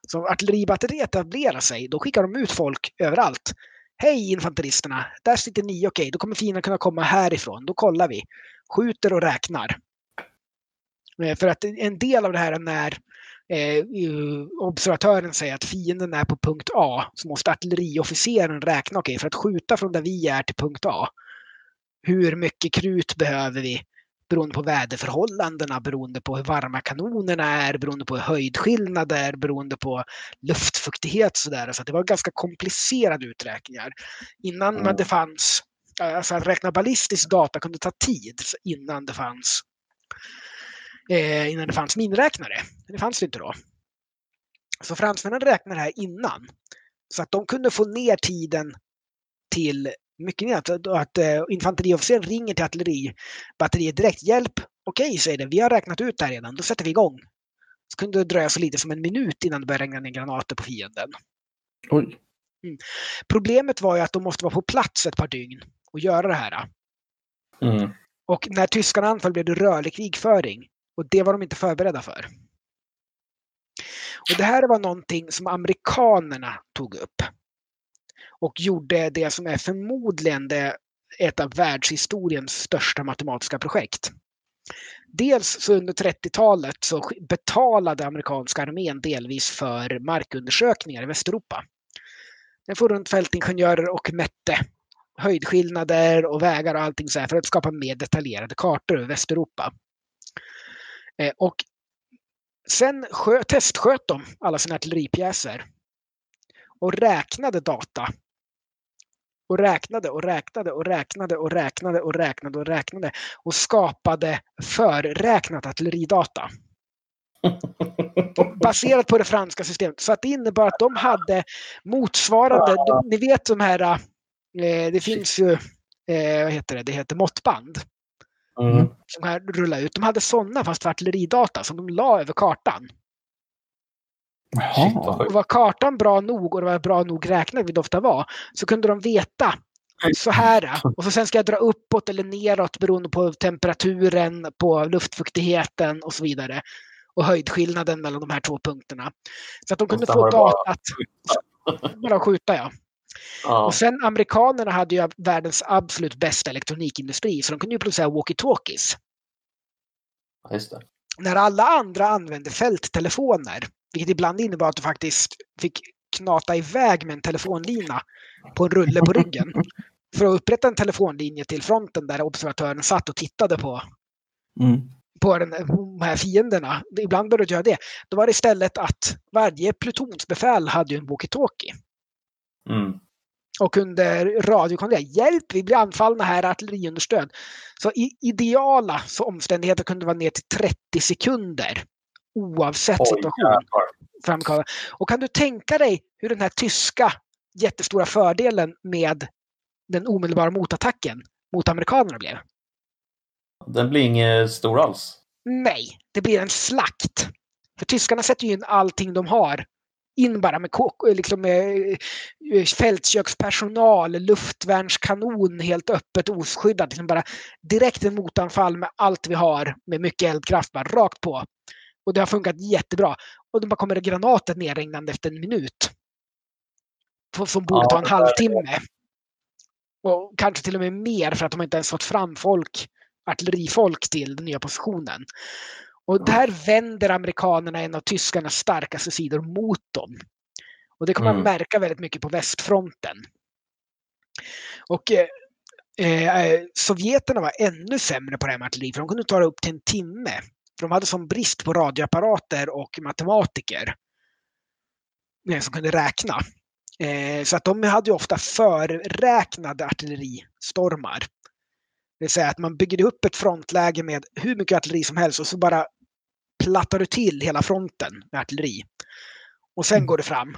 Så om artilleribatteriet etablerar sig, då skickar de ut folk överallt. Hej infanteristerna, där sitter ni, okej, då kommer fienden kunna komma härifrån. Då kollar vi. Skjuter och räknar. Eh, för att en del av det här är när eh, observatören säger att fienden är på punkt A så måste artilleriofficeren räkna, okej, okay, för att skjuta från där vi är till punkt A. Hur mycket krut behöver vi? Beroende på väderförhållandena, beroende på hur varma kanonerna är, beroende på höjdskillnader, beroende på luftfuktighet sådär. Så det var ganska komplicerade uträkningar. Innan mm. det fanns, alltså att räkna ballistisk data kunde ta tid innan det fanns eh, innan det fanns miniräknare. Det fanns det inte då. Så fransmännen räknade det här innan. Så att de kunde få ner tiden till mycket att, att uh, infanteriofficeren ringer till artilleribatteriet direkt. Hjälp! Okej, säger det. Vi har räknat ut det här redan. Då sätter vi igång. Så kunde det dröja så lite som en minut innan det började regna ner granater på fienden. Oj. Mm. Problemet var ju att de måste vara på plats ett par dygn och göra det här. Mm. Och när tyskarna anföll blev det rörlig krigföring. Och det var de inte förberedda för. Och det här var någonting som amerikanerna tog upp. Och gjorde det som är förmodligen det, ett av världshistoriens största matematiska projekt. Dels så under 30-talet så betalade amerikanska armén delvis för markundersökningar i Västeuropa. Den for runt fältingenjörer och mätte höjdskillnader och vägar och allting så här för att skapa mer detaljerade kartor över Västeuropa. Eh, och sen sjö, testsköt de alla sina artilleripjäser och räknade data. Och räknade och räknade och räknade och räknade och räknade och räknade och skapade förräknat artilleridata. Baserat på det franska systemet. Så att det innebar att de hade motsvarande, ni vet de här, eh, det finns ju, eh, vad heter det, det heter måttband. Mm. Som här rullar ut. De hade sådana fast för artilleridata som de la över kartan. Vad Och var kartan bra nog och det var bra nog räknat, vilket det ofta var, så kunde de veta så här. Och så sen ska jag dra uppåt eller neråt beroende på temperaturen, på luftfuktigheten och så vidare. Och höjdskillnaden mellan de här två punkterna. Så att de kunde få det bara datat. Bara skjuta ja. Ja. Och sen amerikanerna hade ju världens absolut bästa elektronikindustri så de kunde ju producera walkie-talkies. När alla andra använde fälttelefoner, vilket ibland innebar att du faktiskt fick knata iväg med en telefonlina på en rulle på ryggen. För att upprätta en telefonlinje till fronten där observatören satt och tittade på, Mm. på den, de här fienderna. Ibland började du göra det. Då var det istället att varje plutonsbefäl hade en walkie-talkie. Mm. Och kunde radiokommendera hjälp, vi blir anfallna här, artilleriunderstöd. Så i ideala så omständigheter kunde vara ner till 30 sekunder oavsett Oj, situation. amerikanerna. Och kan du tänka dig hur den här tyska jättestora fördelen med den omedelbara motattacken mot amerikanerna blev? Den blir inget stor alls. Nej, det blir en slakt. För tyskarna sätter ju in allting de har. In bara med, kok- liksom med eh, fältkökspersonal, luftvärnskanon helt öppet oskyddat. Liksom bara direkt en motanfall med allt vi har med mycket eldkraft bara rakt på. Och det har funkat jättebra. Och då bara kommer det granater nerregnande efter en minut. Som borde ta en halvtimme. Och kanske till och med mer för att de inte ens fått fram folk, artillerifolk till den nya positionen. Och där vänder amerikanerna en av tyskarnas starkaste sidor mot dem. Och det kommer man Mm. märka väldigt mycket på västfronten. Och eh, eh, sovjeterna var ännu sämre på det här med artilleri, för de kunde ta det upp till en timme. För de hade sån brist på radioapparater och matematiker eh, som kunde räkna. Eh, så att de hade ju ofta förräknade artilleristormar. Det vill säga att man bygger upp ett frontläge med hur mycket artilleri som helst och så bara plattar du till hela fronten med artilleri. Och sen Mm. går det fram.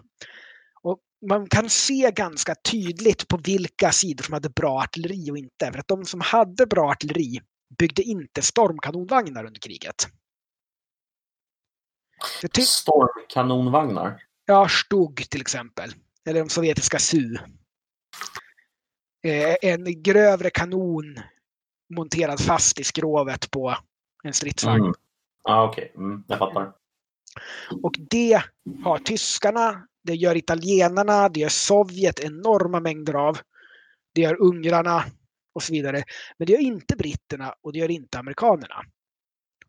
Och man kan se ganska tydligt på vilka sidor som hade bra artilleri och inte. För att de som hade bra artilleri byggde inte stormkanonvagnar under kriget. Stormkanonvagnar. Ja, Stug till exempel. Eller de sovjetiska SU. Eh, en grövre kanon monterad fast i skrovet på en stridsvagn. Mm. Ja, okej. Mm, jag fattar. Och det har tyskarna, det gör italienarna, det gör Sovjet enorma mängder av. Det gör ungrarna och så vidare. Men det gör inte britterna och det gör inte amerikanerna.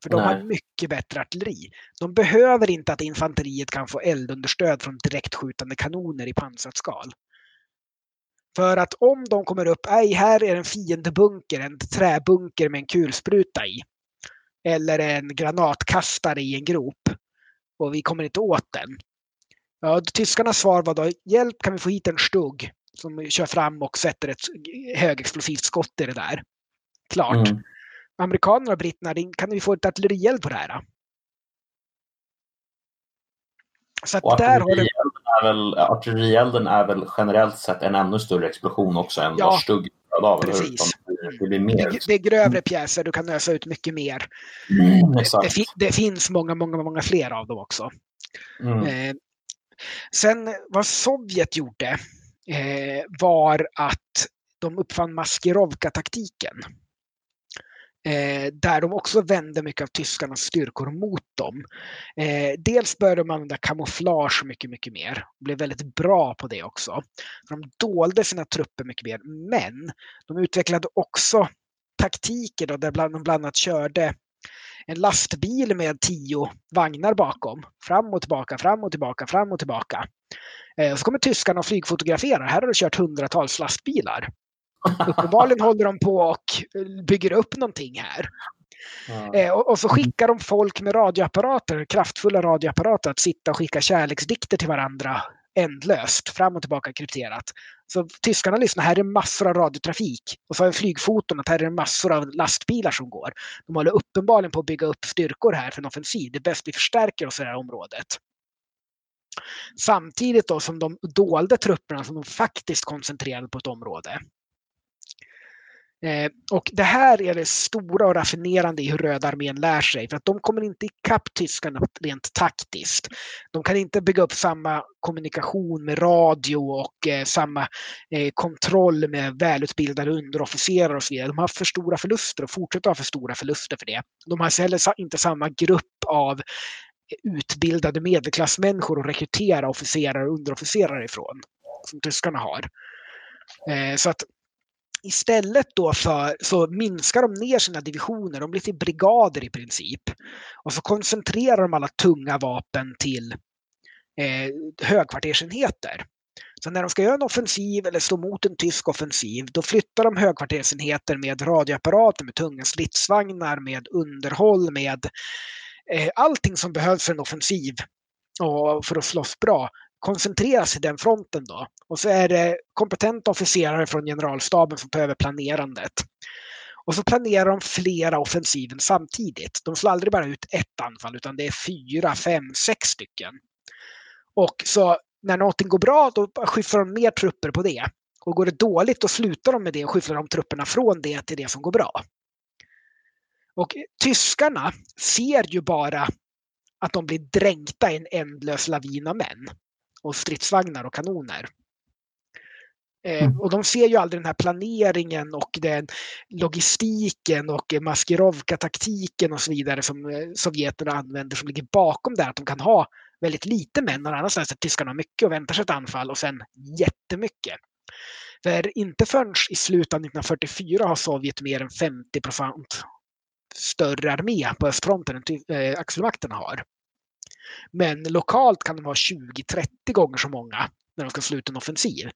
För de har Nej. mycket bättre artilleri. De behöver inte att infanteriet kan få eldunderstöd från direktskjutande kanoner i pansrat skal. För att om de kommer upp, nej här är en fiendebunker, en träbunker med en kulspruta i. Eller en granatkastare i en grop. Och vi kommer inte åt den. Ja, tyskarnas svar var då, hjälp kan vi få hit en stugg som kör fram och sätter ett högexplosivt skott i det där. Klart. Mm. Amerikanerna och britterna, kan vi få ett artillerield på det här? Så att där har det... är väl, artillerielden är väl generellt sett en ännu större explosion också än ja, vad stugg av. Precis. Det, blir mer. Det, det är grövre pjäser, du kan ösa ut mycket mer. Mm, det, det, finns många, många, många fler av dem också. Mm. Eh, sen vad Sovjet gjorde eh, var att de uppfann Maskerovka-taktiken. Eh, där de också vände mycket av tyskarnas styrkor mot dem. Eh, dels började de använda kamouflage mycket, mycket mer. De blev väldigt bra på det också. De dolde sina trupper mycket mer, men de utvecklade också taktiker då, där de bland annat körde en lastbil med tio vagnar bakom. Fram och tillbaka, fram och tillbaka, fram och tillbaka. Eh, så kommer tyskarna och flygfotograferar. Här har du kört hundratals lastbilar. Uppenbarligen håller de på och bygger upp någonting här. Ja. Eh, och, och, så skickar de folk med radioapparater, kraftfulla radioapparater, att sitta och skicka kärleksdikter till varandra ändlöst, fram och tillbaka krypterat. Så tyskarna lyssnar, här är massor av radiotrafik. Och så har vi flygfoton att här är massor av lastbilar som går. De håller uppenbarligen på att bygga upp styrkor här för en offensiv. Det är bäst vi förstärker oss i det här området. Samtidigt då som de dolde trupperna som de faktiskt koncentrerade på ett område. Eh, och det här är det stora och raffinerande i hur Röda armén lär sig. För att de kommer inte ikapp tyskarna rent taktiskt. De kan inte bygga upp samma kommunikation med radio och eh, samma eh, kontroll med välutbildade underofficerare och så vidare. De har för stora förluster och fortsätter ha för stora förluster för det. De har heller inte samma grupp av utbildade medelklassmänniskor att rekrytera officerare och underofficerare ifrån som tyskarna har. Eh, så att Istället då för, så minskar de ner sina divisioner, de blir till brigader i princip. Och så koncentrerar de alla tunga vapen till eh, högkvartersenheter. Så när de ska göra en offensiv eller stå mot en tysk offensiv, då flyttar de högkvartersenheter med radioapparater, med tunga stridsvagnar, med underhåll, med eh, allting som behövs för en offensiv och för att slåss bra koncentreras sig den fronten då. Och så är det kompetenta officerare från generalstaben som tar över planerandet. Och så planerar de flera offensiven samtidigt. De slår aldrig bara ut ett anfall utan det är fyra, fem, sex stycken. Och så när någonting går bra då skyfflar de mer trupper på det. Och går det dåligt då slutar de med det och skyfflar de trupperna från det till det som går bra. Och tyskarna ser ju bara att de blir dränkta i en ändlös lavin av män och stridsvagnar och kanoner. Eh, mm. Och de ser ju aldrig den här planeringen och den logistiken och Maskerovka-taktiken och så vidare som eh, sovjeterna använder som ligger bakom det att de kan ha väldigt lite män någon annanstans. Att tyskarna har mycket och väntar sig ett anfall och sen jättemycket. För inte förrän i slutet av 1944 har Sovjet mer än 50 procent större armé på östfronten än äh, axelmakterna har. Men lokalt kan de ha 20-30 gånger så många när de ska sluta en offensiv.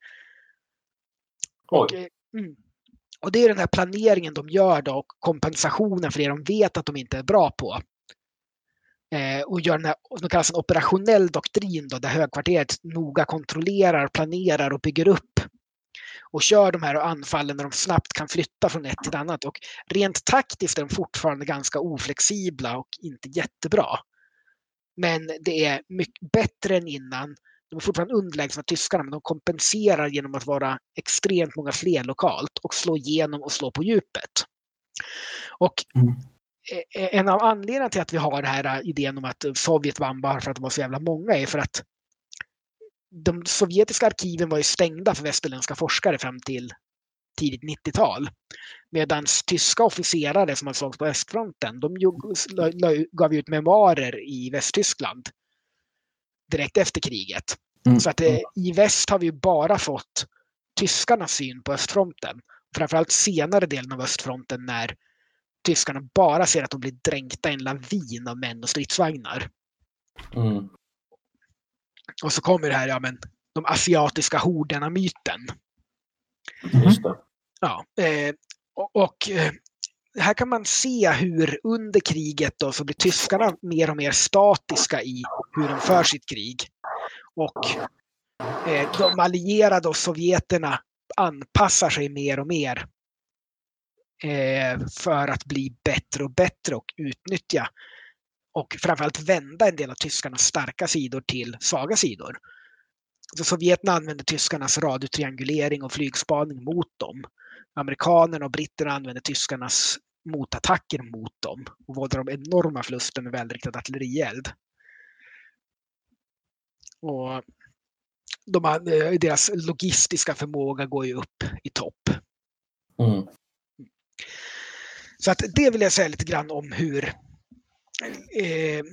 Och, eh, mm. och, det är den här planeringen de gör då och kompensationen för det de vet att de inte är bra på. Eh, och gör den här, som kallas en operationell doktrin då, där högkvarteret noga kontrollerar, planerar och bygger upp och kör de här anfallen när de snabbt kan flytta från ett till ett annat. Och rent taktiskt är de fortfarande ganska oflexibla och inte jättebra. Men det är mycket bättre än innan. De är fortfarande underlägsna tyskarna, men de kompenserar genom att vara extremt många fler lokalt och slå igenom och slå på djupet. Och mm. en av anledningarna till att vi har den här idén om att Sovjet vann bara för att de var så jävla många är för att de sovjetiska arkiven var ju stängda för västerländska forskare fram till tidigt 90-tal. Medan tyska officerare som hade slagits på östfronten, de gav ut memoarer i Västtyskland direkt efter kriget. Mm. Så att eh, i väst har vi bara fått tyskarnas syn på östfronten. Framförallt senare delen av östfronten när tyskarna bara ser att de blir dränkta i en lavin av män och stridsvagnar. Mm. Och så kommer det här, ja men, de asiatiska horderna-myten. Just det. Ja, eh, och, och eh, här kan man se hur under kriget då så blir tyskarna mer och mer statiska i hur de för sitt krig. Och eh, de allierade och sovjeterna anpassar sig mer och mer eh, för att bli bättre och bättre och utnyttja och framförallt vända en del av tyskarnas starka sidor till svaga sidor. Så Sovjeterna använde tyskarnas radiotriangulering och flygspaning mot dem. Amerikanerna och britterna använde tyskarnas motattacker mot dem och våldade dem enorma förluster med välriktad artillerield. Och de, eh, deras logistiska förmåga går ju upp i topp. Mm. Så att det vill jag säga lite grann om hur eh,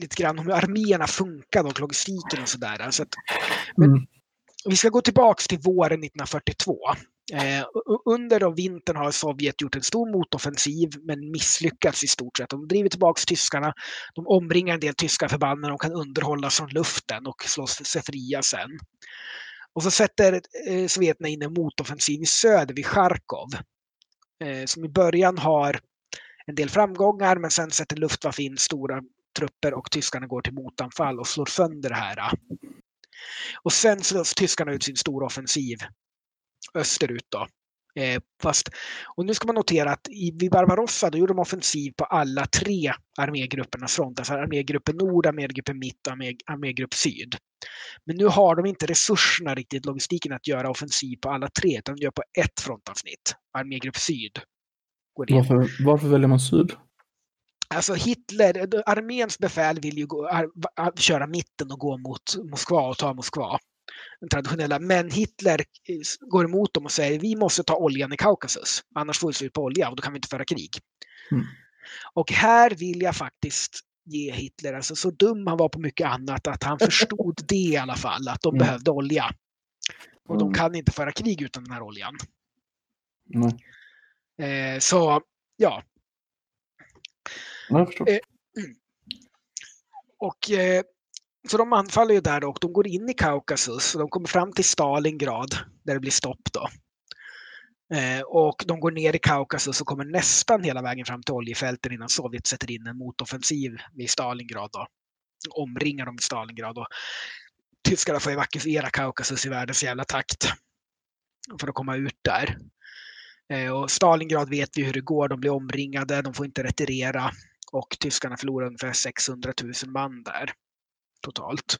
lite grann om hur arméerna funkade och logistiken och sådär. Så att, men Mm. vi ska gå tillbaks till våren 1942. Eh, under då vintern har Sovjet gjort en stor motoffensiv men misslyckats i stort sett. De driver tillbaks tyskarna, de omringar en del tyska förband men de kan underhållas från luften och slå sig fria sen. Och så sätter eh, sovjeterna in en motoffensiv i söder vid Charkov. Eh, som i början har en del framgångar men sen sätter Luftwaffe in stora trupper och tyskarna går till motanfall och slår sönder det här. Och sen slås tyskarna ut sin stora offensiv österut då. Eh, fast, och nu ska man notera att i, vid Barbarossa då gjorde de offensiv på alla tre armégruppernas front. Alltså armégruppen Nord, armégruppen Mitt och armé, armégrupp Syd. Men nu har de inte resurserna riktigt, logistiken att göra offensiv på alla tre, utan de gör på ett frontavsnitt. Armégrupp Syd. Varför, varför väljer man syd? Alltså Hitler, arméns befäl vill ju gå, ar, ar, köra mitten och gå mot Moskva och ta Moskva. Den traditionella. Men Hitler eh, går emot dem och säger vi måste ta oljan i Kaukasus. Annars får vi slut på olja och då kan vi inte föra krig. Mm. Och här vill jag faktiskt ge Hitler, alltså så dum han var på mycket annat, att han förstod *laughs* det i alla fall, att de Mm. behövde olja. Och de Mm. kan inte föra krig utan den här oljan. Nej, Eh, så ja, jag förstår. Eh, *clears throat* Och, eh, så de anfaller ju där då, och de går in i Kaukasus och de kommer fram till Stalingrad där det blir stopp då. Eh, och de går ner i Kaukasus och kommer nästan hela vägen fram till oljefälten innan Sovjet sätter in en motoffensiv vid Stalingrad. Då. Omringar dem i Stalingrad. Och tyskarna får evakuera Kaukasus i världens jävla takt för att komma ut där. Eh, och Stalingrad vet vi hur det går. De blir omringade, de får inte retirera och tyskarna förlorar ungefär 600 000 man där totalt.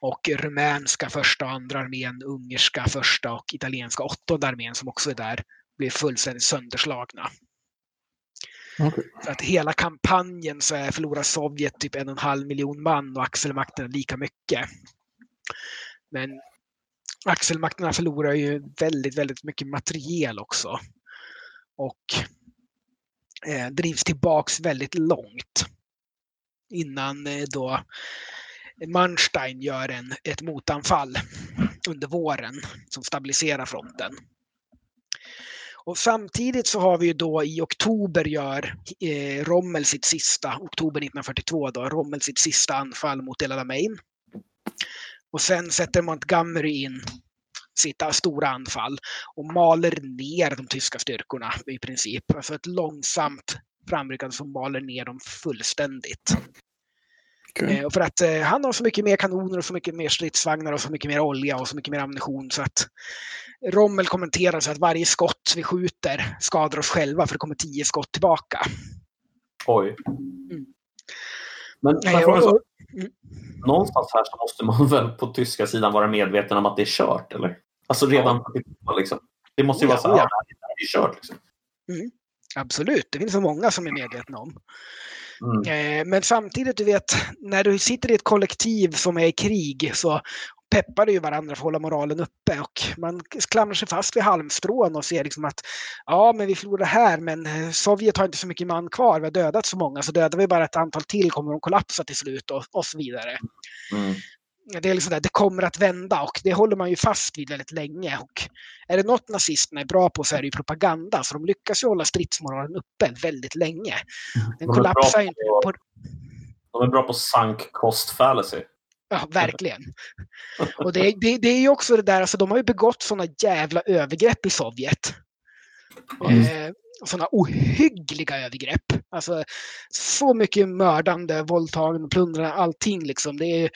Och rumänska första och andra armén, ungerska första och italienska åttonde armén som också är där blir fullständigt sönderslagna. Okej. Så att hela kampanjen så är förlorar Sovjet typ en och en halv miljon man och axelmakterna lika mycket. Men axelmakterna förlorar ju väldigt, väldigt mycket materiel också. Och eh, drivs tillbaks väldigt långt. Innan eh, då Manstein gör en, ett motanfall under våren som stabiliserar fronten. Och samtidigt så har vi ju då i oktober gör eh, Rommel sitt sista, oktober 1942 då, Rommel sitt sista anfall mot El Alamein. Och sen sätter Montgomery in sitt stora anfall och maler ner de tyska styrkorna i princip. Alltså ett långsamt framryckande som maler ner dem fullständigt. Okej. Eh, och för att eh, han har så mycket mer kanoner och så mycket mer stridsvagnar och så mycket mer olja och så mycket mer ammunition så att Rommel kommenterar så att varje skott vi skjuter skadar oss själva för det kommer tio skott tillbaka. Oj. Mm. Men Nej, jag frågar och- och-. Någonstans här så måste man *laughs* väl på tyska sidan vara medveten om att det är kört, eller? Alltså redan liksom. Det måste ju Ja, vara så här, ja. ja. det är kört. Liksom. Absolut, det finns så många som är medvetna om. Mm. Eh, Men samtidigt, du vet, när du sitter i ett kollektiv som är i krig så peppar det ju varandra för att hålla moralen uppe och man klamrar sig fast vid halmstrån och ser liksom att ja, men vi förlorar här, men eh, Sovjet har inte så mycket man kvar. Vi har dödat så många, så dödar vi bara ett antal till kommer de kollapsa till slut och, och så vidare. Mm. Det är liksom där, det kommer att vända och det håller man ju fast vid väldigt länge. Och är det något nazisterna är bra på så är det ju propaganda, så de lyckas ju hålla stridsmoralen uppe väldigt länge. Den De kollapsar ju inte på- på De är bra på sunk cost fallacy. Ja, verkligen. Och det, det, det är ju också det där, alltså de har ju begått sådana jävla övergrepp i Sovjet. Mm. Eh, sådana ohyggliga övergrepp. Alltså så mycket mördande, våldtagande, plundrande, allting liksom. Det är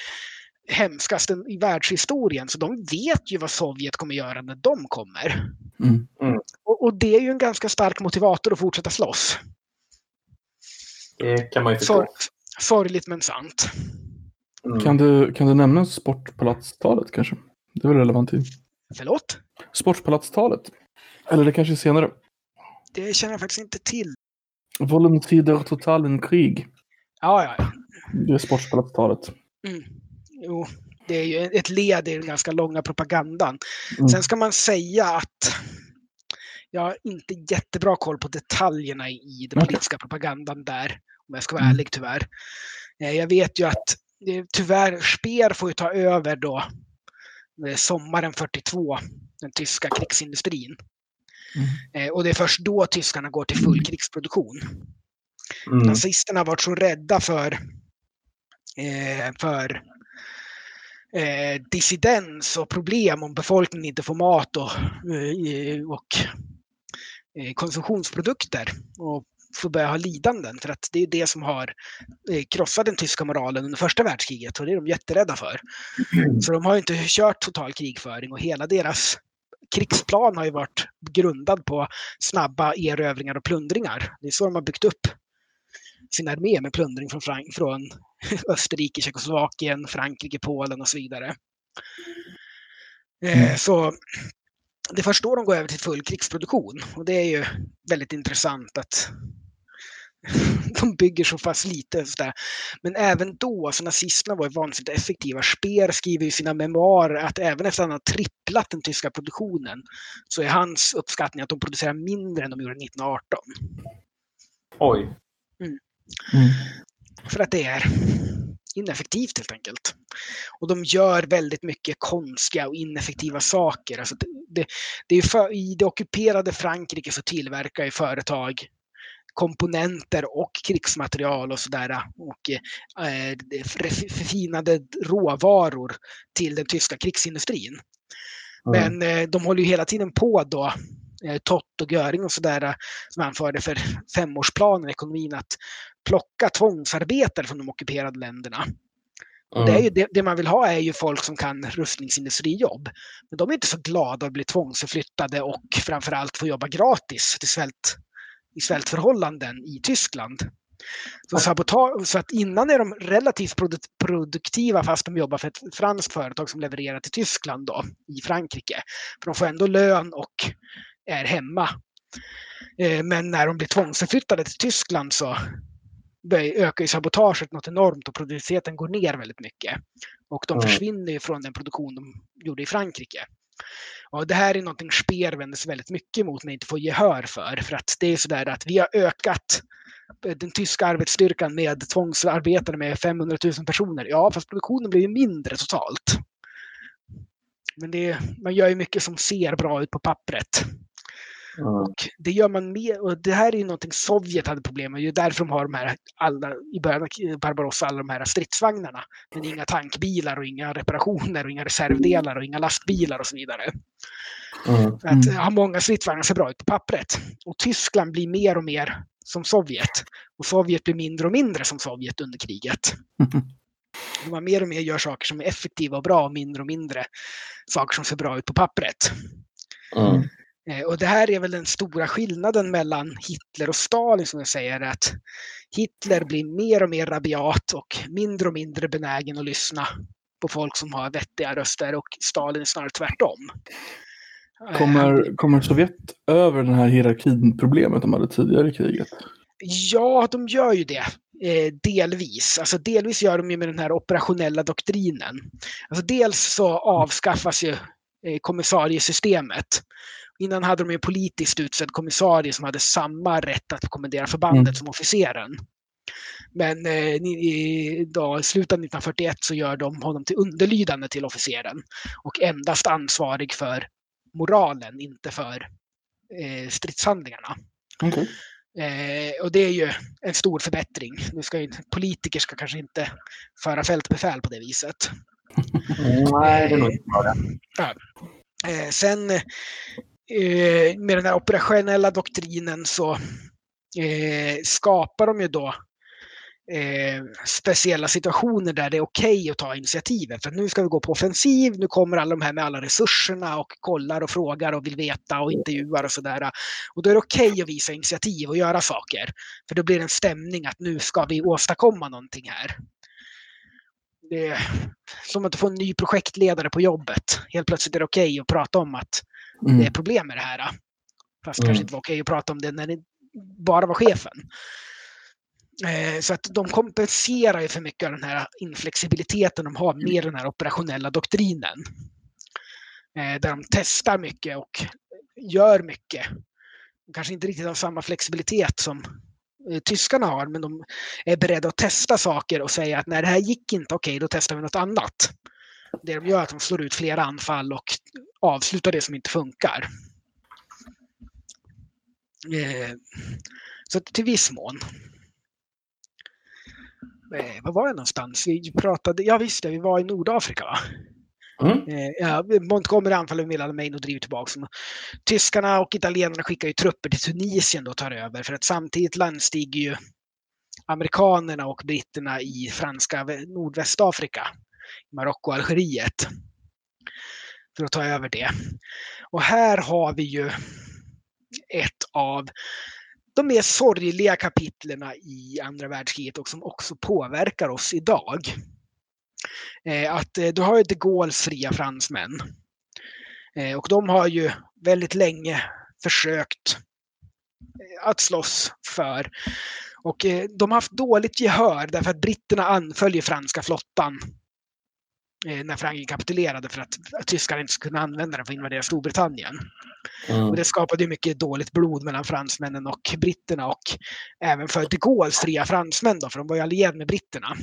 hemskast i världshistorien. Så de vet ju vad Sovjet kommer göra när de kommer. Mm. Och, och det är ju en ganska stark motivator att fortsätta slåss. Det kan man ju förstå. Sorgligt men sant. Mm. Kan, du, kan du nämna sportpalatstalet kanske? Det är väl relevant i. Förlåt? Sportpalatstalet. Eller det kanske är senare. Det känner jag faktiskt inte till. Volontider totalen krig. Ja, ja, ja. Det är sportpalatstalet. Mm. Jo, det är ju ett led i den ganska långa propagandan. Mm. Sen ska man säga att jag har inte jättebra koll på detaljerna i den politiska propagandan där, om jag ska vara mm. ärlig tyvärr. Eh, jag vet ju att tyvärr, Speer får ju ta över då eh, sommaren 42, den tyska krigsindustrin. Mm. Eh, och det är först då tyskarna går till full krigsproduktion. Mm. Nazisterna har varit så rädda för, för eh, dissidens och problem om befolkningen inte får mat och, eh, och eh, konsumtionsprodukter och får börja ha lidanden. För att det är det som har eh, krossat den tyska moralen under första världskriget och det är de jätterädda för. Mm. Så de har inte kört total krigföring och hela deras krigsplan har ju varit grundad på snabba erövringar och plundringar. Det är så de har byggt upp sin armé med plundring från, Frank från *laughs* Österrike, Tjeckoslovakien, Frankrike, Polen och så vidare. Eh, mm. Så det är först då de går över till full krigsproduktion och det är ju väldigt intressant att *laughs* de bygger så pass lite. Så Men även då, alltså nazisterna var ju vansinnigt effektiva. Speer skriver i sina memoarer att även efter att han har tripplat den tyska produktionen så är hans uppskattning att de producerar mindre än de gjorde 1918. Oj. Mm. Mm. För att det är ineffektivt helt enkelt. Och de gör väldigt mycket konstiga och ineffektiva saker. Alltså det, det, det är för, I det ockuperade Frankrike så tillverkar ju företag komponenter och krigsmaterial och sådär och eh, förfinade råvaror till den tyska krigsindustrin. Mm. Men eh, de håller ju hela tiden på då eh, Tott och Göring och sådär som anförde för femårsplanen i ekonomin att plocka tvångsarbetare från de ockuperade länderna. Mm. Det, är ju, det, det, man vill ha är ju folk som kan rustningsindustrijobb. Men de är inte så glada att bli tvångsförflyttade och framförallt få jobba gratis till svält, i svältförhållanden i Tyskland. Så, sabotage, så att innan är de relativt produktiva fast de jobbar för ett franskt företag som levererar till Tyskland då, i Frankrike. För de får ändå lön och är hemma. Eh, men när de blir tvångsförflyttade till Tyskland så ökar ju sabotaget något enormt och produktiviteten går ner väldigt mycket. Och de mm. försvinner från den produktion de gjorde i Frankrike. Och det här är någonting Speer vänder sig väldigt mycket emot men inte får gehör för. För att det är sådär att vi har ökat eh, den tyska arbetsstyrkan med tvångsarbetare med 500 000 personer. Ja, fast produktionen blir ju mindre totalt. Men det, man gör ju mycket som ser bra ut på pappret. Mm. Och det gör man med, och det här är ju någonting Sovjet hade problem med. Det är därför de har de här, alla, i början av Barbarossa, alla de här stridsvagnarna. Men inga tankbilar och inga reparationer och inga reservdelar och inga lastbilar och så vidare. Mm. Att ha många stridsvagnar ser bra ut på pappret. Och Tyskland blir mer och mer som Sovjet. Och Sovjet blir mindre och mindre som Sovjet under kriget. *laughs* Mm. Man mer och mer gör saker som är effektiva och bra och mindre och mindre saker som ser bra ut på pappret. Mm. Eh, och det här är väl den stora skillnaden mellan Hitler och Stalin som jag säger att Hitler blir mer och mer rabiat och mindre och mindre benägen att lyssna på folk som har vettiga röster och Stalin är snarare tvärtom. Kommer, kommer Sovjet över den här hierarkinproblemet de hade tidigare i kriget? Ja, de gör ju det. Eh, delvis. Alltså delvis gör de ju med den här operationella doktrinen. Alltså dels så avskaffas ju eh, kommissariesystemet. Innan hade de en politiskt utsedd kommissarie som hade samma rätt att kommendera förbandet mm. som officeren. Men eh, i, då, i slutet av 1941 så gör de honom till underlydande till officeren och endast ansvarig för moralen, inte för eh, stridshandlingarna. Okay. Eh, och det är ju en stor förbättring. Nu ska ju, politiker ska kanske inte föra fältbefäl på det viset. *laughs* Nej, det är nog inte bra. Ja. Eh, sen eh, med den här operationella doktrinen så eh, skapar de ju då eh, speciella situationer där det är okej okay att ta initiativet. För nu ska vi gå på offensiv, nu kommer alla de här med alla resurserna och kollar och frågar och vill veta och intervjuar och sådär. Och då är det okej okay att visa initiativ och göra saker. För då blir det en stämning att nu ska vi åstadkomma någonting här. Det är som att få en ny projektledare på jobbet. Helt plötsligt är det okej okay att prata om att mm. det är problem med det här. Fast mm. kanske inte var okej att prata om det när det bara var chefen. Eh, så att de kompenserar ju för mycket av den här inflexibiliteten de har med den här operationella doktrinen. Eh, där de testar mycket och gör mycket. De kanske inte riktigt har samma flexibilitet som eh, tyskarna har, men de är beredda att testa saker och säga att när det här gick inte, okej, okay, då testar vi något annat. Det de gör är att de slår ut flera anfall och avslutar det som inte funkar. Så till viss mån eh, var var jag någonstans? Vi pratade, ja visst det, vi var i Nordafrika va? Mm. Eh, ja, Montgomery anfaller med Alamein och driver tillbaka. Tyskarna och italienarna skickar ju trupper till Tunisien och tar över för att samtidigt landstiger ju amerikanerna och britterna i franska Nordvästafrika, Marocko och Algeriet. För att ta över det. Och här har vi ju ett av de mer sorgliga kapitlen i andra världskriget och som också påverkar oss idag. Eh, att eh, du har ju de Gaulles fria fransmän. Eh, och de har ju väldigt länge försökt att slåss för. Och de har haft dåligt gehör därför att britterna anföll franska flottan när Frankrike kapitulerade för att, att tyskarna inte skulle kunna använda den för att invadera Storbritannien. Mm. Och det skapade mycket dåligt blod mellan fransmännen och britterna och även för de Gaulles fria fransmän då, för de var ju allierade med britterna.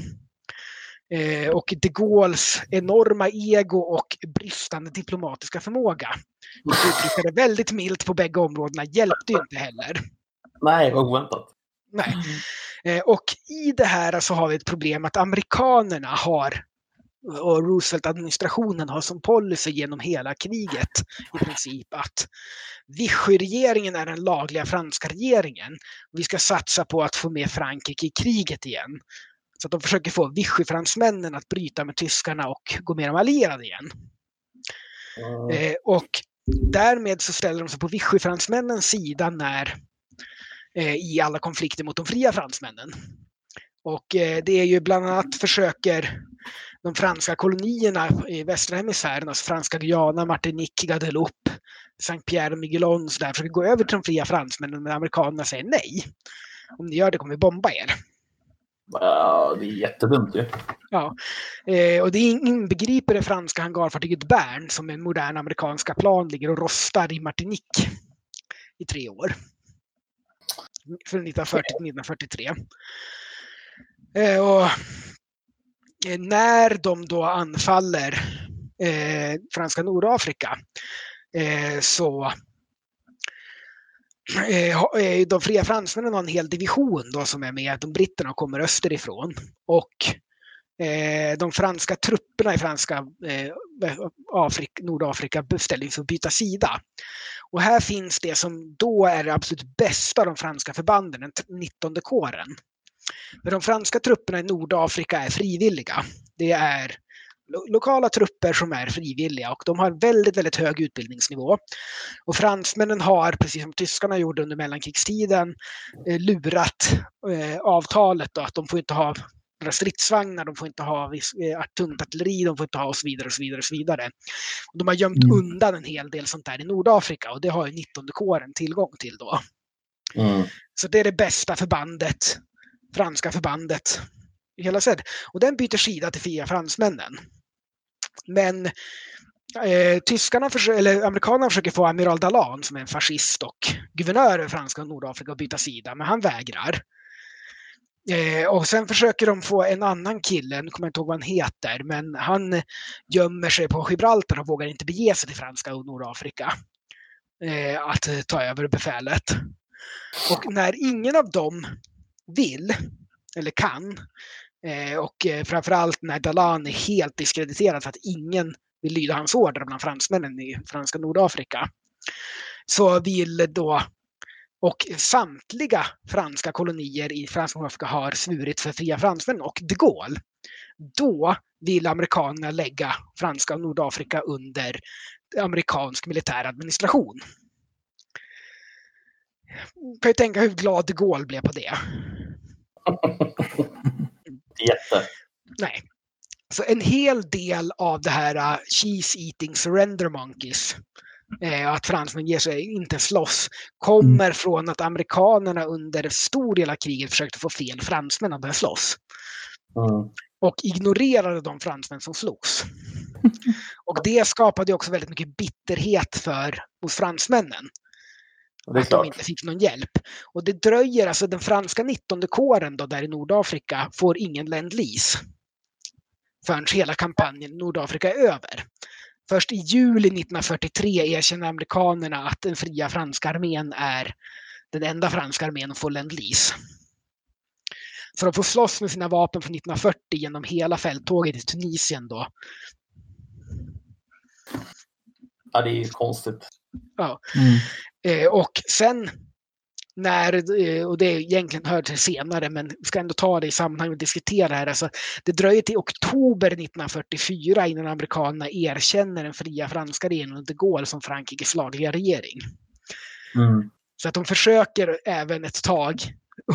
Eh, och de Gaulles enorma ego och bristande diplomatiska förmåga, att uttrycka det väldigt milt på bägge områdena, hjälpte ju inte heller. Nej, vad oväntat. Nej. Eh, och i det här så har vi ett problem att amerikanerna har och Roosevelt-administrationen har som policy genom hela kriget i princip att Vichy-regeringen är den lagliga franska regeringen. Vi ska satsa på att få med Frankrike i kriget igen. Så att de försöker få Vichy-fransmännen att bryta med tyskarna och gå med de allierade igen. Mm. Eh, och därmed så ställer de sig på Vichy-fransmännens sida när, eh, i alla konflikter mot de fria fransmännen. Och eh, det är ju bland annat försöker de franska kolonierna i västra hemisfären, alltså franska Guyana, Martinique, Guadeloupe, Saint Pierre och Miquelon så där, försöker gå över till de fria fransmännen, men amerikanerna säger nej. Om ni gör det kommer vi bomba er. Ja, det är jättedumt ju. Ja, eh, och det inbegriper det franska hangarfartyget Bern som en modern amerikanska plan ligger och rostar i Martinique i tre år. Från 1940 till 1943. Eh, och Eh, när de då anfaller eh, franska Nordafrika eh, så eh, eh, de fria fransmännen har en hel division då som är med. De britterna kommer österifrån. Och eh, de franska trupperna i franska eh, Afrika, Nordafrika beställer för att byta sida. Och här finns det som då är det absolut bästa av de franska förbanden, den 19 kåren. Men de franska trupperna i Nordafrika är frivilliga. Det är lokala trupper som är frivilliga och de har väldigt, väldigt hög utbildningsnivå. Och fransmännen har, precis som tyskarna gjorde under mellankrigstiden, eh, lurat eh, avtalet då, att de får inte ha några stridsvagnar, de får inte ha eh, tungt artilleri, de får inte ha och så vidare och så vidare. Och så vidare. Och de har gömt mm. undan en hel del sånt där i Nordafrika och det har ju 19 kåren tillgång till då. Mm. Så det är det bästa förbandet franska förbandet i hela sed. Och den byter sida till fria fransmännen. Men eh, tyskarna, eller amerikanerna försöker få amiral Dalan som är en fascist och guvernör över franska och Nordafrika att byta sida, men han vägrar. Eh, och sen försöker de få en annan kille, nu kommer jag inte ihåg vad han heter, men han gömmer sig på Gibraltar och vågar inte bege sig till franska och Nordafrika. Eh, att ta över befälet. Och när ingen av dem vill eller kan. Eh, och eh, framförallt när Dalan är helt diskrediterad för att ingen vill lyda hans order bland fransmännen i franska Nordafrika. Så vill då Och samtliga franska kolonier i franska Nordafrika har svurit för fria fransmän och de Gaulle. Då vill amerikanerna lägga franska Nordafrika under amerikansk militär administration. Kan ju tänka hur glad de Gaulle blev på det. *laughs* Jätte. Nej. Så en hel del av det här uh, cheese eating surrender monkeys, eh, att fransmän ger sig inte slåss, kommer mm. från att amerikanerna under stor del av kriget försökte få fel fransmän att börja slåss. Mm. Och ignorerade de fransmän som slogs. *laughs* Och det skapade också väldigt mycket bitterhet för, hos fransmännen. Att klart. de inte fick någon hjälp. Och det dröjer, alltså den franska 19 kåren då där i Nordafrika får ingen ländlis förrän hela kampanjen Nordafrika är över. Först i juli 1943 erkänner amerikanerna att den fria franska armén är den enda franska armén att få ländlis. Så de får slåss med sina vapen från 1940 genom hela fälttåget i Tunisien då. Ja, det är ju konstigt. Ja. Mm. Eh, och sen när, eh, och det egentligen hör till senare, men vi ska ändå ta det i sammanhang och diskutera det här. Alltså, det dröjer till oktober 1944 innan amerikanerna erkänner den fria franska regeringen de Gaulle som Frankrikes lagliga regering. Mm. Så att de försöker även ett tag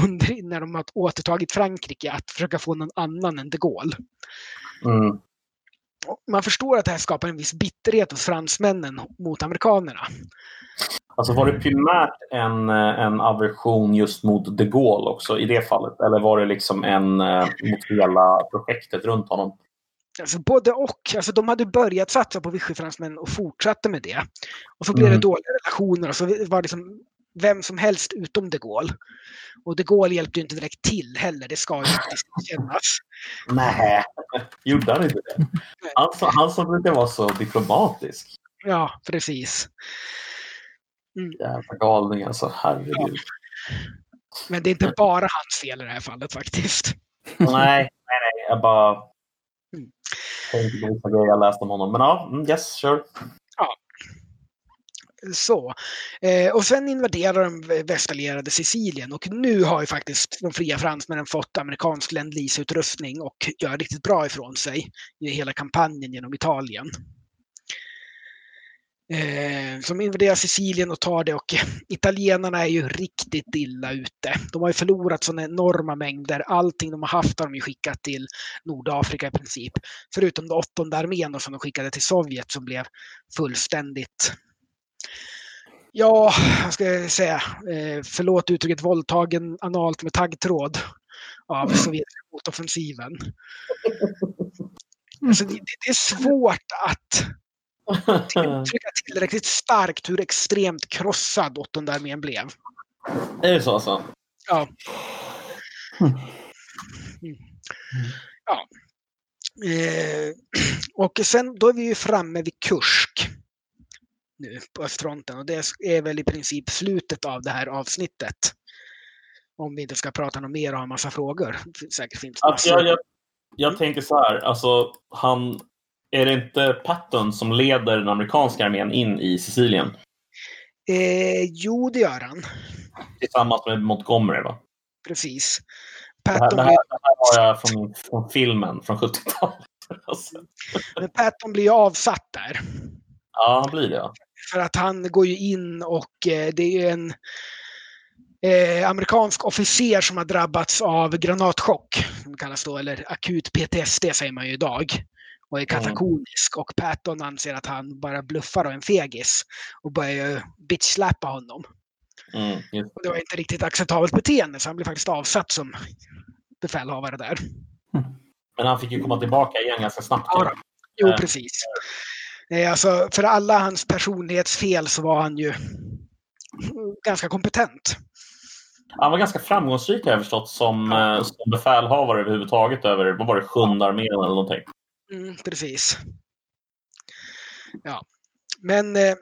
under, när de har återtagit Frankrike att försöka få någon annan än de Gaulle. Mm. Man förstår att det här skapar en viss bitterhet hos fransmännen mot amerikanerna. Alltså var det primärt en, eh, en aversion just mot de Gaulle också i det fallet? Eller var det liksom en eh, mot hela projektet runt honom? Alltså både och. Alltså de hade börjat satsa på Vichy-fransmän och fortsatte med det. Och så blev mm. det dåliga relationer och så var det liksom vem som helst utom de Gaulle. Och de Gaulle hjälpte ju inte direkt till heller, det ska ju inte kännas. Nej, gjorde han inte det? Han, han som brukar vara så diplomatisk. Ja, precis. Mm. Jävla galning alltså, herregud. Ja. Men det är inte bara hans fel i det här fallet faktiskt. *laughs* nej, nej, nej. Jag bara mm. tänkte på vissa grejer jag läste om honom. Men ja, mm, yes, sure. Så. Eh, och sen invaderar de västallierade Sicilien och nu har ju faktiskt de fria fransmännen fått amerikansk ländlisutrustning och gör riktigt bra ifrån sig i hela kampanjen genom Italien eh, som invaderar Sicilien och tar det och *laughs* italienarna är ju riktigt illa ute. De har ju förlorat sådana enorma mängder. Allting de har haft har de ju skickat till Nordafrika i princip. Förutom den åttonde armén som de skickade till Sovjet som blev fullständigt Ja, jag ska säga, eh, förlåt uttrycket våldtagen analt med taggtråd av sovjetiska motoffensiven. Alltså det, det, är svårt att uttrycka tillräckligt starkt hur extremt krossad åttonde armén blev. Är det så alltså? Ja. Mm. Ja. Eh, och sen då är vi ju framme vid Kursk nu på östfronten och det är väl i princip slutet av det här avsnittet. Om vi inte ska prata något mer och ha massa frågor. Säkert finns alltså, jag, jag, jag tänker så här, alltså han är det inte Patton som leder den amerikanska armén in i Sicilien? Eh, jo, det gör han. Tillsammans med Montgomery, va? Precis. Patton det, här, det, här, det här har jag från, från filmen från 70-talet. Men Patton blir ju avsatt där. Ja, han blir det. Ja. För att han går ju in och eh, det är en eh, amerikansk officer som har drabbats av granatchock, som kallas då, eller akut PTSD säger man ju idag och är katakonisk. Och Patton anser att han bara bluffar och en fegis och börjar bitchslappa honom. Mm, och det var inte riktigt acceptabelt beteende så han blev faktiskt avsatt som befälhavare där. Men han fick ju komma tillbaka igen ganska snabbt. Ja, jo, precis. Eh, alltså, för alla hans personlighetsfel så var han ju ganska kompetent. Han var ganska framgångsrik har jag förstått som, ja. som befälhavare överhuvudtaget över, vad var det, sjunde armén eller någonting. Mm, precis. Ja. Men eh,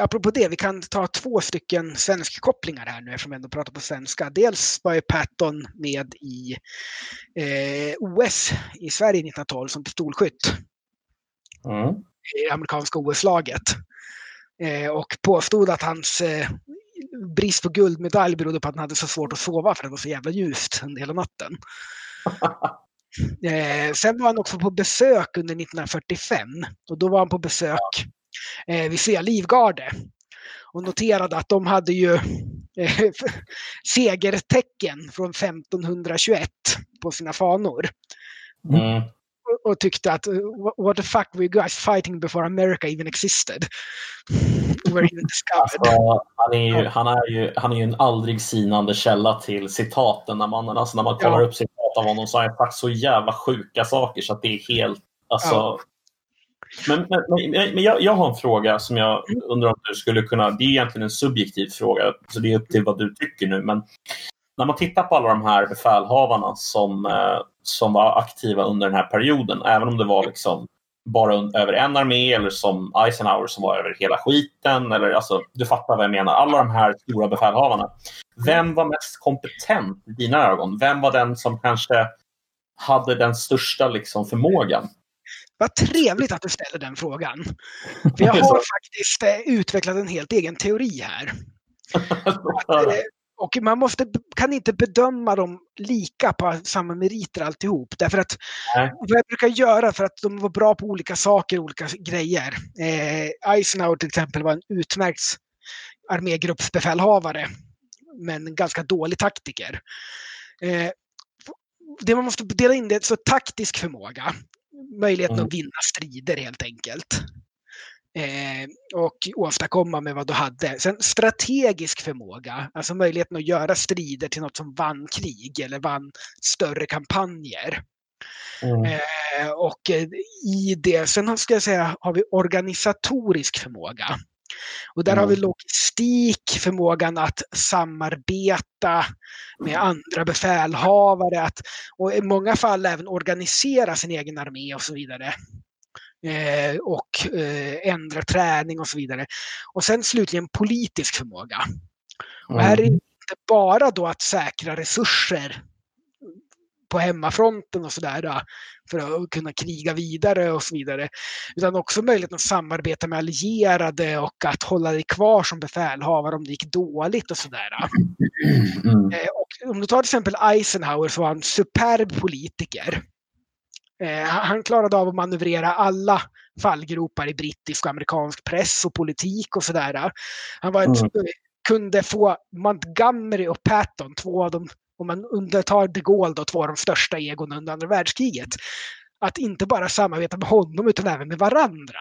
apropå det, vi kan ta två stycken svenskkopplingar här nu eftersom vi ändå pratar på svenska. Dels var ju Patton med i eh, OS i Sverige 1912 som pistolskytt. Mm. I amerikanska OS-laget. Eh, och påstod att hans eh, brist på guldmedalj berodde på att han hade så svårt att sova för det var så jävla ljust under hela natten. *laughs* Eh, sen var han också på besök under 1945 och då var han på besök eh, vid Svea Livgarde och noterade att de hade ju eh, *laughs* segertecken från 1521 på sina fanor. Mm. Och, tyckte att what the fuck were you guys fighting before America even existed? *laughs* Were even alltså, han, är ju, han, är ju, han är ju en aldrig sinande källa till citaten när man, alltså när man kollar ja. upp citat av honom så har han sagt så jävla sjuka saker så att det är helt alltså, ja. Men, men, men, men jag, jag, har en fråga som jag undrar om du skulle kunna... Det är egentligen en subjektiv fråga, så det är upp till vad du tycker nu. Men när man tittar på alla de här befälhavarna som, eh, som var aktiva under den här perioden, även om det var liksom bara över en armé eller som Eisenhower som var över hela skiten. Eller, alltså, du fattar vad jag menar. Alla de här stora befälhavarna. Vem var mest kompetent i dina ögon? Vem var den som kanske hade den största liksom, förmågan? Vad trevligt att du ställer den frågan. För jag *laughs* har faktiskt eh, utvecklat en helt egen teori här. *laughs* och man måste, kan inte bedöma dem lika på samma meriter alltihop. Därför att vad jag brukar göra för att de var bra på olika saker, olika grejer. Eh, Eisenhower till exempel var en utmärkt armégruppsbefälhavare. Men ganska dålig taktiker. Eh, det man måste dela in det så taktisk förmåga möjligheten mm. att vinna strider helt enkelt. Eh, och åstadkomma med vad du hade. Sen strategisk förmåga, alltså möjligheten att göra strider till något som vann krig eller vann större kampanjer. Mm. Eh, och eh, i det, sen ska jag säga, har vi organisatorisk förmåga. Och där mm. har vi mm. logistik, förmågan att samarbeta med andra befälhavare, att, och i många fall även organisera sin egen armé och så vidare. Eh, och eh, ändra träning och så vidare. Och sen slutligen politisk förmåga. Och här är det mm. inte bara då att säkra resurser på hemmafronten och sådär för att kunna kriga vidare och så vidare. Utan också möjligheten att samarbeta med allierade och att hålla dig kvar som befälhavare om det gick dåligt och sådär. Mm. Eh, och om du tar till exempel Eisenhower så var han superb politiker. Eh, han klarade av att manövrera alla fallgropar i brittisk och amerikansk press och politik och sådär. Han var ett, mm. kunde få Montgomery och Patton, två av de om man undantar de Gaulle, då, två av de största egon under andra världskriget, att inte bara samarbeta med honom utan även med varandra.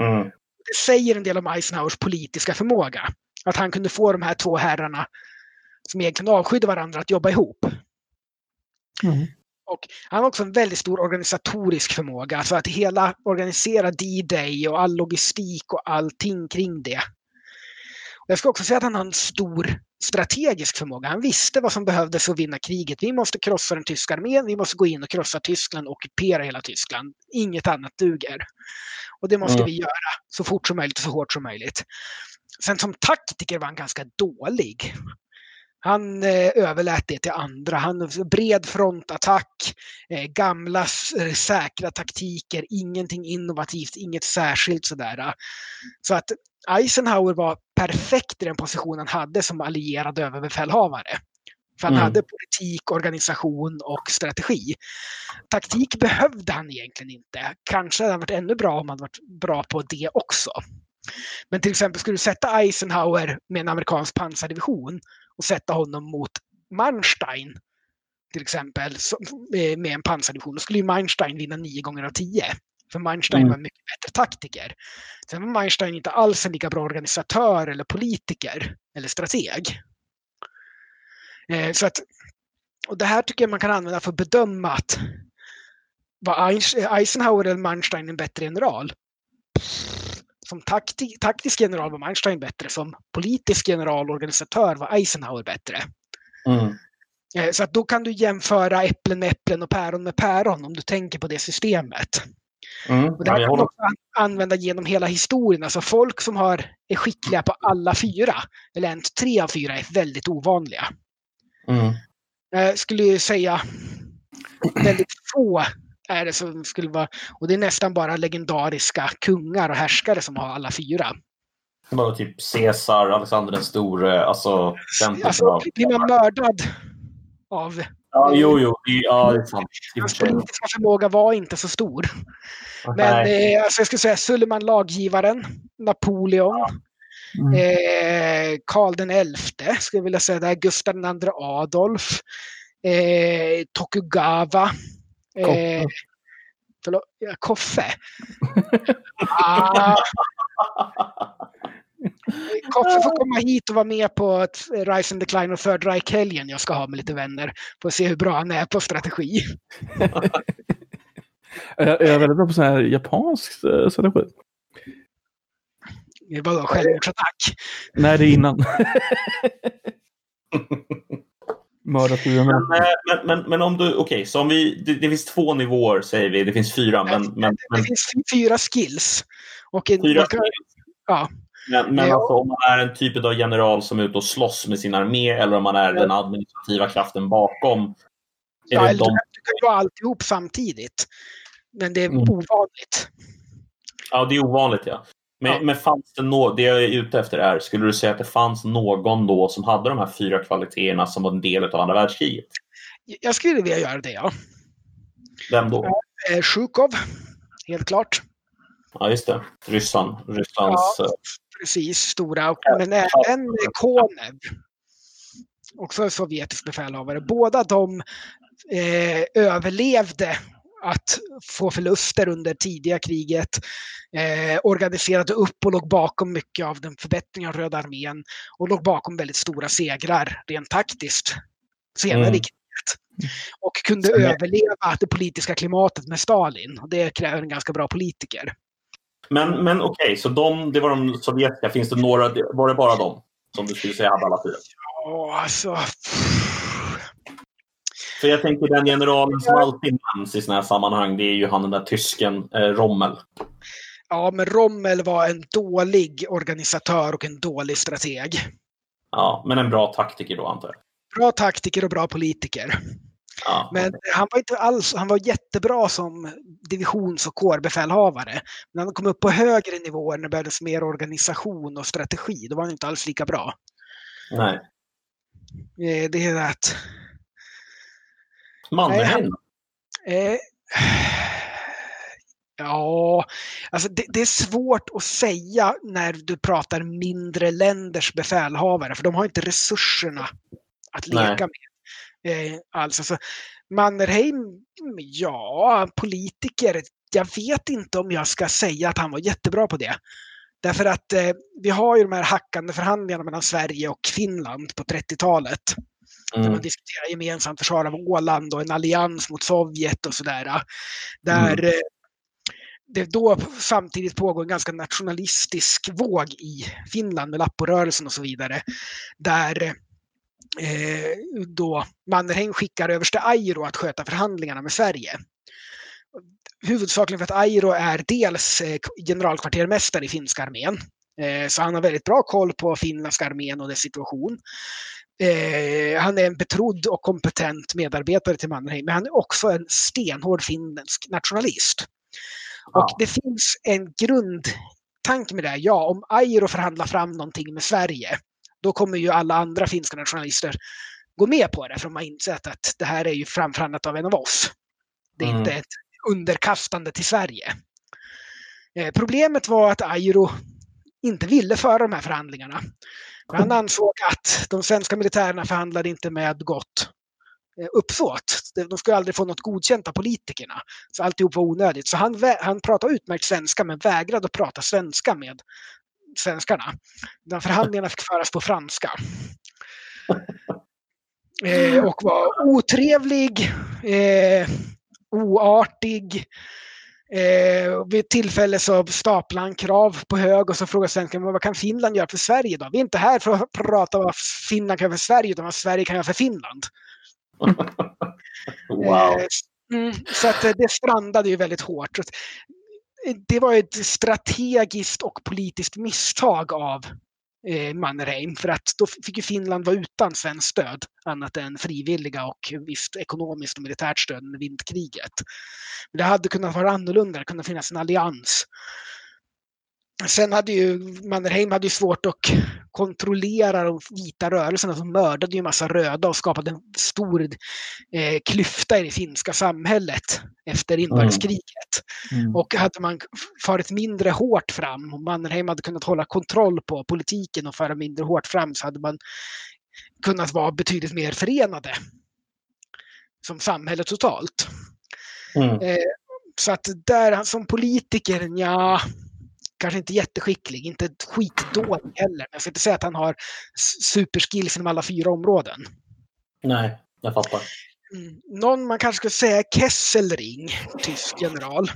Mm. Det säger en del om Eisenhowers politiska förmåga. Att han kunde få de här två herrarna som egentligen avskydde varandra att jobba ihop. Mm. Och han har också en väldigt stor organisatorisk förmåga, alltså att hela organisera D-Day och all logistik och allting kring det. Jag ska också säga att han har en stor strategisk förmåga. Han visste vad som behövdes för att vinna kriget. Vi måste krossa den tyska armén, vi måste gå in och krossa Tyskland och ockupera hela Tyskland. Inget annat duger. Och det måste mm. vi göra så fort som möjligt och så hårt som möjligt. Sen som taktiker var han ganska dålig. Han eh, överlät det till andra. Han bred frontattack, eh, gamla eh, säkra taktiker, ingenting innovativt, inget särskilt sådär. Så att Eisenhower var perfekt i den position han hade som allierad överbefälhavare. För han mm. hade politik, organisation och strategi. Taktik behövde han egentligen inte. Kanske hade han varit ännu bra om han varit bra på det också. Men till exempel skulle du sätta Eisenhower med en amerikansk pansardivision och sätta honom mot Manstein till exempel med en pansardivision, då skulle ju Manstein vinna nio gånger av tio. För Manstein mm. var en mycket bättre taktiker. Sen var Manstein inte alls en lika bra organisatör eller politiker eller strateg. Eh, så att, och det här tycker jag man kan använda för att bedöma att var Eisenhower eller Manstein en bättre general? Som takti taktisk general var Manstein bättre. Som politisk general och organisatör var Eisenhower bättre. Mm. Eh, så att då kan du jämföra äpplen med äpplen och päron med päron om du tänker på det systemet. Mm. Och det här kan man också använda genom hela historien. Alltså folk som har, är skickliga på alla fyra, eller ens tre av fyra, är väldigt ovanliga. Mm. Jag skulle säga väldigt få är det som skulle vara, och det är nästan bara legendariska kungar och härskare som har alla fyra. Vadå, typ Caesar, Alexander den store, alltså den Alltså, blir man mördad av... Ja, jo, jo. Ja, det är sant. Hans politiska förmåga var inte så stor. Men Nej. eh, alltså jag skulle säga Suleiman laggivaren, Napoleon, Mm. eh, Karl den elfte, skulle jag vilja säga där, Gustav II Adolf, eh, Tokugawa, eh, förlåt, ja, Koffe. ah, *laughs* Koffe får komma hit och vara med på ett Rise and Decline och Third Reich-helgen jag ska ha med lite vänner. För att se hur bra han är på strategi. *laughs* Jag, jag är väldigt bra på sån här japansk eh, strategi. Det var då självmordsattack. Nej, det är innan. *laughs* Mördat. Men, men, men, men om du, okej, så om vi, det, det finns två nivåer säger vi, det finns fyra, men, men, Det men finns fyra skills. Och en, fyra kan- ja. Men, men Ja. alltså, om man är en typ av general som är ute och slåss med sin armé eller om man är den administrativa kraften bakom. Ja, det eller du, de, kan- du kan ju vara alltihop samtidigt. Men det är Mm. ovanligt. ja, det är ovanligt ja. Men, Ja. men fanns det nå, det jag är ute efter är, skulle du säga att det fanns någon då som hade de här fyra kvaliteterna som var en del av andra världskriget? Jag skulle vilja göra det, ja. Vem då? Eh, Zjukov, helt klart. Ja, just det. Ryssland. Rysslands... Ja. eh, Precis, stora. Men även Konev. Också sovjetisk befälhavare. Båda de eh, överlevde att få förluster under tidiga kriget. Eh, organiserade upp och låg bakom mycket av den förbättringen av Röda armén. Och låg bakom väldigt stora segrar rent taktiskt senare Mm. i kriget. Och kunde Sen- överleva det politiska klimatet med Stalin. Och det kräver en ganska bra politiker. Men, men okej, så de, det var de sovjetiska. Finns det några, var det bara de som du skulle säga hade alla fyra? Ja, alltså... För jag tänker den generalen som alltid nämns i sådana här sammanhang, det är ju han den där tysken, eh, Rommel. Ja, men Rommel var en dålig organisatör och en dålig strateg. Ja, men en bra taktiker då antar jag. Bra taktiker och bra politiker. Ja, Men han var inte alls, han var jättebra som divisions och kårbefälhavare. Men när han kom upp på högre nivåer när det behövdes mer organisation och strategi, då var han inte alls lika bra. Nej. Eh, Det är att... Mannerheim. Eh, ja, alltså det, det är svårt att säga när du pratar mindre länders befälhavare, för de har inte resurserna att Nej. leka med. Eh, alltså, så Mannerheim, ja, politiker. Jag vet inte om jag ska säga att han var jättebra på det. Därför att eh, vi har ju de här hackande förhandlingarna mellan Sverige och Finland på 30-talet. Mm. man diskuterar gemensamt försvar av Åland och en allians mot Sovjet och sådär. Där Mm. eh, det då samtidigt pågår en ganska nationalistisk våg i Finland med Lapporörelsen och så vidare. Där eh, då Mannerheim skickar överste Airo att sköta förhandlingarna med Sverige. Huvudsakligen för att Airo är dels eh, generalkvartermästare i finska armén. Eh, så han har väldigt bra koll på finländska armén och dess situation. Eh, han är en betrodd och kompetent medarbetare till Mannerheim, men han är också en stenhård finländsk nationalist. Ja. Och det finns en grundtanke med det. här. Ja, om Airo förhandlar fram någonting med Sverige, då kommer ju alla andra finska nationalister gå med på det, för de har insett att det här är ju framförhandlat av en av oss. Det är Mm. inte ett underkastande till Sverige. Eh, problemet var att Airo inte ville föra de här förhandlingarna. Han ansåg att de svenska militärerna förhandlade inte med gott eh, uppsåt. De- skulle aldrig få något godkänt av politikerna. Så alltihop var onödigt. Så han, han pratade utmärkt svenska men vägrade att prata svenska med svenskarna. De förhandlingarna fick föras på franska. *laughs* Eh, och var otrevlig, eh, oartig. Eh, vid ett tillfälle så staplade han krav på hög och så frågade svenskarna "Men vad kan Finland göra för Sverige då? Vi är inte här för att *laughs* prata vad Finland kan göra för Sverige utan vad Sverige kan göra för Finland. *laughs* Wow. Eh, Mm, så att eh, det strandade ju väldigt hårt. Det var ett strategiskt och politiskt misstag av eh, Mannerheim för att då fick ju Finland vara utan svenskt stöd annat än frivilliga och visst ekonomiskt och militärt stöd under vinterkriget. Men det hade kunnat vara annorlunda, det kunde finnas en allians. Sen hade ju Mannerheim hade ju svårt att kontrollera de vita rörelserna som mördade ju massa röda och skapade en stor eh, klyfta i det finska samhället efter inbördeskriget. Mm. Och hade man farit mindre hårt fram, om Mannerheim hade kunnat hålla kontroll på politiken och föra mindre hårt fram så hade man kunnat vara betydligt mer förenade som samhälle totalt. Mm. Eh, så att där som politiker, ja kanske inte jätteskicklig, inte skitdålig heller. Jag ska inte säga att han har superskills inom alla fyra områden. Nej, jag fattar. Mm. Någon man kanske skulle säga Kesselring, tysk general.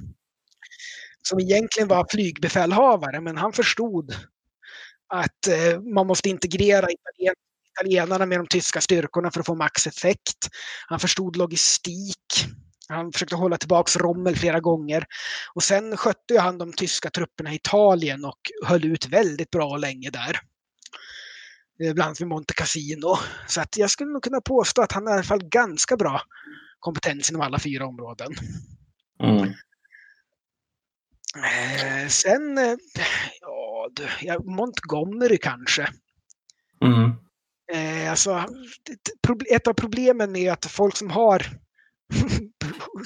Som egentligen var flygbefälhavare, men han förstod att eh, man måste integrera italienarna med de tyska styrkorna för att få maxeffekt. Han förstod logistik. Han försökte hålla tillbaka Rommel flera gånger. Och sen skötte han de tyska trupperna i Italien och höll ut väldigt bra och länge där. Eh, bland annat vid Monte Cassino. Så att jag skulle nog kunna påstå att han har i alla fall ganska bra kompetens inom alla fyra områden. Mm. Eh, sen, eh, ja, Montgomery kanske. Mm. Alltså, ett av problemen är att folk som har *laughs*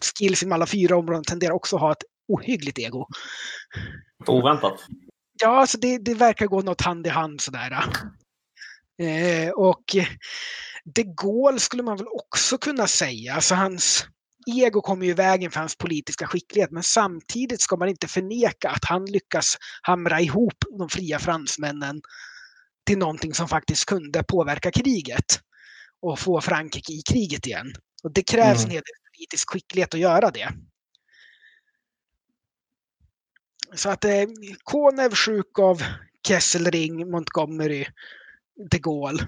skills inom alla fyra områden tenderar också att ha ett ohyggligt ego. Oväntat. Ja, alltså det, det verkar gå något hand i hand sådär. Eh, och de Gaulle skulle man väl också kunna säga. Alltså hans ego kommer ju i vägen för hans politiska skicklighet. Men samtidigt ska man inte förneka att han lyckas hamra ihop de fria fransmännen till någonting som faktiskt kunde påverka kriget och få Frankrike i kriget igen. Och det krävs mm. en hel del politisk skicklighet att göra det. Så att eh, Konev, Sjukov, Kesselring, Montgomery, de Gaulle.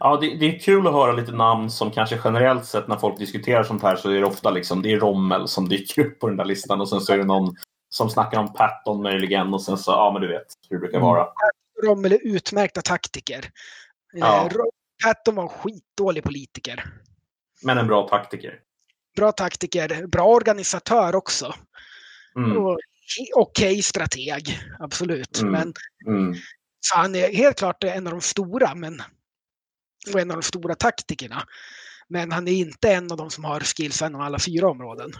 Ja, det, det, är kul att höra lite namn som kanske generellt sett när folk diskuterar sånt här så är det ofta liksom, det är Rommel som dyker upp på den där listan och sen så är det någon som snackar om Patton möjligen och sen så, ja men du vet hur det brukar vara. Rommel är utmärkta taktiker. Ja. Eh, Patton var en skitdålig politiker. Men en bra taktiker. Bra taktiker, bra organisatör också. Mm. Okej okay strateg, absolut. Mm. Men, mm. Så han är helt klart en av de stora, men, och en av de stora taktikerna. Men han är inte en av de som har skills inom alla fyra områden.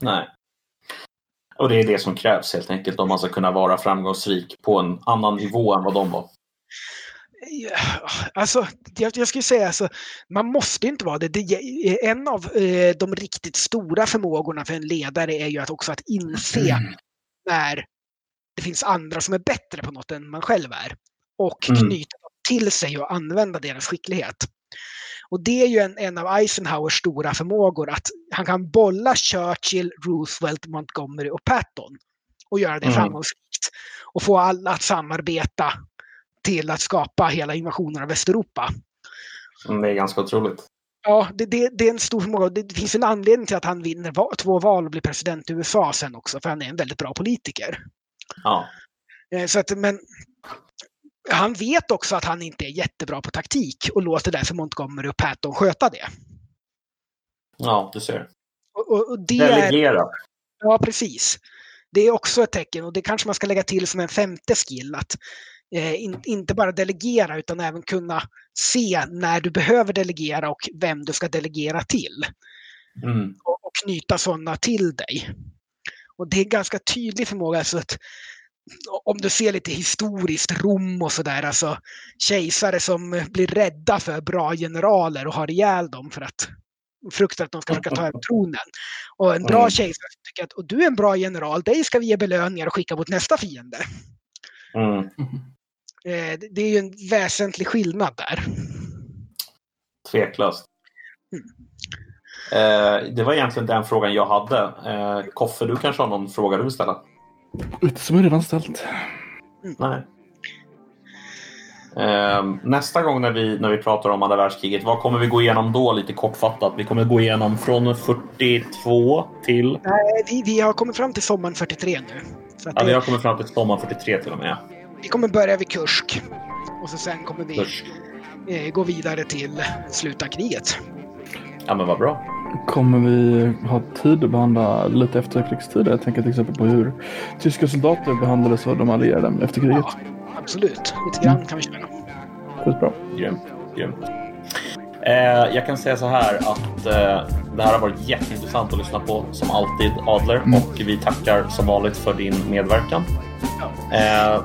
Nej. Och det är det som krävs helt enkelt om man ska kunna vara framgångsrik på en annan nivå än vad de var. Alltså, jag, jag skulle säga alltså, man måste inte vara det. det en av eh, de riktigt stora förmågorna för en ledare är ju att också att inse mm. när det finns andra som är bättre på något än man själv är. Och mm. knyta till sig och använda deras skicklighet. Och det är ju en, en av Eisenhowers stora förmågor, att han kan bolla Churchill, Roosevelt, Montgomery och Patton och göra det mm. framgångsrikt. Och få alla att samarbeta till att skapa hela invasionen av Västeuropa. Mm, det är ganska otroligt. Ja, det, det, det, är en stor förmåga. Det finns en anledning till att han vinner två val och blir president i USA sen också, för han är en väldigt bra politiker. Ja. Eh, så att, men han vet också att han inte är jättebra på taktik och låter därför Montgomery och Patton sköta det. Ja, du ser. Och, och, och det Delegera. Är, ja, precis. Det är också ett tecken och det kanske man ska lägga till som en femte skill. Att in, inte bara delegera utan även kunna se när du behöver delegera och vem du ska delegera till. Mm. Och, och, knyta sådana till dig. Och det är en ganska tydlig förmåga. Så att om du ser lite historiskt, Rom och sådär, alltså kejsare som blir rädda för bra generaler och har ihjäl dem för att fruktar att de ska försöka ta över tronen. Och en bra mm. kejsare tycker att och du är en bra general, dig ska vi ge belöningar och skicka mot nästa fiende. Mm. Eh, det är ju en väsentlig skillnad där. Tveklöst. Mm. Eh, det var egentligen den frågan jag hade. Eh, Koffe, du kanske har någon fråga du vill ställa? Inte som är redan ställt. Mm. Nej. nästa gång när vi, när vi pratar om andra världskriget, vad kommer vi gå igenom då lite kortfattat? Vi kommer gå igenom från 42 till... Nej, vi, vi har kommit fram till sommaren 43 nu. Så ja, det... vi har kommit fram till sommaren 43 till och med. Vi kommer börja vid Kursk. Och så sen kommer vi eh, gå vidare till sluta kriget. Ja, men vad bra. Kommer vi ha tid att behandla lite efterkrigstider? Jag tänker till exempel på hur tyska soldater behandlades av de allierade efter kriget. Ja, absolut. Lite grann kan vi köra. Skitbra. Grymt. Grymt. Eh, jag kan säga så här att eh, det här har varit jätteintressant att lyssna på som alltid Adler Mm. och vi tackar som vanligt för din medverkan. Eh,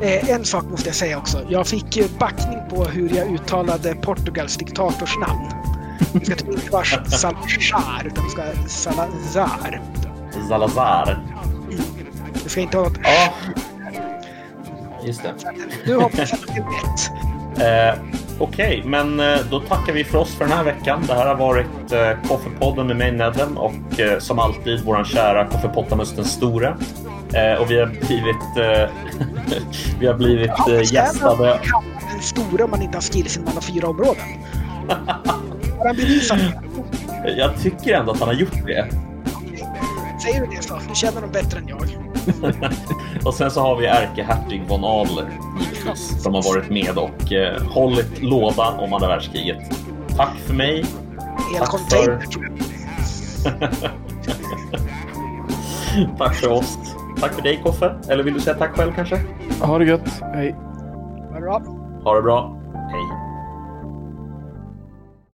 Eh, en sak måste jag säga också. Jag fick backning på hur jag uttalade Portugals diktators namn. Det ska typ inte vara Salazar, utan det ska vara Salazar. Zalazar. Det ska inte vara... Ja, just det. Du hoppas att det är rätt. Eh, Okej, men eh, då tackar vi för oss för den här veckan. Det här har varit eh, Koffepodden med mig Nedden och eh, som alltid våran kära Koffepottamus den store. Eh, och vi har blivit, eh, *laughs* vi har blivit eh, gästade. Den stora om man inte har skills inom alla fyra områden. *laughs* Har han bevisat det? Jag tycker ändå att han har gjort det. Säger du det så? Du känner dem bättre än jag. *laughs* Och sen så har vi ärkehertig von Adler givetvis, som har varit med och eh, hållit låda om andra världskriget. Tack för mig. Hela Tack container för-. Tack för oss. Tack för dig Koffe. Eller vill du säga tack själv kanske? Ha det gött. Hej. Vad bra. Ha det bra.